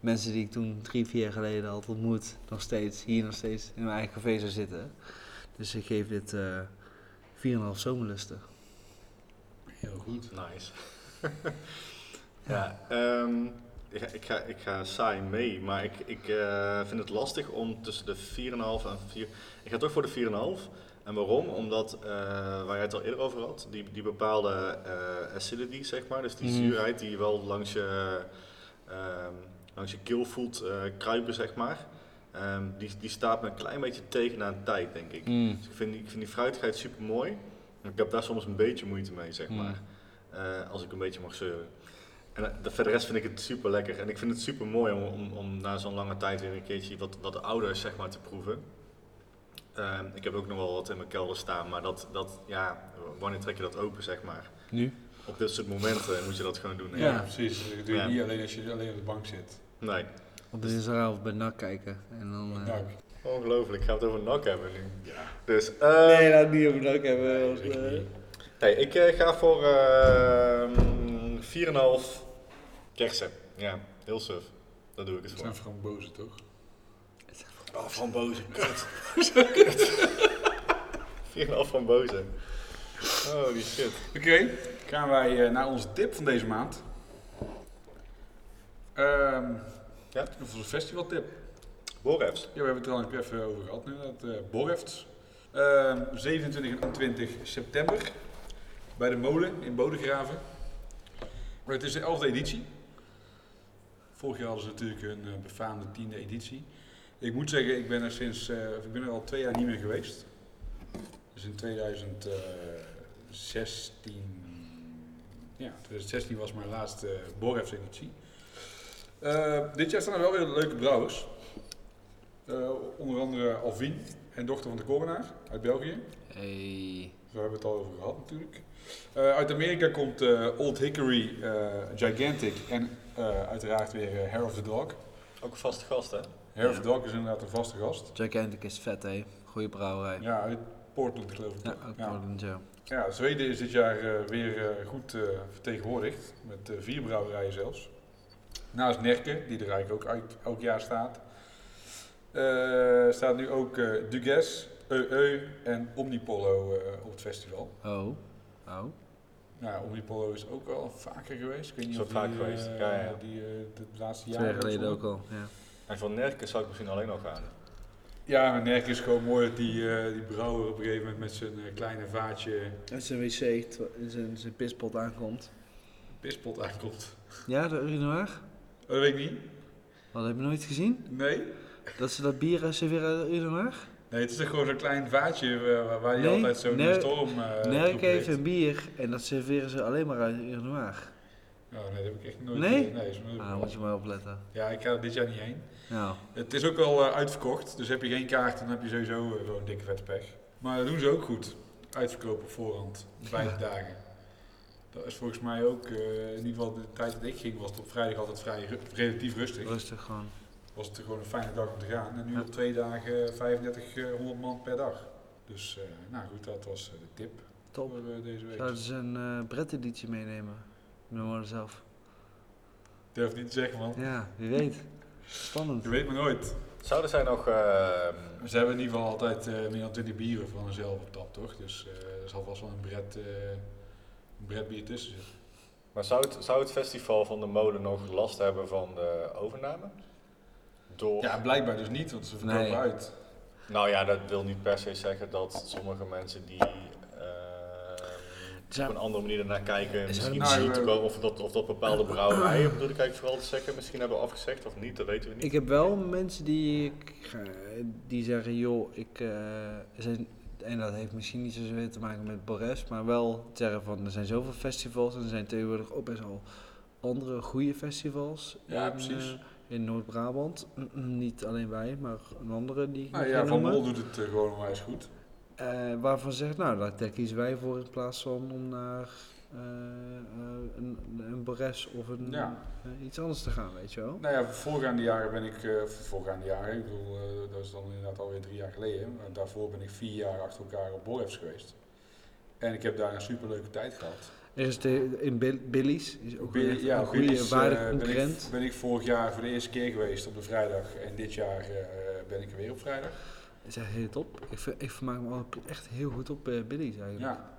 mensen die ik toen drie, vier jaar geleden had ontmoet, nog steeds, hier nog steeds in mijn eigen café zou zitten. Dus ik geef dit eh 4,5 zomerlusten. Heel goed. Nice. [laughs] ja, ehm, ik, ik, ga, ik ga saai mee, maar ik, ik eh, vind het lastig om tussen de 4,5 en 4. Ik ga toch voor de 4,5. En waarom? Omdat, eh, waar jij het al eerder over had, die, die bepaalde eh, acidity, zeg maar, dus die Mhm. zuurheid die je wel langs je, ehm, langs je keel voelt kruipen, zeg maar, ehm, die, die staat me een klein beetje tegen na een tijd, denk ik. Mm. Dus ik vind, die- ik vind die fruitigheid super mooi. Ik heb daar soms een beetje moeite mee, zeg Mm. maar. Als ik een beetje mag zeuren. En eh, de- voor de rest vind ik het super lekker. En ik vind het super mooi om, om, om na zo'n lange tijd weer een keertje wat, wat ouder zeg maar, te proeven. Ehm, ik heb ook nog wel wat in mijn kelder staan, maar dat, dat, ja, wanneer trek je dat open, zeg maar? Nu? Op dit soort momenten moet je dat gewoon doen. Ja, Ja. precies. Dat doe je Ja. niet alleen als je alleen op de bank zit. Nee, Op de dinsdagavond bij NAC kijken. En dan, eh, ongelooflijk. Gaan we het over NAC hebben nu? ja. Dus, eh, Nee, laat niet over NAC hebben. Nee, eh, niet. Nee, ik eh, ga voor ehm 4,5 kersen. Ja, heel suf. Daar doe ik het Het voor. zijn frambozen, toch? Oh, frambozen. Kut. [laughs] Kut. 4,5 frambozen. Holy shit. Oké, gaan wij eh, naar onze tip van deze maand. Ehm Ja? De festivaltip. Borefs. Ja, we hebben het er al even over gehad nu, dat uh, Borefts. Ehm, 27 en 28 september bij de molen in Bodegraven. Maar het is de 11e editie. Vorig jaar hadden ze natuurlijk een eh, befaamde 10e editie. Ik moet zeggen, ik ben er sinds, eh, ik ben er al twee jaar niet meer geweest. Dus in 2016, ja, 2016 was mijn laatste uh, Borefs editie. Dit jaar staan er wel weer leuke brouwers. Onder andere Alvin en dochter van de Coronaar uit België. Hey. Daar hebben we het al over gehad natuurlijk. Uh, uit Amerika komt uh, Old Hickory Gigantic en uiteraard weer Hair of the Dog. Ook een vaste gast, hè? Hair of the Dog is inderdaad een vaste gast. Gigantic is vet, hè? Goeie brouwerij. Ja, uit Portland geloof ik. Ja, uit ja. Portland, ja. Ja, Zweden is dit jaar uh, weer uh, goed uh, vertegenwoordigd, met vier brouwerijen zelfs. Naast Nerke, die er eigenlijk ook uit, elk jaar staat, staat nu ook Dugas, EE en Omnipollo op het festival. Oh, oh. Nou, Omnipollo is ook al vaker geweest. Ik weet niet Zo of vaak die, geweest, uh, ja, ja. die uh, de laatste Twee jaren... jaar geleden ook al, ja. En van Nerken zou ik misschien alleen nog gaan. Ja, maar Nerk is gewoon mooi dat die, uh, die brouwer op een gegeven moment met zijn uh, kleine vaatje... Uit zijn wc, in zijn, zijn pispot aankomt. Pispot aankomt. Ja, de urinoir? Oh, dat weet ik niet. Wat, heb je nooit gezien? Nee. Dat ze dat bier serveren uit de urinoir? Nee, het is toch gewoon zo'n klein vaatje uh, waar je nee, altijd zo'n Ner storm... Uh, Nerk heeft een bier en dat serveren ze alleen maar uit urinoir. Oh, nee, dat heb ik echt nooit Nee? Nee, ah, moet je maar opletten. Ja, ik ga er dit jaar niet heen. Ja. Het is ook al uh, uitverkocht, dus heb je geen kaart, dan heb je sowieso uh, gewoon dikke vette pech. Maar dat doen ze ook goed. Uitverkopen op voorhand, vijf ja. dagen. Dat is volgens mij ook, uh, in ieder geval de tijd dat ik ging, was het op vrijdag altijd vrij relatief rustig. Rustig gewoon. Was het gewoon een fijne dag om te gaan. En nu ja. op twee dagen 3500 man per dag. Dus, uh, nou goed, dat was de tip Top. voor deze week. Zouden ze een uh, Brett-editie meenemen? Noem zelf. Durf niet te zeggen, man. Ja, wie weet. Spannend. Je weet maar nooit. Zouden zij nog... Uh... Ze hebben in ieder geval altijd uh, meer dan 20 bieren van hunzelf op tap, toch? Dus uh, er zal vast wel een bret, een bret bier tussen zitten. Maar zou het, zou het festival van de molen nog last hebben van de overname? Door... Ja, blijkbaar dus niet, want ze verkopen Nee. uit. Nou ja, dat wil niet per se zeggen dat sommige mensen die Zou- op een andere manier ernaar kijken, misschien nou, zien te eh, komen of dat, of dat bepaalde brouwerijen, bedoel ik eigenlijk vooral te zeggen, misschien hebben afgezegd of niet, dat weten we niet. Ik heb wel mensen die, ik, eh, die zeggen, joh, ik, eh, zijn, en dat heeft misschien niet zoveel te maken met Borres, maar wel zeggen van, er zijn zoveel festivals en er zijn tegenwoordig ook best wel andere goede festivals Ja, in, precies. Eh, in Noord-Brabant. [clears throat] Niet alleen wij, maar een andere die ik nog ja, Van. Mol doet het uh, gewoon onwijs goed. Eh, waarvan zegt, nou, daar kiezen wij voor in plaats van om naar eh, eh, een, een of een, Ja. eh, iets anders te gaan, weet je wel. Nou ja, voorgaande jaren ben ik, eh, voorgaande jaren, ik bedoel, eh, dat is dan inderdaad alweer drie jaar geleden. Maar daarvoor ben ik vier jaar achter elkaar op Borefs geweest. En ik heb daar een superleuke tijd gehad. Er is de, in Bill- Billy's, is ook Billy- ja, een goede, Billy's, waardige eh, ben ik- concurrent. Ben ik, vorig jaar voor de eerste keer geweest op de vrijdag. En dit jaar eh, ben ik er weer op vrijdag. is echt heel top. Ik, ik vermaak me echt heel goed op eh, Billy's eigenlijk. Ja.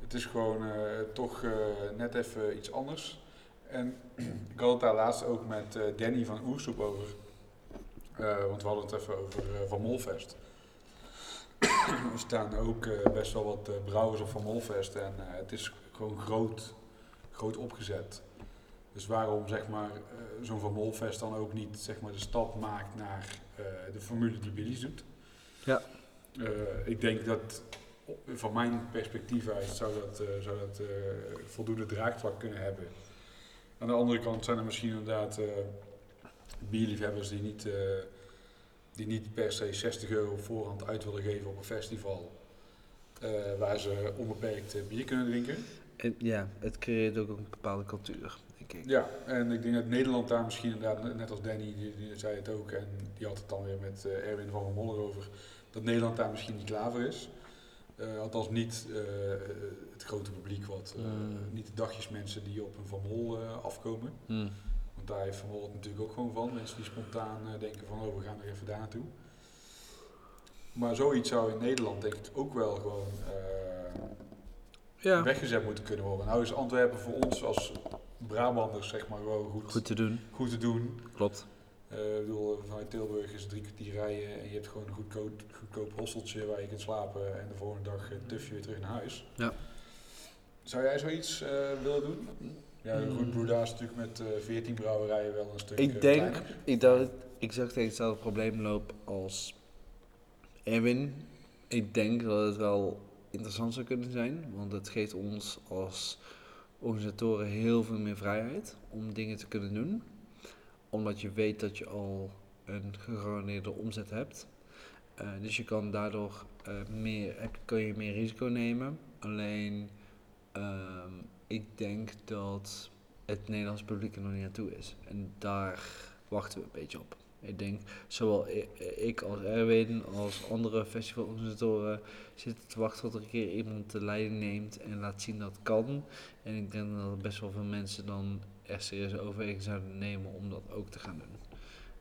Het is gewoon eh, toch eh, net even iets anders. En [clears throat] ik had het daar laatst ook met eh, Danny van Oersoep over. Eh, want we hadden het even over eh, Van Molfest. [clears throat] er staan ook eh, best wel wat eh, brouwers op Van Molfest. En eh, het is gewoon groot, groot opgezet. Dus waarom zeg maar, eh, zo'n Van Molfest dan ook niet zeg maar, de stap maakt naar eh, de formule die Billy's doet. Ja. Eh, ik denk dat van mijn perspectief uit zou dat, zou dat voldoende draagvlak kunnen hebben. Aan de andere kant zijn er misschien inderdaad bierliefhebbers die niet, die niet per se 60 euro voorhand uit willen geven op een festival. waar ze onbeperkt bier kunnen drinken. En, ja, het creëert ook een bepaalde cultuur, denk ik. Ja, en ik denk dat Nederland daar misschien inderdaad, net- als Danny, die, die zei het ook, en die had het dan weer met eh, Erwin van Moller over, dat Nederland daar misschien niet klaar voor is. Eh, althans niet eh, het grote publiek, wat, eh, Mm. niet de dagjesmensen die op een Van Mol afkomen. Hmm. Want daar heeft Van Mol het natuurlijk ook gewoon van. Mensen die spontaan denken van, oh we gaan er even daar naartoe. Maar zoiets zou in Nederland denk ik ook wel gewoon Ja, weggezet moeten kunnen worden. Nou is Antwerpen voor ons als Brabanders zeg maar wel goed, goed te doen. goed te doen. Klopt. Eh, ik bedoel, vanuit Tilburg is drie kwartier rijden en je hebt gewoon een goedkoop, goedkoop hosteltje waar je kunt slapen en de volgende dag eh, tuf je weer terug naar huis. Ja. Zou jij zoiets eh, willen doen? Ja, Mm. goed, Brewda is natuurlijk met eh 14 brouwerijen wel een stuk Ik denk, kleiner. ik dat exact tegen hetzelfde probleem loop als Erwin. Ik denk dat het wel interessant zou kunnen zijn, want het geeft ons als organisatoren heel veel meer vrijheid om dingen te kunnen doen. Omdat je weet dat je al een gegarandeerde omzet hebt. Eh, dus je kan daardoor eh, meer, heb, kun je meer risico nemen. Alleen, ehm, ik denk dat het Nederlands publiek er nog niet naartoe is. En daar wachten we een beetje op. Ik denk, zowel ik als Erwin als andere festivalorganisatoren zitten te wachten tot er een keer iemand de leiding neemt en laat zien dat het kan. En ik denk dat best wel veel mensen dan er serieus overweging zouden nemen om dat ook te gaan doen.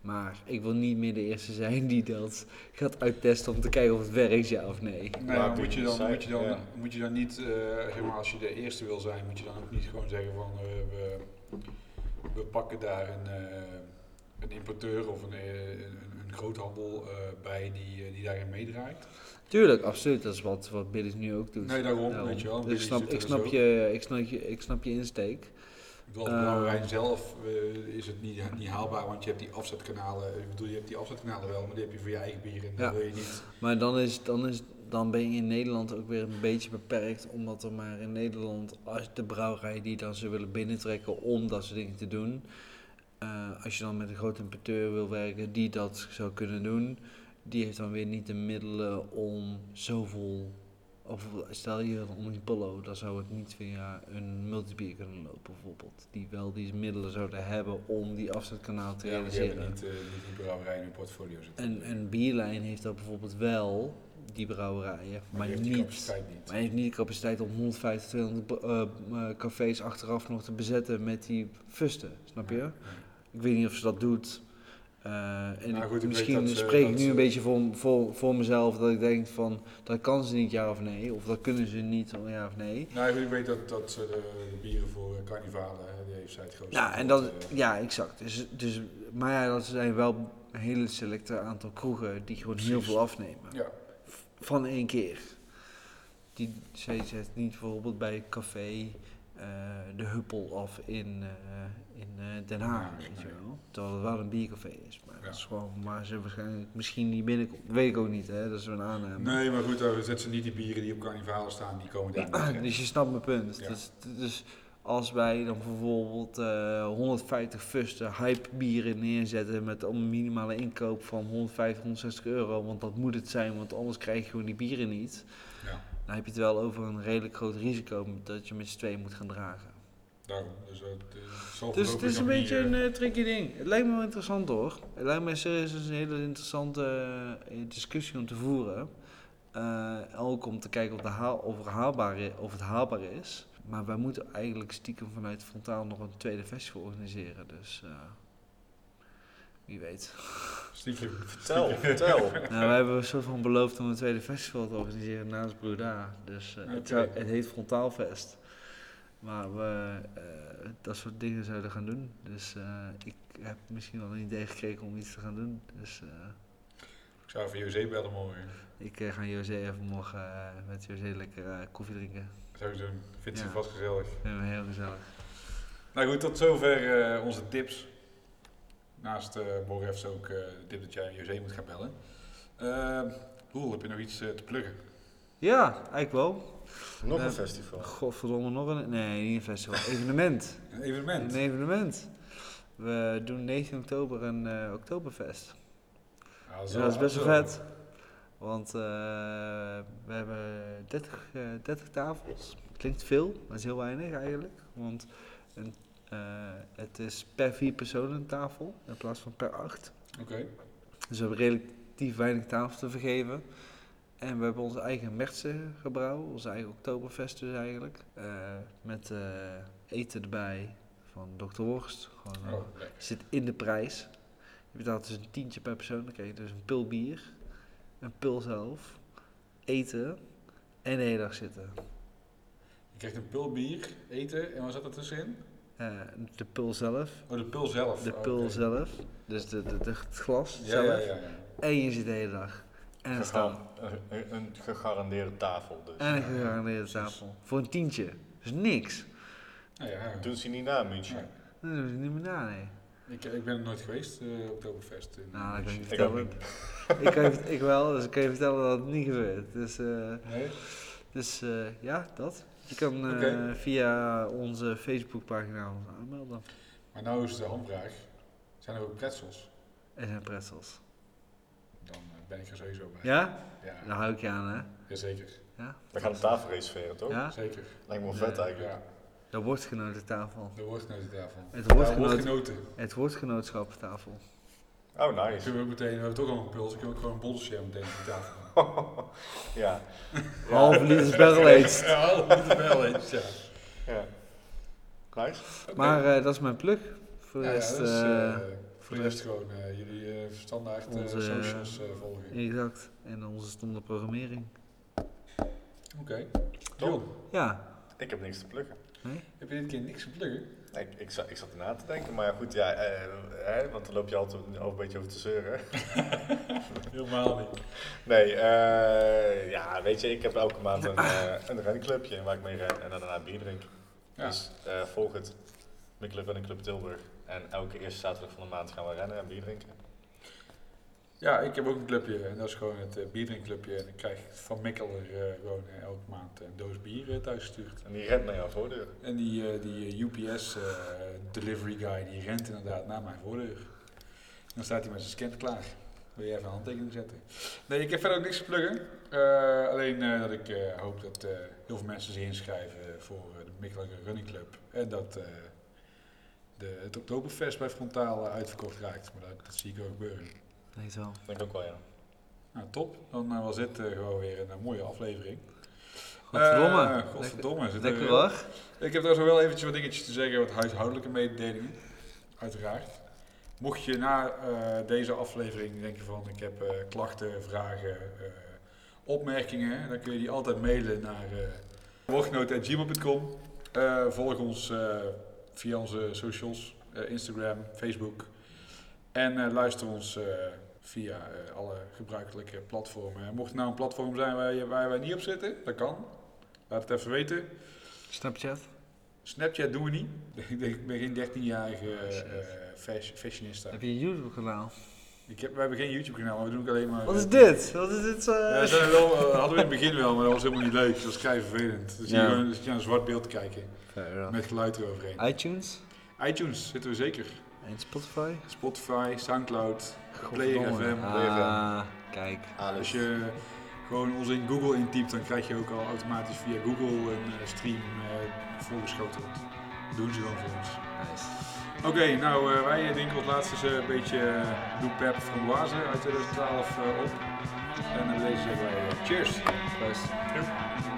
Maar ik wil niet meer de eerste zijn die dat gaat uittesten om te kijken of het werkt, ja of nee. Nee, Maar moet je dan, moet je dan, ja. moet je dan niet, eh, zeg maar, als je de eerste wil zijn, moet je dan ook niet gewoon zeggen van eh, we, we pakken daar een, eh, een importeur of een, eh, een, een groothandel eh, bij die, eh, die daarin meedraait. Tuurlijk, absoluut. Dat is wat, wat Billy's nu ook doet. Nee, daarom, Daarom. weet je wel. Dus ik snap, ik, snap dus je, ik, snap je, ik snap je insteek. Ik bedoel, Als brouwerij zelf eh, is het niet, niet haalbaar, want je hebt die afzetkanalen. Ik bedoel, je hebt die afzetkanalen wel, maar die heb je voor je eigen bier en Ja. dat wil je niet. Maar dan, is, dan, is, dan ben je in Nederland ook weer een beetje beperkt. Omdat er maar in Nederland, als de brouwerij die dan ze willen binnentrekken om dat soort dingen te doen. Eh, als je dan met een grote importeur wil werken die dat zou kunnen doen. Die heeft dan weer niet de middelen om zoveel... Of stel je een Omnipollo, dan zou het niet via een multibier kunnen lopen bijvoorbeeld. Die wel die middelen zouden hebben om die afzetkanaal te Ja, maar die realiseren. hebben niet, eh, niet die brouwerij in hun portfolio zitten. Een, een bierlijn heeft dat bijvoorbeeld wel, die brouwerijen, maar, die heeft die niet. niet. Maar hij heeft niet de capaciteit om 150, 200 b- eh, cafés achteraf nog te bezetten met die fusten, snap je? Ja. Ik weet niet of ze dat doet. Eh, en Nou goed, ik misschien dat spreek ik nu een beetje voor, voor, voor mezelf dat ik denk van dat kan ze niet ja of nee, of dat kunnen ze niet ja of nee. Nou, ik weet dat, dat ze de, de bieren voor eh, carnivalen, die heeft zij het grootste. Ja, en dat, ja, exact. Dus, dus, maar ja, dat zijn wel een hele selecte aantal kroegen die gewoon heel veel afnemen. Ja, van één keer. Die zij zet niet bijvoorbeeld bij café eh, de huppel af in, in eh, Den Haag, weet je wel. Terwijl het wel een biercafé is. Maar dat is gewoon waar ze waarschijnlijk misschien niet binnenkomt. Weet ik ook niet, hè. Dat is een aanname. nee, maar goed, dan zetten ze niet die bieren die op carnivalen staan, die komen daar niet. dus je snapt mijn punt. Dus, dus als wij dan bijvoorbeeld eh, 150 fusten hype bieren neerzetten met een minimale inkoop van 150, 160 euro, want dat moet het zijn, want anders krijg je gewoon die bieren niet. Ja. dan heb je het wel over een redelijk groot risico dat je met z'n tweeën moet gaan dragen. Daarom. Dus dat eh, zal Dus het is een beetje niet, een eh, eh, tricky ding. Het lijkt me wel interessant hoor. Het lijkt me serieus een hele interessante eh, discussie om te voeren. Eh, ook om te kijken of, de haal, of, haalbaar of het haalbaar is. Maar wij moeten eigenlijk stiekem vanuit Frontaal nog een tweede festival organiseren. Dus eh, wie weet. Stiekem. Vertel, vertel. [laughs] nou, wij hebben een soort van beloofd om een tweede festival te organiseren naast Bruda. Dus eh, het, het heet Frontaalfest. Maar we eh, dat soort dingen zouden gaan doen. Dus eh, ik heb misschien wel een idee gekregen om iets te gaan doen. Dus eh, Ik zou even José bellen morgen. ik ga José even morgen met José lekker koffie drinken. Zou ik doen. Vindt ze Ja. vast gezellig. Heel gezellig. Nou goed, tot zover onze tips. Naast morgen heeft ze ook de tip dat jij José moet gaan bellen. Roel, heb je nog iets te pluggen? Ja, eigenlijk wel. Nog een festival. Godverdomme, nog een... Nee, niet een festival. Evenement. Een evenement. Een evenement. We doen 19 oktober een eh Oktoberfest. Ja, Ja, dat is best wel zo. vet. Want eh, we hebben 30, eh 30 tafels. Klinkt veel, maar is heel weinig eigenlijk. Want een, eh, het is per vier personen een tafel in plaats van per acht. Oké. Dus we hebben relatief weinig tafel te vergeven. En we hebben onze eigen Mertse gebrouwen, onze eigen Oktoberfest dus eigenlijk. Eh, met eh, eten erbij van Dr. Worst. Gewoon, eh, Oh, lekker. zit in de prijs. Je betaalt dus een tientje per persoon. Dan krijg je dus een pil bier, een pil zelf, eten en de hele dag zitten. Je krijgt een pil bier, eten en wat zat er tussenin? Eh, de pil zelf, Oh, de pil zelf. de Oh, oké. zelf, dus de, de, de- het glas Ja, zelf. ja, ja. ja. En je zit de hele dag. En een een, een gegarandeerde tafel dus. En een gegarandeerde tafel. Voor een tientje. Dus niks. Nou ja, Doen ze niet na, München. Ja. Dat doen ze niet meer na, nee. Ik, ik ben er nooit geweest, eh Oktoberfest. in Nou, dat kan je niet Ik vertellen. Ik, kan je, ik wel, dus ik kan je vertellen dat het niet gebeurt. Dus, eh, Nee? dus eh, ja, dat. Je kan eh, via onze Facebookpagina ons aanmelden. Maar nou is de hamvraag. Zijn er ook pretzels? Er zijn pretzels. Dan eh, ben ik er sowieso bij. Ja? Ja, Daar hou ik je aan, hè? jazeker. We gaan een tafel reserveren, toch? Ja? Zeker. Lijkt me wel vet eigenlijk. Ja, De woordgenotentafel. de woordgenotentafel. Het Ja, woordgenoot, woordgenoten. het woordgenootschappentafel. Oh, Dan nice. kunnen we ook meteen, we hebben toch al een puls, kunnen we ook gewoon een bolsje meteen op de tafel. [laughs] [laughs] ja. Halve liter barrel aged. Ja, half liter eens, ja. ja. Nice. Maar eh, dat is mijn plug. Voor de Ja, ja, rest, dat is, eh, eh, voor de rest gewoon eh, jullie eh, standaard eh, Onze, socials eh, volgen. exact. En onze stomme programmering. Oké. Top. Jon, Ja. Ik heb niks te plukken. heb je dit keer niks te pluggen? Nee, ik, ik, zat, ik zat erna te denken, maar ja, goed, ja, eh, hè, want dan loop je altijd over, een beetje over te zeuren. [laughs] Helemaal niet. Nee, eh, ja, weet je, ik heb elke maand een, [laughs] een renclubje waar ik mee ren en dan daarna bier drink. Ja. Dus eh, volg het. Mijn club en de Club Tilburg. En elke eerste zaterdag van de maand gaan we rennen en bier drinken. Ja, ik heb ook een clubje en dat is gewoon het uh, bierdrinkclubje. En ik krijg van Mikkel er eh, gewoon eh, elke maand een doos bier thuis gestuurd. En die rent naar jouw voordeur. En die, die UPS delivery guy die rent inderdaad naar mijn voordeur. En dan staat hij met zijn scan klaar. Wil je even een handtekening zetten? Nee, ik heb verder ook niks te pluggen. Alleen dat ik hoop dat heel veel mensen zich inschrijven voor de Mikkel Running Club. En dat de, het Oktoberfest bij Frontaal uitverkocht raakt. Maar dat, dat zie ik ook gebeuren. Denk het wel. Denk ik ook wel, ja. Nou, top. Dan uh, was dit uh, gewoon weer een, een mooie aflevering. Godverdomme. Uh, godverdomme. Lekker, lekker hoor. Ik heb daar zo wel eventjes wat dingetjes te zeggen, wat huishoudelijke mededelingen. Uiteraard. Mocht je na uh, deze aflevering denken van ik heb uh, klachten, vragen, uh, opmerkingen, dan kun je die altijd mailen naar uh, volg ons via onze socials, Instagram, Facebook. En luister ons via uh, alle gebruikelijke platformen. En mocht het nou een platform zijn waar, je, waar wij niet op zitten, dat kan. Laat het even weten. Snapchat? Snapchat doen we niet. [laughs] Ik, ben geen 13-jarige uh, fashion, fashionista. Heb je een YouTube kanaal? Ik heb, we hebben geen YouTube kanaal, maar we doen ook alleen maar... Wat is dit? Wat is dit zo? Ja, dat wel, uh, hadden we in het begin wel, maar dat was helemaal niet leuk. Dat was vrij vervelend. Dus ja. je gewoon je een zwart beeld te kijken. Fair met geluid eroverheen. iTunes? iTunes zitten we zeker. En Spotify? Spotify, Soundcloud, Player FM. Ah, kijk. Als je gewoon ons in Google intypt, dan krijg je ook al automatisch via Google een eh, stream eh voorgeschoteld. Doen ze gewoon voor ons. Nice. Oké, nou eh, wij drinken als laatste eens een beetje uh, Doe Pep Framboise uit 2012 eh, op. En dan deze zeggen wij eh, cheers. Dankjewel.